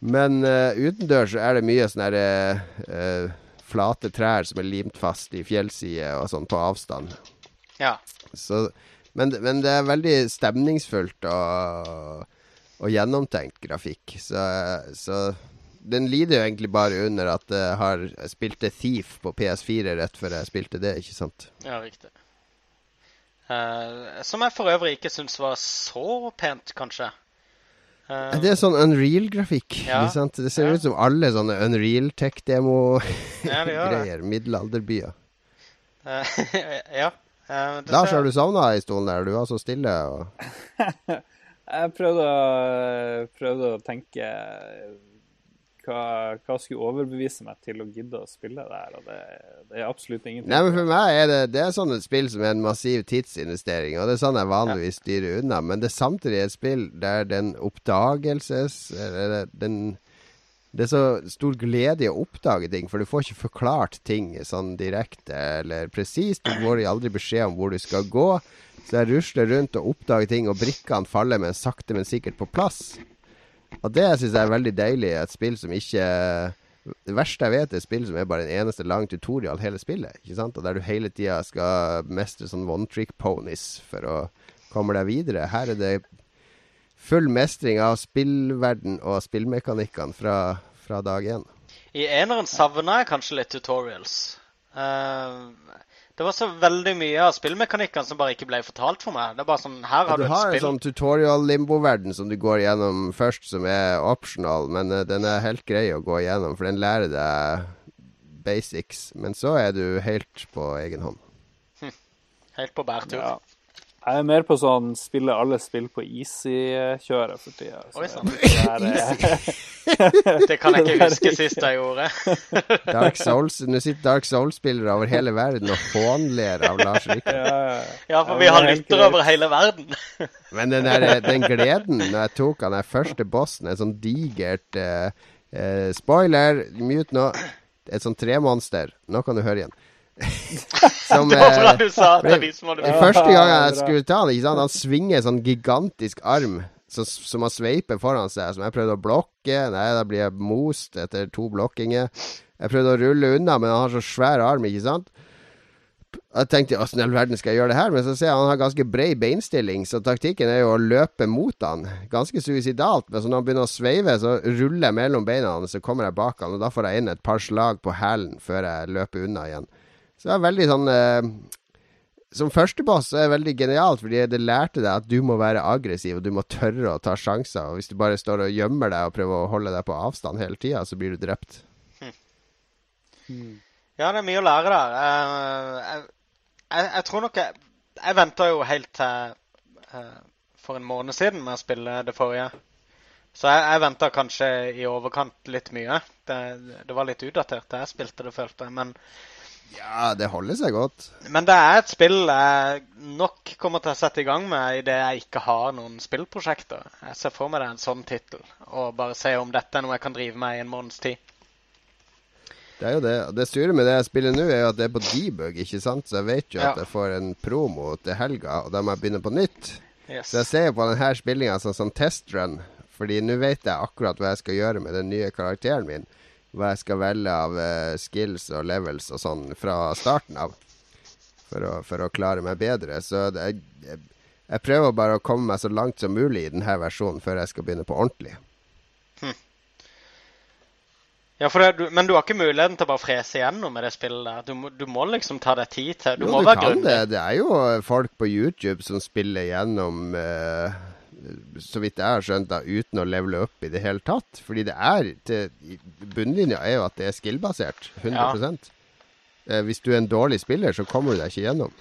Men uh, utendørs er det mye sånn her, eh, flate trær som er limt fast i fjellsider og sånn på avstand. Ja. Så, men, men det er veldig stemningsfullt og, og gjennomtenkt grafikk. Så, så den lider jo egentlig bare under at jeg har spilte Thief på PS4 rett før jeg spilte det, ikke sant? Ja, riktig. Uh, som jeg for øvrig ikke syns var så pent, kanskje. Eh, Det er sånn Unreal-grafikk. Ja. Det ser Ja. ut som alle sånne Unreal *laughs* Ja, det gjør det. Tech-demo-greier. Middelalderbyer. Uh, *laughs* ja. Uh, Lars, har du savna i stolen der? Du var så stille. og... *laughs* Jeg prøvde å, prøvde å tenke hva, hva skulle overbevise meg til å gidde å spille det her, og det, det er absolutt ingenting. Nei, men For meg er det, det er sånn et spill som er en massiv tidsinvestering, og det er sånn jeg vanligvis styrer unna. Men det er samtidig et spill der den oppdagelses... Den det er så stor glede i å oppdage ting, for du får ikke forklart ting sånn direkte eller presist. Du får aldri beskjed om hvor du skal gå. Så jeg rusler rundt og oppdager ting, og brikkene faller men sakte, men sikkert på plass. Og det syns jeg er veldig deilig. Et spill som ikke Det verste jeg vet, er et spill som er bare en eneste lang tutorial hele spillet. Ikke sant? Og der du hele tida skal mestre sånn one trick ponies for å komme deg videre. Her er det full mestring av spillverden og spillmekanikkene fra, fra dag én. I eneren savna jeg kanskje litt tutorials. Eh, det var så veldig mye av spillmekanikkene som bare ikke ble fortalt for meg. Det er bare sånn Her har Du du et har en sånn tutorial-limbo-verden som du går gjennom først, som er optional, men uh, den er helt grei å gå gjennom, for den lærer deg basics. Men så er du helt på egen hånd. Helt på bærtur. Ja. Jeg er mer på sånn spille alle spill på easy-kjøret for tida. Oi, sann. det *laughs* Det kan jeg ikke huske sist jeg gjorde. *laughs* Dark Souls, Nå sitter Dark Souls-spillere over hele verden og hånler av Lars Rikard. Ja, ja. Ja, for vi har er lyttere over hele verden. *laughs* Men den, der, den gleden når jeg tok han der første bossen, en sånn digert uh, uh, Spoiler, mute nå. Et sånn tremonster. Nå kan du høre igjen. Som, *laughs* Det var bra eh, du sa til de som hadde første gang jeg skulle ta sant? han svinger en sånn gigantisk arm som, som han sveiper foran seg. Som jeg prøvde å blokke. Nei, da blir jeg most etter to blokkinger. Jeg prøvde å rulle unna, men han har så svær arm, ikke sant. Jeg tenkte åssen i all verden skal jeg gjøre det her? Men så ser jeg han har ganske bred beinstilling, så taktikken er jo å løpe mot han. Ganske suicidalt. Men så når han begynner å sveive, så ruller jeg mellom beina hans, så kommer jeg bak han, og da får jeg inn et par slag på hælen før jeg løper unna igjen. Så det er veldig sånn eh, Som førsteboss så er det veldig genialt, fordi det lærte deg at du må være aggressiv, og du må tørre å ta sjanser. Og hvis du bare står og gjemmer deg og prøver å holde deg på avstand hele tida, så blir du drept. Ja, det er mye å lære der. Eh, Jeg, jeg, jeg tror nok Jeg, jeg venta jo helt til eh, for en måned siden med å spille det forrige. Så jeg, jeg venta kanskje i overkant litt mye. Det, det var litt utdatert da jeg spilte det, følte jeg. Men, Ja, det holder seg godt. men det er et spill jeg nok kommer til å sette i gang med idet jeg ikke har noen spillprosjekter. Jeg ser for meg det er en sånn tittel, og bare se om dette er noe jeg kan drive med i en måneds tid. Det er jo det. Det sure med det jeg spiller nå, er jo at det er på debug, ikke sant? Så jeg vet jo at Ja. jeg får en promo til helga, og da må jeg begynne på nytt. Yes. Så jeg ser jo på denne spillinga som som testrun, fordi nå vet jeg akkurat hva jeg skal gjøre med den nye karakteren min. Hva jeg skal velge av uh, skills og levels og sånn fra starten av. For å, for å klare meg bedre. Så det, jeg, jeg prøver bare å komme meg så langt som mulig i denne versjonen før jeg skal begynne på ordentlig. Ja, for det, du, Men du har ikke muligheten til å bare frese igjennom med det spillet der. Du du må liksom ta deg tid til Du Jo, må du være kan grundig. det. Det er jo folk på YouTube som spiller gjennom eh, Så vidt jeg har skjønt, da, uten å levele opp i det hele tatt. Fordi det er til, Bunnlinja er jo at det er skill-basert. 100 eh, Hvis du er en dårlig spiller, så kommer du deg ikke gjennom.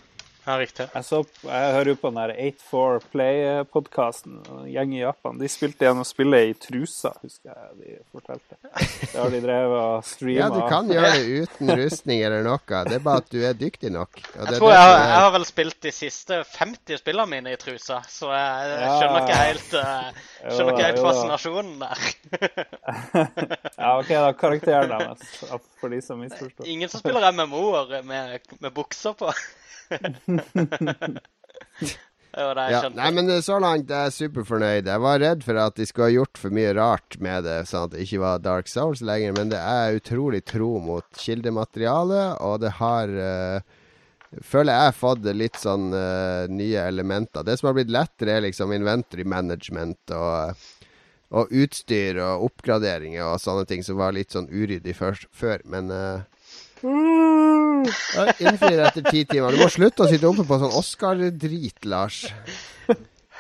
Ja, riktig. Jeg, så, jeg hører jo på den der 84 Play-podkasten. En gjeng i Japan. De spilte igjen å spille i trusa, husker jeg de fortalte. Det har de drevet og streama. Ja, du kan gjøre det uten rustning eller noe. Det er bare at du er dyktig nok. Og det Jeg tror jeg, har- er- jeg har vel spilt de siste 50 spillene mine i trusa, så jeg, jeg skjønner ikke helt, eh, skjønner ikke helt fascinasjonen der. *laughs* Ja, OK, da. Karakteren deres, for de som misforstår. Ingen som spiller MMO-er med, med bukser på. Det var det jeg Ja, skjønte. nei, men eh, så langt er jeg superfornøyd. Jeg var redd for at de skulle ha gjort for mye rart med det, sånn at det ikke var Dark Souls lenger, men det er utrolig tro mot kildematerialet, og det har uh, Føler jeg har fått litt sånn uh, nye elementer. Det som har blitt lettere, er liksom inventory management og, og utstyr og oppgraderinger og sånne ting som var litt sånn uryddig før, men uh, Innfrir etter ti timer. Du må slutte å sitte oppe på sånn Oscar-drit, Lars.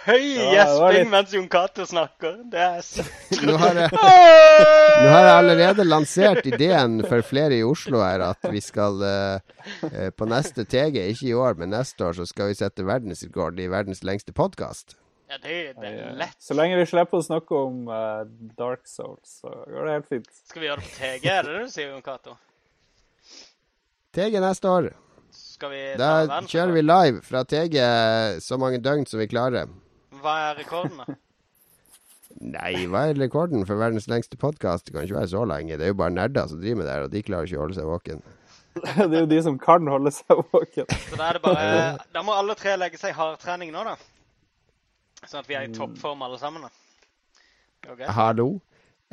høy gjesping litt- mens Jon Cato snakker. Det er så *laughs* Nå har jeg, nå har jeg allerede lansert ideen for flere i Oslo her at vi skal eh, eh, på neste TG, ikke i år, men neste år, så skal vi sette verdensrekord i verdens lengste podkast. Ja, det, det er lett. Så lenge vi slipper å snakke om uh, Dark Souls, så går det helt fint. Skal vi gjøre det på TG, er det det du sier, Jon Cato? TG neste år. Skal vi ta Da verdensrekord? kjører vi live fra TG så mange døgn som vi klarer. Hva er rekorden, da? Nei, hva er rekorden for verdens lengste podkast? Det kan ikke være så lenge. Det er jo bare nerder som driver med det her, og de klarer ikke å holde seg våken. *laughs* Det er jo de som kan holde seg våken. Så da er det bare *laughs* Da må alle tre legge seg i hardtrening nå, da. Sånn at vi er i toppform alle sammen, da. Okay. Hallo?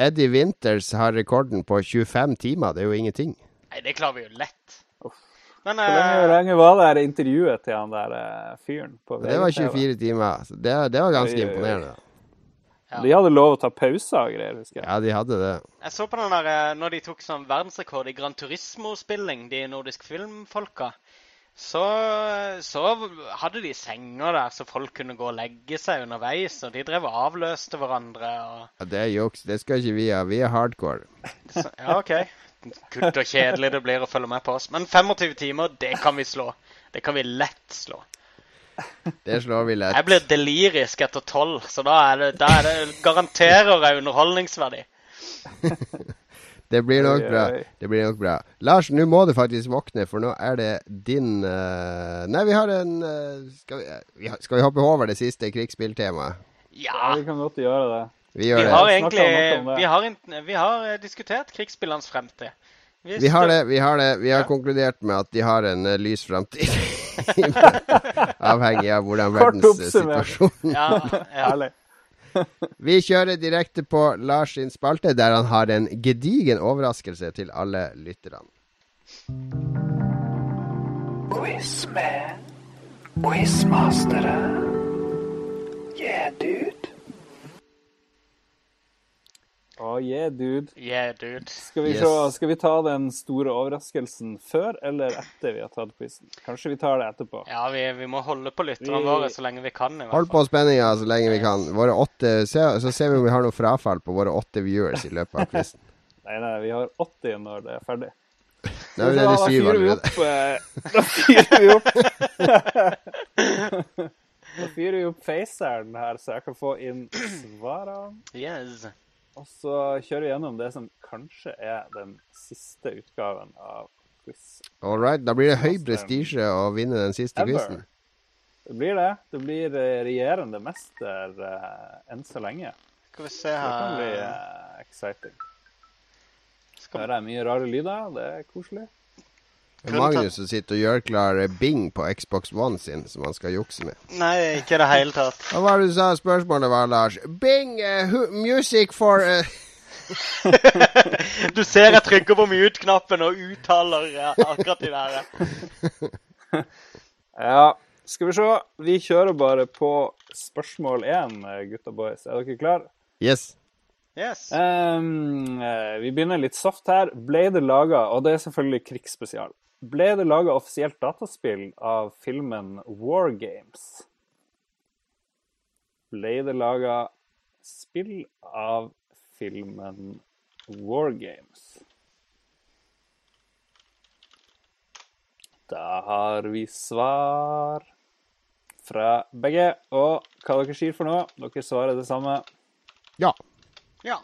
Eddie Winters har rekorden på 25 timer. Det er jo ingenting. Nei, det klarer vi jo lett. Men Hvor lenge, eh, lenge var det her intervjuet til han der eh, fyren på Det var 24 timer. Så det, det var ganske imponerende. Ja. De hadde lov å ta pauser og greier, husker jeg. Ja, de hadde det. jeg så på den der eh, når de tok sånn verdensrekord i Gran Turismo-spilling, de nordiske filmfolka. Så, så hadde de senger der så folk kunne gå og legge seg underveis, og de drev og avløste hverandre. og... Ja, det er juks. Det skal ikke vi ha. Vi er hardcore. Så, ja, OK. Kutt og kjedelig det blir å følge med på oss. Men 25 timer, det kan vi slå. Det kan vi lett slå. Det slår vi lett. Jeg blir delirisk etter tolv, så da er det, da er det garanterer jeg underholdningsverdi. *laughs* Det blir nok bra. Det blir nok bra. Lars, nå må du faktisk våkne, for nå er det din uh... Nei, vi har en uh... skal, vi, vi, skal vi hoppe over det siste krigsspilltemaet? Ja, Ja. vi kan godt gjøre det. Vi Vi har egentlig vi har, vi har diskutert krigsspillernes fremtid. Vi har det. Vi har, det. Vi har Ja. konkludert med at de har en uh, lys framtid. *laughs* Avhengig av hvordan verdenssituasjonen verdens situasjon Ja, ja. Vi kjører direkte på Lars sin spalte, der han har en gedigen overraskelse til alle lytterne. Quizman. Quizmasteren. Yeah, dude. Oh yeah, dude. Yeah, dude. Skal vi, Yes. se, skal vi ta den store overraskelsen før eller etter vi har tatt quizen? Kanskje vi tar det etterpå. Ja, vi, vi må holde på lytterne Vi- våre så lenge vi kan. i Hold fall. på spenninga så lenge vi kan. Våre åtte, se, så ser vi om vi har noe frafall på våre åtte viewers i løpet av quizen. *laughs* Nei, nei, vi har 80 når det er ferdig. Er det syv fyrer vi allerede. eh, Da fyrer vi opp *laughs* Da fyrer vi opp faceren her, så jeg kan få inn svarene. Yes. Og så kjører vi gjennom det som kanskje er den siste utgaven av quiz. All right. Da blir det høy prestisje å vinne den siste Ever. quizen. Det blir det. Det blir eh, regjerende mester uh, enn så lenge. Skal vi se her Det kan bli eh, exciting. Skal- Hører jeg mye rare lyder. Det er koselig. Magnus som sitter og gjør klar eh, Bing på Xbox One sin, som han skal jukse med. Nei, ikke i det hele tatt. *laughs* Hva var det du sa spørsmålet var, Lars? Bing! uh, music for uh... *laughs* Du ser jeg trykker på mute-knappen og uttaler akkurat de der. *laughs* Ja, skal vi se. Vi kjører bare på spørsmål én, gutta boys. Er dere klare? Yes. Yes. Ehm, eh, vi begynner litt soft her. Ble det laga, og det er selvfølgelig krigsspesial, ble det laga offisielt dataspill av filmen War Games? Ble det laga spill av filmen War Games? Da har vi svar fra begge. Og hva dere sier for noe? Dere svarer det samme. Ja. Ja.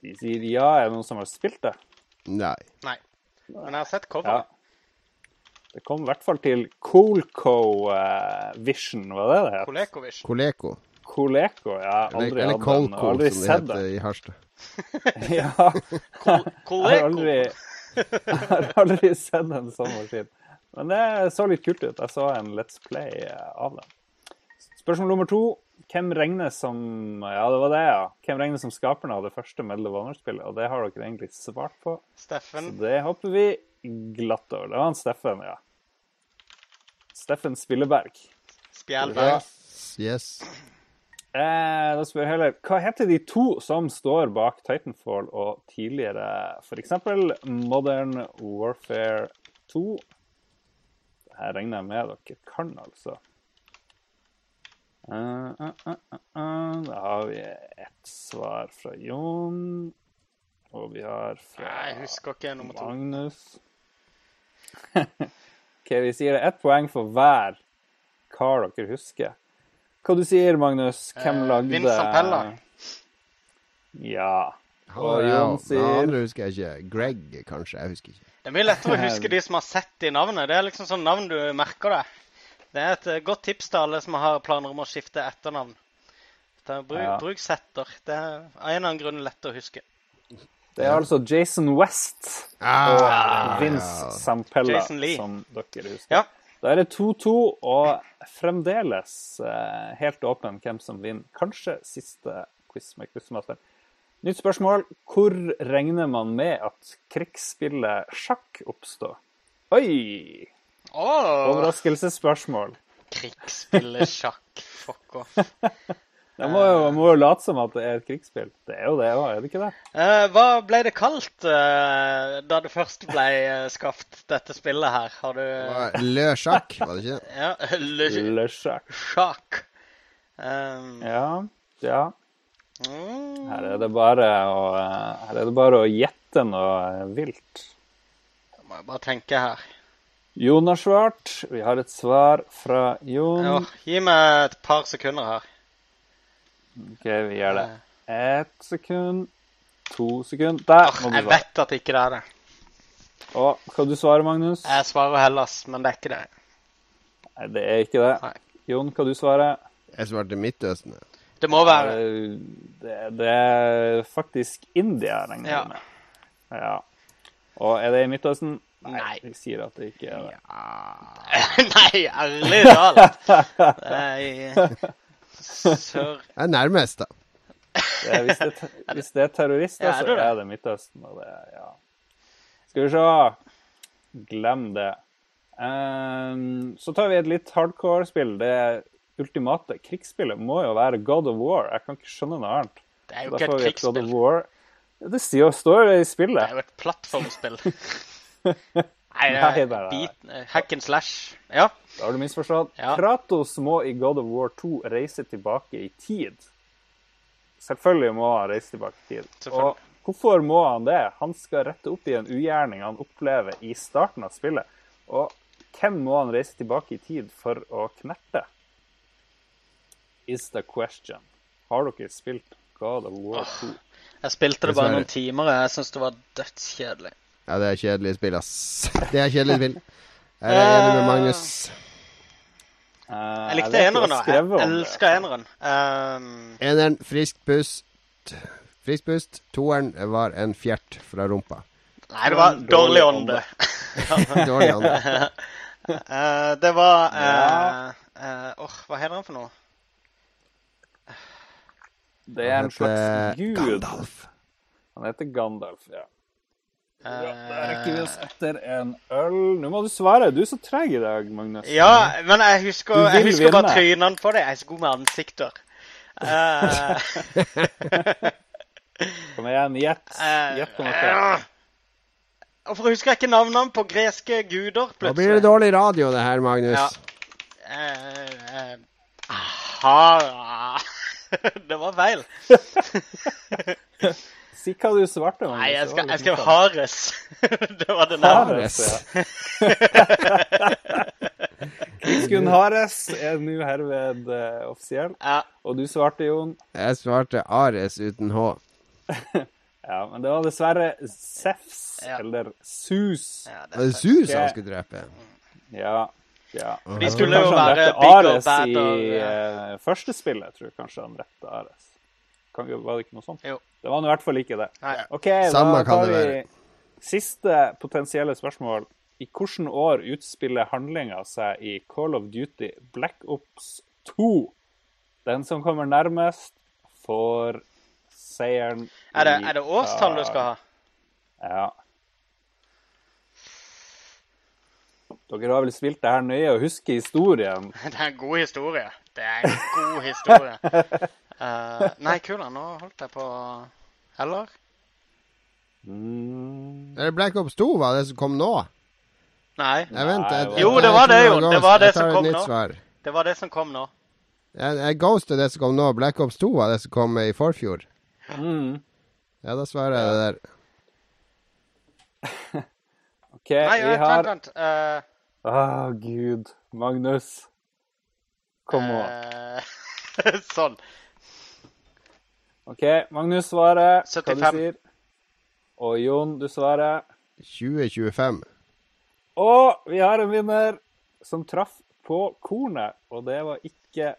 De sier ja. Er det noen som har spilt det? Nei. Nei. Men jeg har sett Ja. Det kom i hvert fall til Colco eh, Vision, var det det het? Colecovic. Coleco. Coleco, ja. Aldri eller Colco, som det heter det. i Harstad. *laughs* Ja, jeg har Coleco. aldri, *laughs* jeg har aldri sett en sånn maskin. Men det så litt kult ut. Jeg så en Let's Play eh, av den. Spørsmål nummer to. Hvem regnes som Ja, det var det, ja. Hvem regnes som skaperne av det første Medal of Honor-spillet? Og det har dere egentlig svart på. Steffen. Så det hopper vi glatt over. Det var han Steffen, ja. Steffen Spilleberg. Spjelberg. Yes. Eh, da spør jeg heller Hva heter de to som står bak Titanfall og tidligere f.eks. Modern Warfare 2? Her regner jeg med dere kan, altså. Uh, uh, uh, uh, uh. Da har vi ett svar fra Jon. Og vi har fra Nei, jeg husker ikke nummer to. Magnus. *laughs* OK, vi sier det ett poeng for hver hva dere husker. Hva du sier Magnus? Hvem Eh, lagde Vincent Pella. Ja. Og ja, Jon sier sier andre husker jeg ikke. Greg, kanskje. Jeg husker ikke. Det er mye lettere å huske *laughs* de som har sett de navnene. Det er liksom sånn navn du merker deg. Det er et eh, godt tips til alle som har planer om å skifte etternavn. Det er Bruk, Ja. bruk setter. Det er av en eller annen grunn lett å huske. Det er altså Jason West Ah, og Vince Sampella som dere husker. Ja. Da er det 2-2, og fremdeles eh, helt åpen hvem som vinner. Kanskje siste quiz med quizmaster. Nytt spørsmål. Hvor regner man med at krigsspillet sjakk oppstår? Oi! Oh. Overraskelsesspørsmål. krigsspillet sjakk. Fuck off. *laughs* Jeg må jo, må jo late som at det er et krigsspill. Det er jo det òg, er det ikke det? Eh, hva ble det kalt eh, da det først ble skapt, dette spillet her? Har du Le Sjakk, var det ikke? Ja, *laughs* le Le sjakk. Um, Ja, ja. mm, Her er det bare å, eh, her er det bare å gjette noe vilt. Jeg må jeg bare tenke her. Jon har svart. Vi har et svar fra Jon. Ja, gi meg et par sekunder her. OK, vi gjør det. Ett sekund. To sekund. Der må du jeg vet at ikke det er det. Og skal du svare, Magnus? Jeg svarer Hellas, men det er ikke det. Nei, det er ikke det. Nei. Jon, hva du svarer? Jeg svarte Midtøsten. Det må være Eh, Det, det er faktisk India, regner Ja. med. Ja. Og er det i Midtøsten? Nei. Vi sier at det ikke er det. *laughs* Nei, ærlig talt. *laughs* Nei. Sør *laughs* er nærmest, da. Det er, hvis, det, hvis det er terrorister, Ja, er så det så er det Midtøsten. Og det, ja. Skal vi se Glem det. Um, så tar vi et litt hardcore-spill. Det ultimate krigsspillet må jo være God of War. Jeg kan ikke skjønne noe annet. Det er jo ikke et vi God of krigsspill. War. Det sier- står jo i spillet. Det er jo et plattformspill. *laughs* Nei, det Nei, er det er- beat, hack and slash. Ja. Da har du misforstått. Ja. Kratos må i God of War 2 reise tilbake i tid. Selvfølgelig må han reise tilbake i tid. Og hvorfor må han det? Han skal rette opp i en ugjerning han opplever i starten av spillet. Og hvem må han reise tilbake i tid for å knerte? Is the question. Har dere spilt God of War 2? Jeg spilte det bare noen timer. og Jeg syns det var dødskjedelig. Ja, det er kjedelig spill, ass. *laughs* Det er kjedelig spill. Jeg er enig med Magnus. Uh, Jeg likte eneren òg. Jeg elsker elska eneren. Um, Eneren, frisk pust. Frisk pust. Toeren var en fjert fra rumpa. nei, det var dårlig ånde. Dårlig ånde. uh, *laughs* *laughs* det var Åh, eh, eh, Åh, hva heter han for noe? Det er en slags gud. Gandalf. Han heter Gandalf, ja. Eh, Da rekker vi oss etter en øl. Nå må du svare. Du er så treg i dag, Magnus. Ja, men jeg husker, jeg husker bare trynene på det. Jeg er så god med ansikter. Eh, *laughs* Kom igjen, gjett. eh, Gjett på noe. eh, Hvorfor husker jeg ikke navnene på greske guder, plutselig? Nå blir det dårlig radio, det her, Magnus. Ja. Uh, uh, aha. *laughs* Det var feil. *laughs* Si hva du svarte, Magnus. Nei, jeg, skal, jeg skrev. Hares. *laughs* Det var det. Hares, ja. *laughs* Krigsguden Hares er nå herved uh, offisiell. Ja. Og du svarte, Jon. Jeg svarte Ares uten H. *laughs* Ja, men det var dessverre Sefs, Ja. eller Sus. Ja, Var det det, Sus han skulle drepe? Ja. ja. de skulle jo være Ares i uh, første spillet. tror Jeg kanskje han drepte Ares. Kan, var det ikke noe sånt? Jo. Det var i hvert fall ikke det. Nei. OK, Samme da kan tar vi siste potensielle spørsmål. I hvilket år utspiller handlinga seg i Call of Duty Black Ops 2? Den som kommer nærmest, får seieren Er det, er det årstall du skal ha? Ja. Dere har vel spilt det her nøye og husker historien? *laughs* Det er en god historie. Det er en god historie. *laughs* Eh, nei, kula, nå holdt jeg på Eller? Mm. Er det Black Ops 2 var det som kom nå? Nei. Jeg vent, jeg- jeg- Jo, det var det jo. Det var det som kom nå. Svar. Det var det som kom nå. Jeg, jeg Ghost er det som kom nå. Black Ops 2 var det som kom i forfjor. Mm. Ja, da svarer jeg det der. *laughs* OK, Nei, vi vent, har vent. vent. Uh... Oh, gud. Magnus. Kom nå. Uh... *laughs* sånn. OK, Magnus svarer. Hva 75. du sier. Og Jon, du svarer. 2025. Og vi har en vinner som traff på kornet, og det var ikke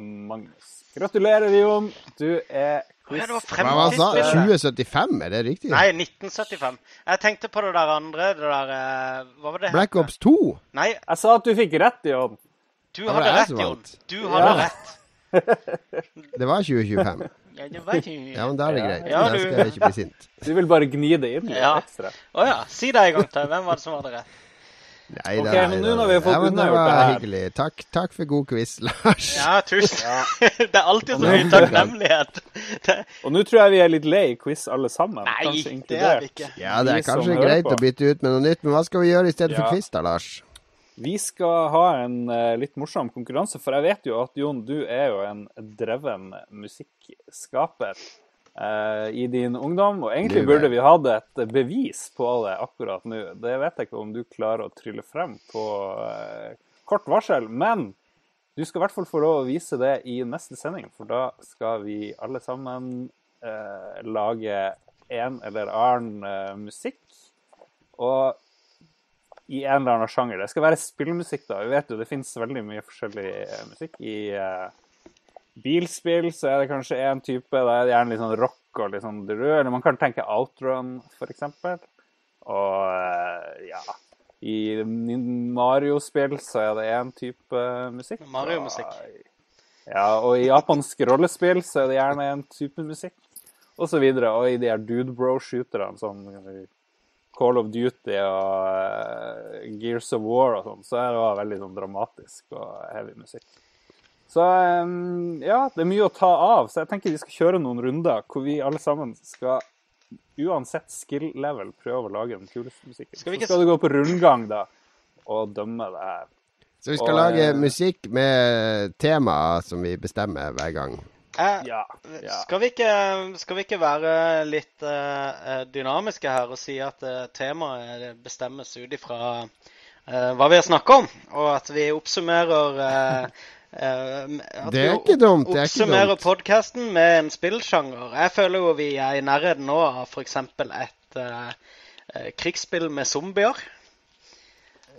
Magnus. Gratulerer, Jon. Du er Ja, Hva var det han sa? 2075, er det riktig? Nei, 1975. Jeg tenkte på det der andre, det der eh, Hva var det? Black? Ops 2? Nei, Jeg sa at du fikk rett, Jon. du hadde rett, Jon. Du hadde Ja. rett. *laughs* Det var 2025. Ja, det var ikke Ja, men da er det greit. Ja, Da skal jeg ikke bli sint. *laughs* Du vil bare gni det inn litt Ja. ekstra. Å ja. Si det en gang til. Hvem var det som hadde rett? Nei, da, nei, men nå når vi har fått ja, men det var det her. hyggelig. Takk, takk for god quiz, *laughs* Lars. Ja, tusen. *laughs* det er alltid så mye takknemlighet. Det, Og nå tror jeg vi er litt lei quiz alle sammen. nei, kanskje det er vi ikke. Ja, det er kanskje greit å bytte ut med noe nytt, men hva skal vi gjøre i stedet Ja. for quiz da, Lars? Vi skal ha en eh, litt morsom konkurranse, for jeg vet jo at Jon, du er jo en dreven musikkskaper eh, i din ungdom. Og egentlig burde vi hatt et bevis på det akkurat nå. Det vet jeg ikke om du klarer å trylle frem på eh, kort varsel. Men du skal i hvert fall få lov å vise det i neste sending, for da skal vi alle sammen eh, lage en eller annen eh, musikk. Og i en eller annen sjanger. Det skal være spillmusikk, da. Vi vet jo det finnes veldig mye forskjellig eh, musikk. I uh, bilspill så er det kanskje én type. Da er det gjerne litt sånn rock og litt sånn rød. Eller man kan tenke outrun, eksempel. Og uh, ja I Mario-spill så er det én type musikk. Mario-musikk. Ja, og i japansk rollespill så er det gjerne en type musikk. Og så videre. Og i de her dude bro-shooterne, sånn Call of Duty og eh, Gears of War og sånn, så er det også veldig sånn dramatisk og heavy musikk. Så eh, ja, det er mye å ta av. Så jeg tenker vi skal kjøre noen runder hvor vi alle sammen skal, uansett skill level, prøve å lage den kuleste musikken. Skal vi ikke Så skal du gå på rundgang, da, og dømme det her. Så vi skal Og, lage eh, musikk med temaer som vi bestemmer hver gang. Eh, Ja. ja. Skal vi ikke, skal vi ikke være litt uh, dynamiske her og si at uh, temaet bestemmes ut ifra uh, hva vi har snakket om, og at vi oppsummerer at Det er ikke dumt, det er ikke Oppsummerer podkasten med en spillsjanger. Jeg føler jo vi er i nærheten nå av f.eks. et krigsspill med zombier.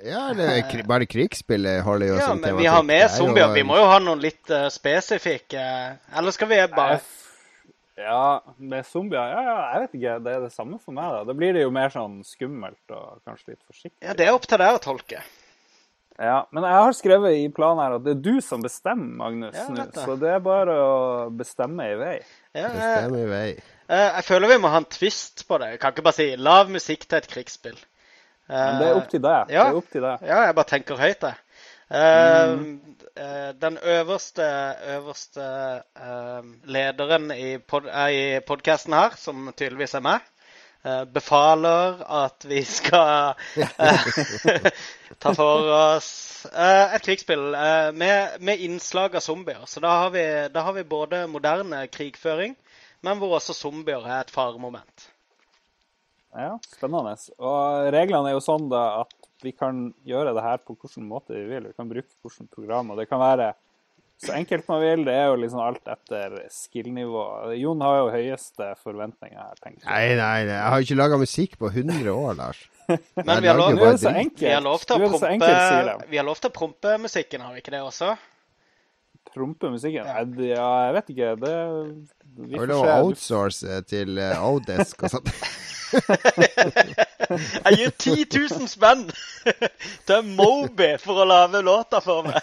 Ja, det er bare krigsspillet Holly og Ja, men tematikk. vi har med er jo- zombier. Vi må jo ha noen litt uh, spesifikke Eller skal vi bare Ja, med zombier ja, ja, Jeg vet ikke. Det er det samme for meg. da. Da blir det jo mer sånn skummelt og kanskje litt forsiktig. Ja, det er opp til deg å tolke. Ja, Men jeg har skrevet i planen her at det er du som bestemmer, Magnus. Ja, nå. det. Så det er bare å bestemme i vei. Ja, eh, Bestemmer i vei. Eh, jeg føler vi må ha en twist på det. Jeg kan ikke bare si 'lav musikk til et krigsspill'. Men det er opp til deg. ja. Det er opp til deg. Ja, jeg bare tenker høyt, jeg. Eh, Mm. eh, den øverste, øverste eh, lederen i, pod i podkasten her, som tydeligvis er meg, befaler at vi skal *laughs* ta for oss et krigsspill med, med innslag av zombier. Så da har, vi, da har vi både moderne krigføring, men hvor også zombier er et faremoment. Ja, Spennende. Og reglene er jo sånn da at vi kan gjøre det her på hvilken måte vi vil. Vi kan bruke hvilket program. Og det kan være så enkelt man vil. Det er jo liksom alt etter skill-nivå. Jon har jo høyeste forventninger her, tenker jeg. Nei, nei, nei, jeg har ikke laga musikk på 100 år, Lars. Men vi har, lov, er så vi har lov til å det så prompe, enkelt, vi har lov til å prompe musikken, har vi ikke det også? Prompe musikken? Ja. ja, jeg vet ikke. Det Vi Har får du lov å se. outsource til uh, Odesk og sånt? *laughs* *laughs* Jeg gir 10 000 spenn til Moby for å lage låta for meg.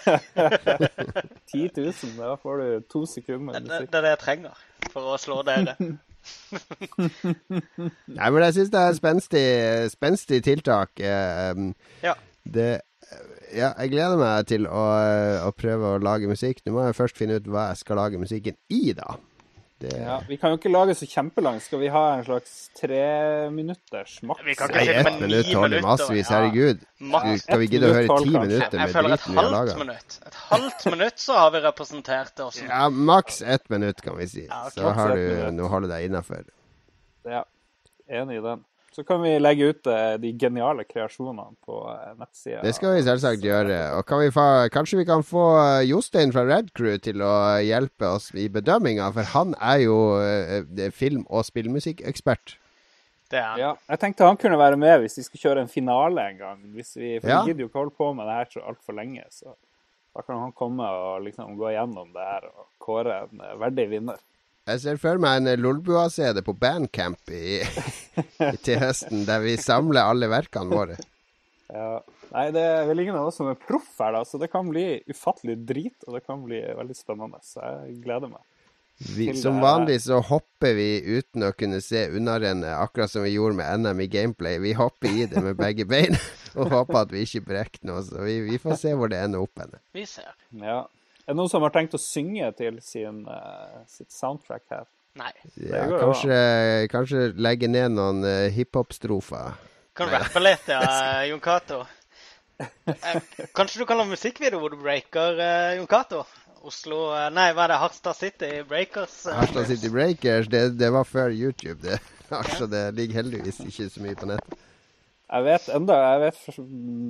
*laughs* 10 000, da får du to sekunder med Det, musikk. det er det jeg trenger for å slå dere. *laughs* Nei, men jeg syns det er spenstig, spenstig tiltak. eh, um, Ja. Det Ja, jeg gleder meg til å, å prøve å lage musikk. Nå må jeg først finne ut hva jeg skal lage musikken i, da. Det, Ja, vi kan jo ikke lage så kjempelang. Skal vi ha en slags treminutters maks? Vi kan ikke Nei, ett minutt holder massevis. Herregud. Maks Du, skal vi gidde å høre ti minutter med driten vi har laga? minutt. Et halvt minutt så har vi representert det også. Ja, maks ett minutt, kan vi si. Ja. Så har du. Nå holder deg innafor. Ja, enig i den. Så kan vi legge ut eh, de geniale kreasjonene på eh, nettsida. Det skal vi selvsagt gjøre. Og kan vi fa, kanskje vi kan få eh, Jostein fra Red Crew til å hjelpe oss i bedømminga, for han er jo film- og spillmusikkekspert. Det er Ja, jeg tenkte han kunne være med hvis vi skulle kjøre en finale en gang. Hvis vi, for Ja. vi gidder jo ikke holde på med det her så altfor lenge. Så da kan han komme og liksom gå gjennom det her og kåre en verdig vinner. Jeg ser for meg en Lolbua-CD på Bandcamp i, i, til høsten, der vi samler alle verkene våre. Ja. Nei, det er vel ingen av oss som er proff her, da, så det kan bli ufattelig drit, og det kan bli veldig spennende. Så jeg gleder meg. Vi, som vanlig så hopper vi uten å kunne se unnarennet, akkurat som vi gjorde med NM i gameplay. Vi hopper i det med begge bein *laughs* og håper at vi ikke brekker noe. Så vi, vi får se hvor det ender opp henne. Vi ser. Ja. Er det noen som har tenkt å synge til sin, uh, sitt soundtrack her? Nei. Ja, kanskje, kanskje legge ned noen uh, hiphop-strofer. Kan rappe litt, ja, *laughs* Jon Cato. Eh, Kanskje du kan lage musikkvideo hvor du breaker eh, Jon Cato? Oslo eh, Nei, hva er det? Harstad City Breakers? eh, *laughs* Harstad City Breakers, det, det var før YouTube, det. Altså, det ligger heldigvis ikke så mye på nett. Jeg vet enda, jeg vet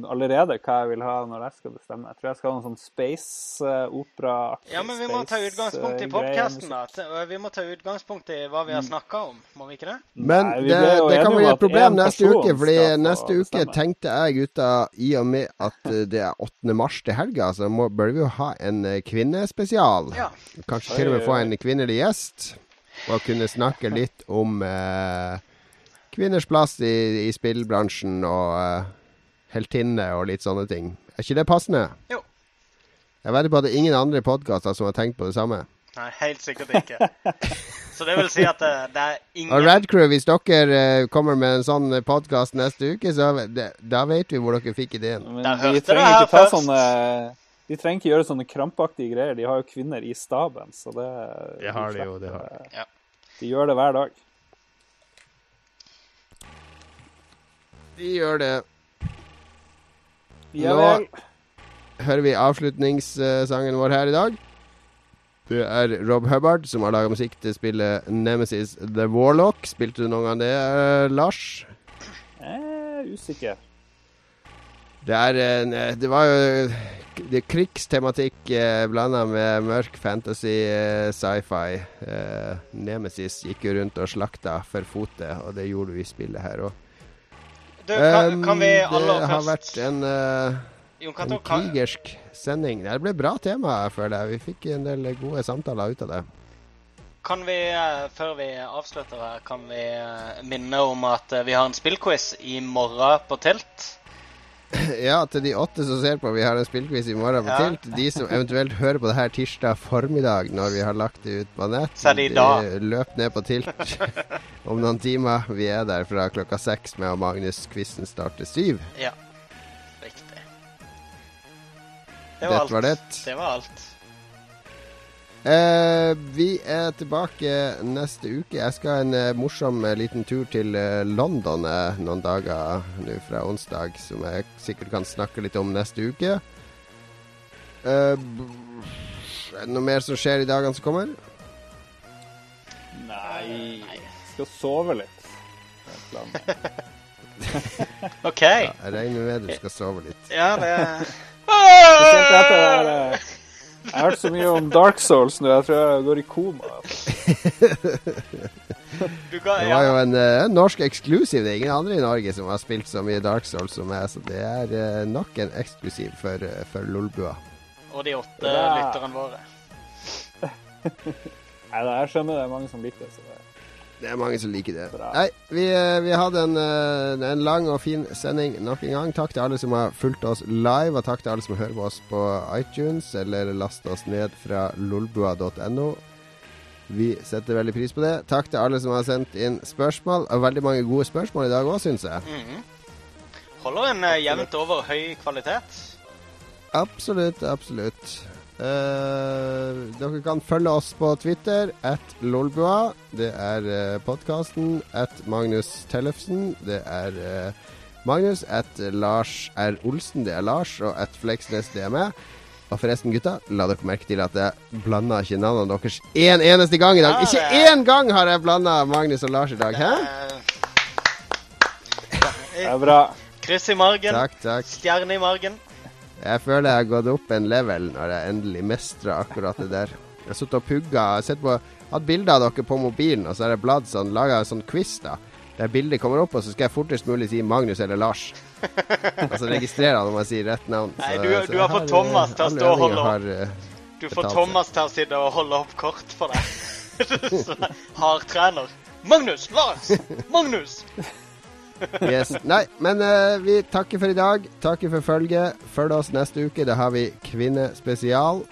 allerede hva jeg vil ha når jeg skal bestemme. Jeg tror jeg skal ha noe sånn space-opera. Ja, men vi må ta utgangspunkt i podkasten, da. Vi må ta utgangspunkt i hva vi har snakka om, må vi ikke det? Men Nei, det, det kan bli et problem neste uke. Fordi neste uke bestemme. tenkte jeg, gutta, i og med at eh, det er 8. mars til helga, så må, bør vi jo ha en eh, kvinnespesial. Ja. Kanskje til og med få en kvinnelig gjest. Og kunne snakke litt om eh, kvinners plass i, i spillbransjen og uh, heltinne og litt sånne ting. Er ikke det passende? Jo. Jeg vedder på at det er ingen andre podkaster som har tenkt på det samme. Nei, helt sikkert ikke. Så det vil si at det, det er ingen Og Radcrew, hvis dere uh, kommer med en sånn podkast neste uke, så det, da vet vi hvor dere fikk ideen. Men de hørte trenger det her ikke ta først. sånne De trenger ikke gjøre sånne krampaktige greier. De har jo kvinner i staben, så det Det har de jo, det har de. Ja. De gjør det hver dag. Vi gjør det. Nå- Hører vi avslutningssangen vår her i dag. Det er Rob Hubbard som har laga musikk til spillet Nemesis The Warlock. Spilte du noen gang det, eh, Lars? Jeg er usikker. Det er en eh, Det var jo det er krigstematikk eh, blanda med mørk fantasy, eh, sci-fi. Eh, Nemesis gikk jo rundt og slakta for fotet, og det gjorde vi i spillet her òg. Du, kan, kan vi aller det har vært en, uh, en krigersk sending. Det ble bra tema, føler jeg. Vi fikk en del gode samtaler ut av det. kan vi, eh, før vi avslutter her, kan vi eh, minne om at vi har en spillquiz i morgen på Tilt? Ja, til de åtte som ser på, vi har en spillquiz i morgen på Ja. Tilt. De som eventuelt hører på det her tirsdag formiddag når vi har lagt det ut på nett, de løp ned på Tilt *laughs* om noen timer. Vi er der fra klokka seks med at Magnus quizen starter syv. Ja. Riktig. Det Dette alt. var det. Det var alt. Eh, vi er tilbake neste uke. Jeg skal en eh, morsom eh, liten tur til eh, London eh, noen dager nå fra onsdag, som jeg sikkert kan snakke litt om neste uke. Eh, er det noe mer som skjer i dagene som kommer? Nei Skal sove litt. Er. *laughs* OK. Ja, jeg regner med du skal sove litt. Ja, det Spesielt etter det Jeg har hørt så mye om Dark Souls nå. Jeg tror jeg går i koma. Du ja. Det var jo en, eh, en norsk eksklusiv. Det er ingen andre i Norge som har spilt så mye Dark Souls som meg, så det er eh, nok en eksklusiv for, eh, for Lolbua. Og de åtte Ja. lytterne våre. *laughs* Nei, da, jeg skjønner det er mange som liker det. Det er mange som liker det. Bra. Nei, vi, eh, vi hadde en, eh, en lang og fin sending nok en gang. Takk til alle som har fulgt oss live, og takk til alle som hører på oss på iTunes eller laster oss ned fra lolbua.no. Vi setter veldig pris på det. Takk til alle som har sendt inn spørsmål. Og veldig mange gode spørsmål i dag òg, syns jeg. Mhm. Holder en uh, jevnt over høy kvalitet. Absolutt, absolutt. Eh, dere kan følge oss på Twitter at Lolbua. Det er uh, podkasten at Magnus Tellefsen. Det er uh, Magnus at Lars R. Olsen. Det er Lars. Og at Fleksnes, det er meg. Og forresten, gutta, la dere merke til at jeg blanda ikke navnene deres én eneste gang i dag. Ja, Ikke én gang har jeg blanda Magnus og Lars i dag. Hæ? Det er bra. Kryss i margen. Takk, takk. Stjerne i margen. Jeg føler jeg har gått opp en level når jeg endelig mestrer akkurat det der. Jeg har sittet og pugga, sett på, hatt bilder av dere på mobilen, og så har jeg bladd sånn, laga en sånn quiz, da. Der bildet kommer opp, og så skal jeg fortest mulig si Magnus eller Lars. *laughs* og så registrerer han om jeg sier rett navn. Nei, du- du har fått Thomas til å stå og holde holde har, uh, Du får Thomas til å sitte og holde opp kort for deg. *laughs* Så, Hardtrener. Magnus! Lars! Magnus! Yes. Nei, men uh, vi takker for i dag. Takker for følget. Følg oss neste uke. Da har vi Kvinnespesial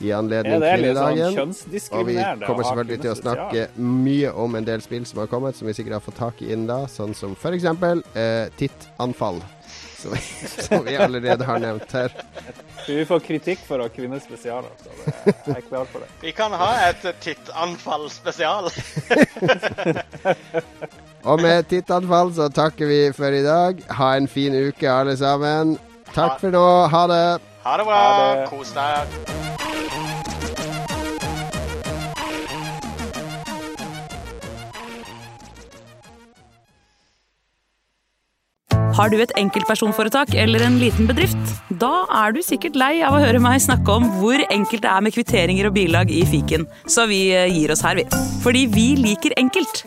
i anledning Er det litt sånn. Og vi kommer selvfølgelig til å snakke mye om en del spill som har kommet, som vi sikkert har fått tak i innen da. Sånn som for eksempel eh, Tittanfall, som, *laughs* som vi allerede har nevnt her. Vi får kritikk for å ha kvinnespesialer, så det, jeg er klar for det. Vi kan ha et tittanfall spesial. *laughs* Og med Tittanfall så takker vi for i dag. Ha en fin uke, alle sammen. Takk for nå. Ha det. Ha det bra. Kos deg. Har du et enkeltpersonforetak eller en liten bedrift? Da er du sikkert lei av å høre meg snakke om hvor enkelt det er med kvitteringer og bilag i fiken, så vi eh, gir oss her, vi. Fordi vi liker enkelt.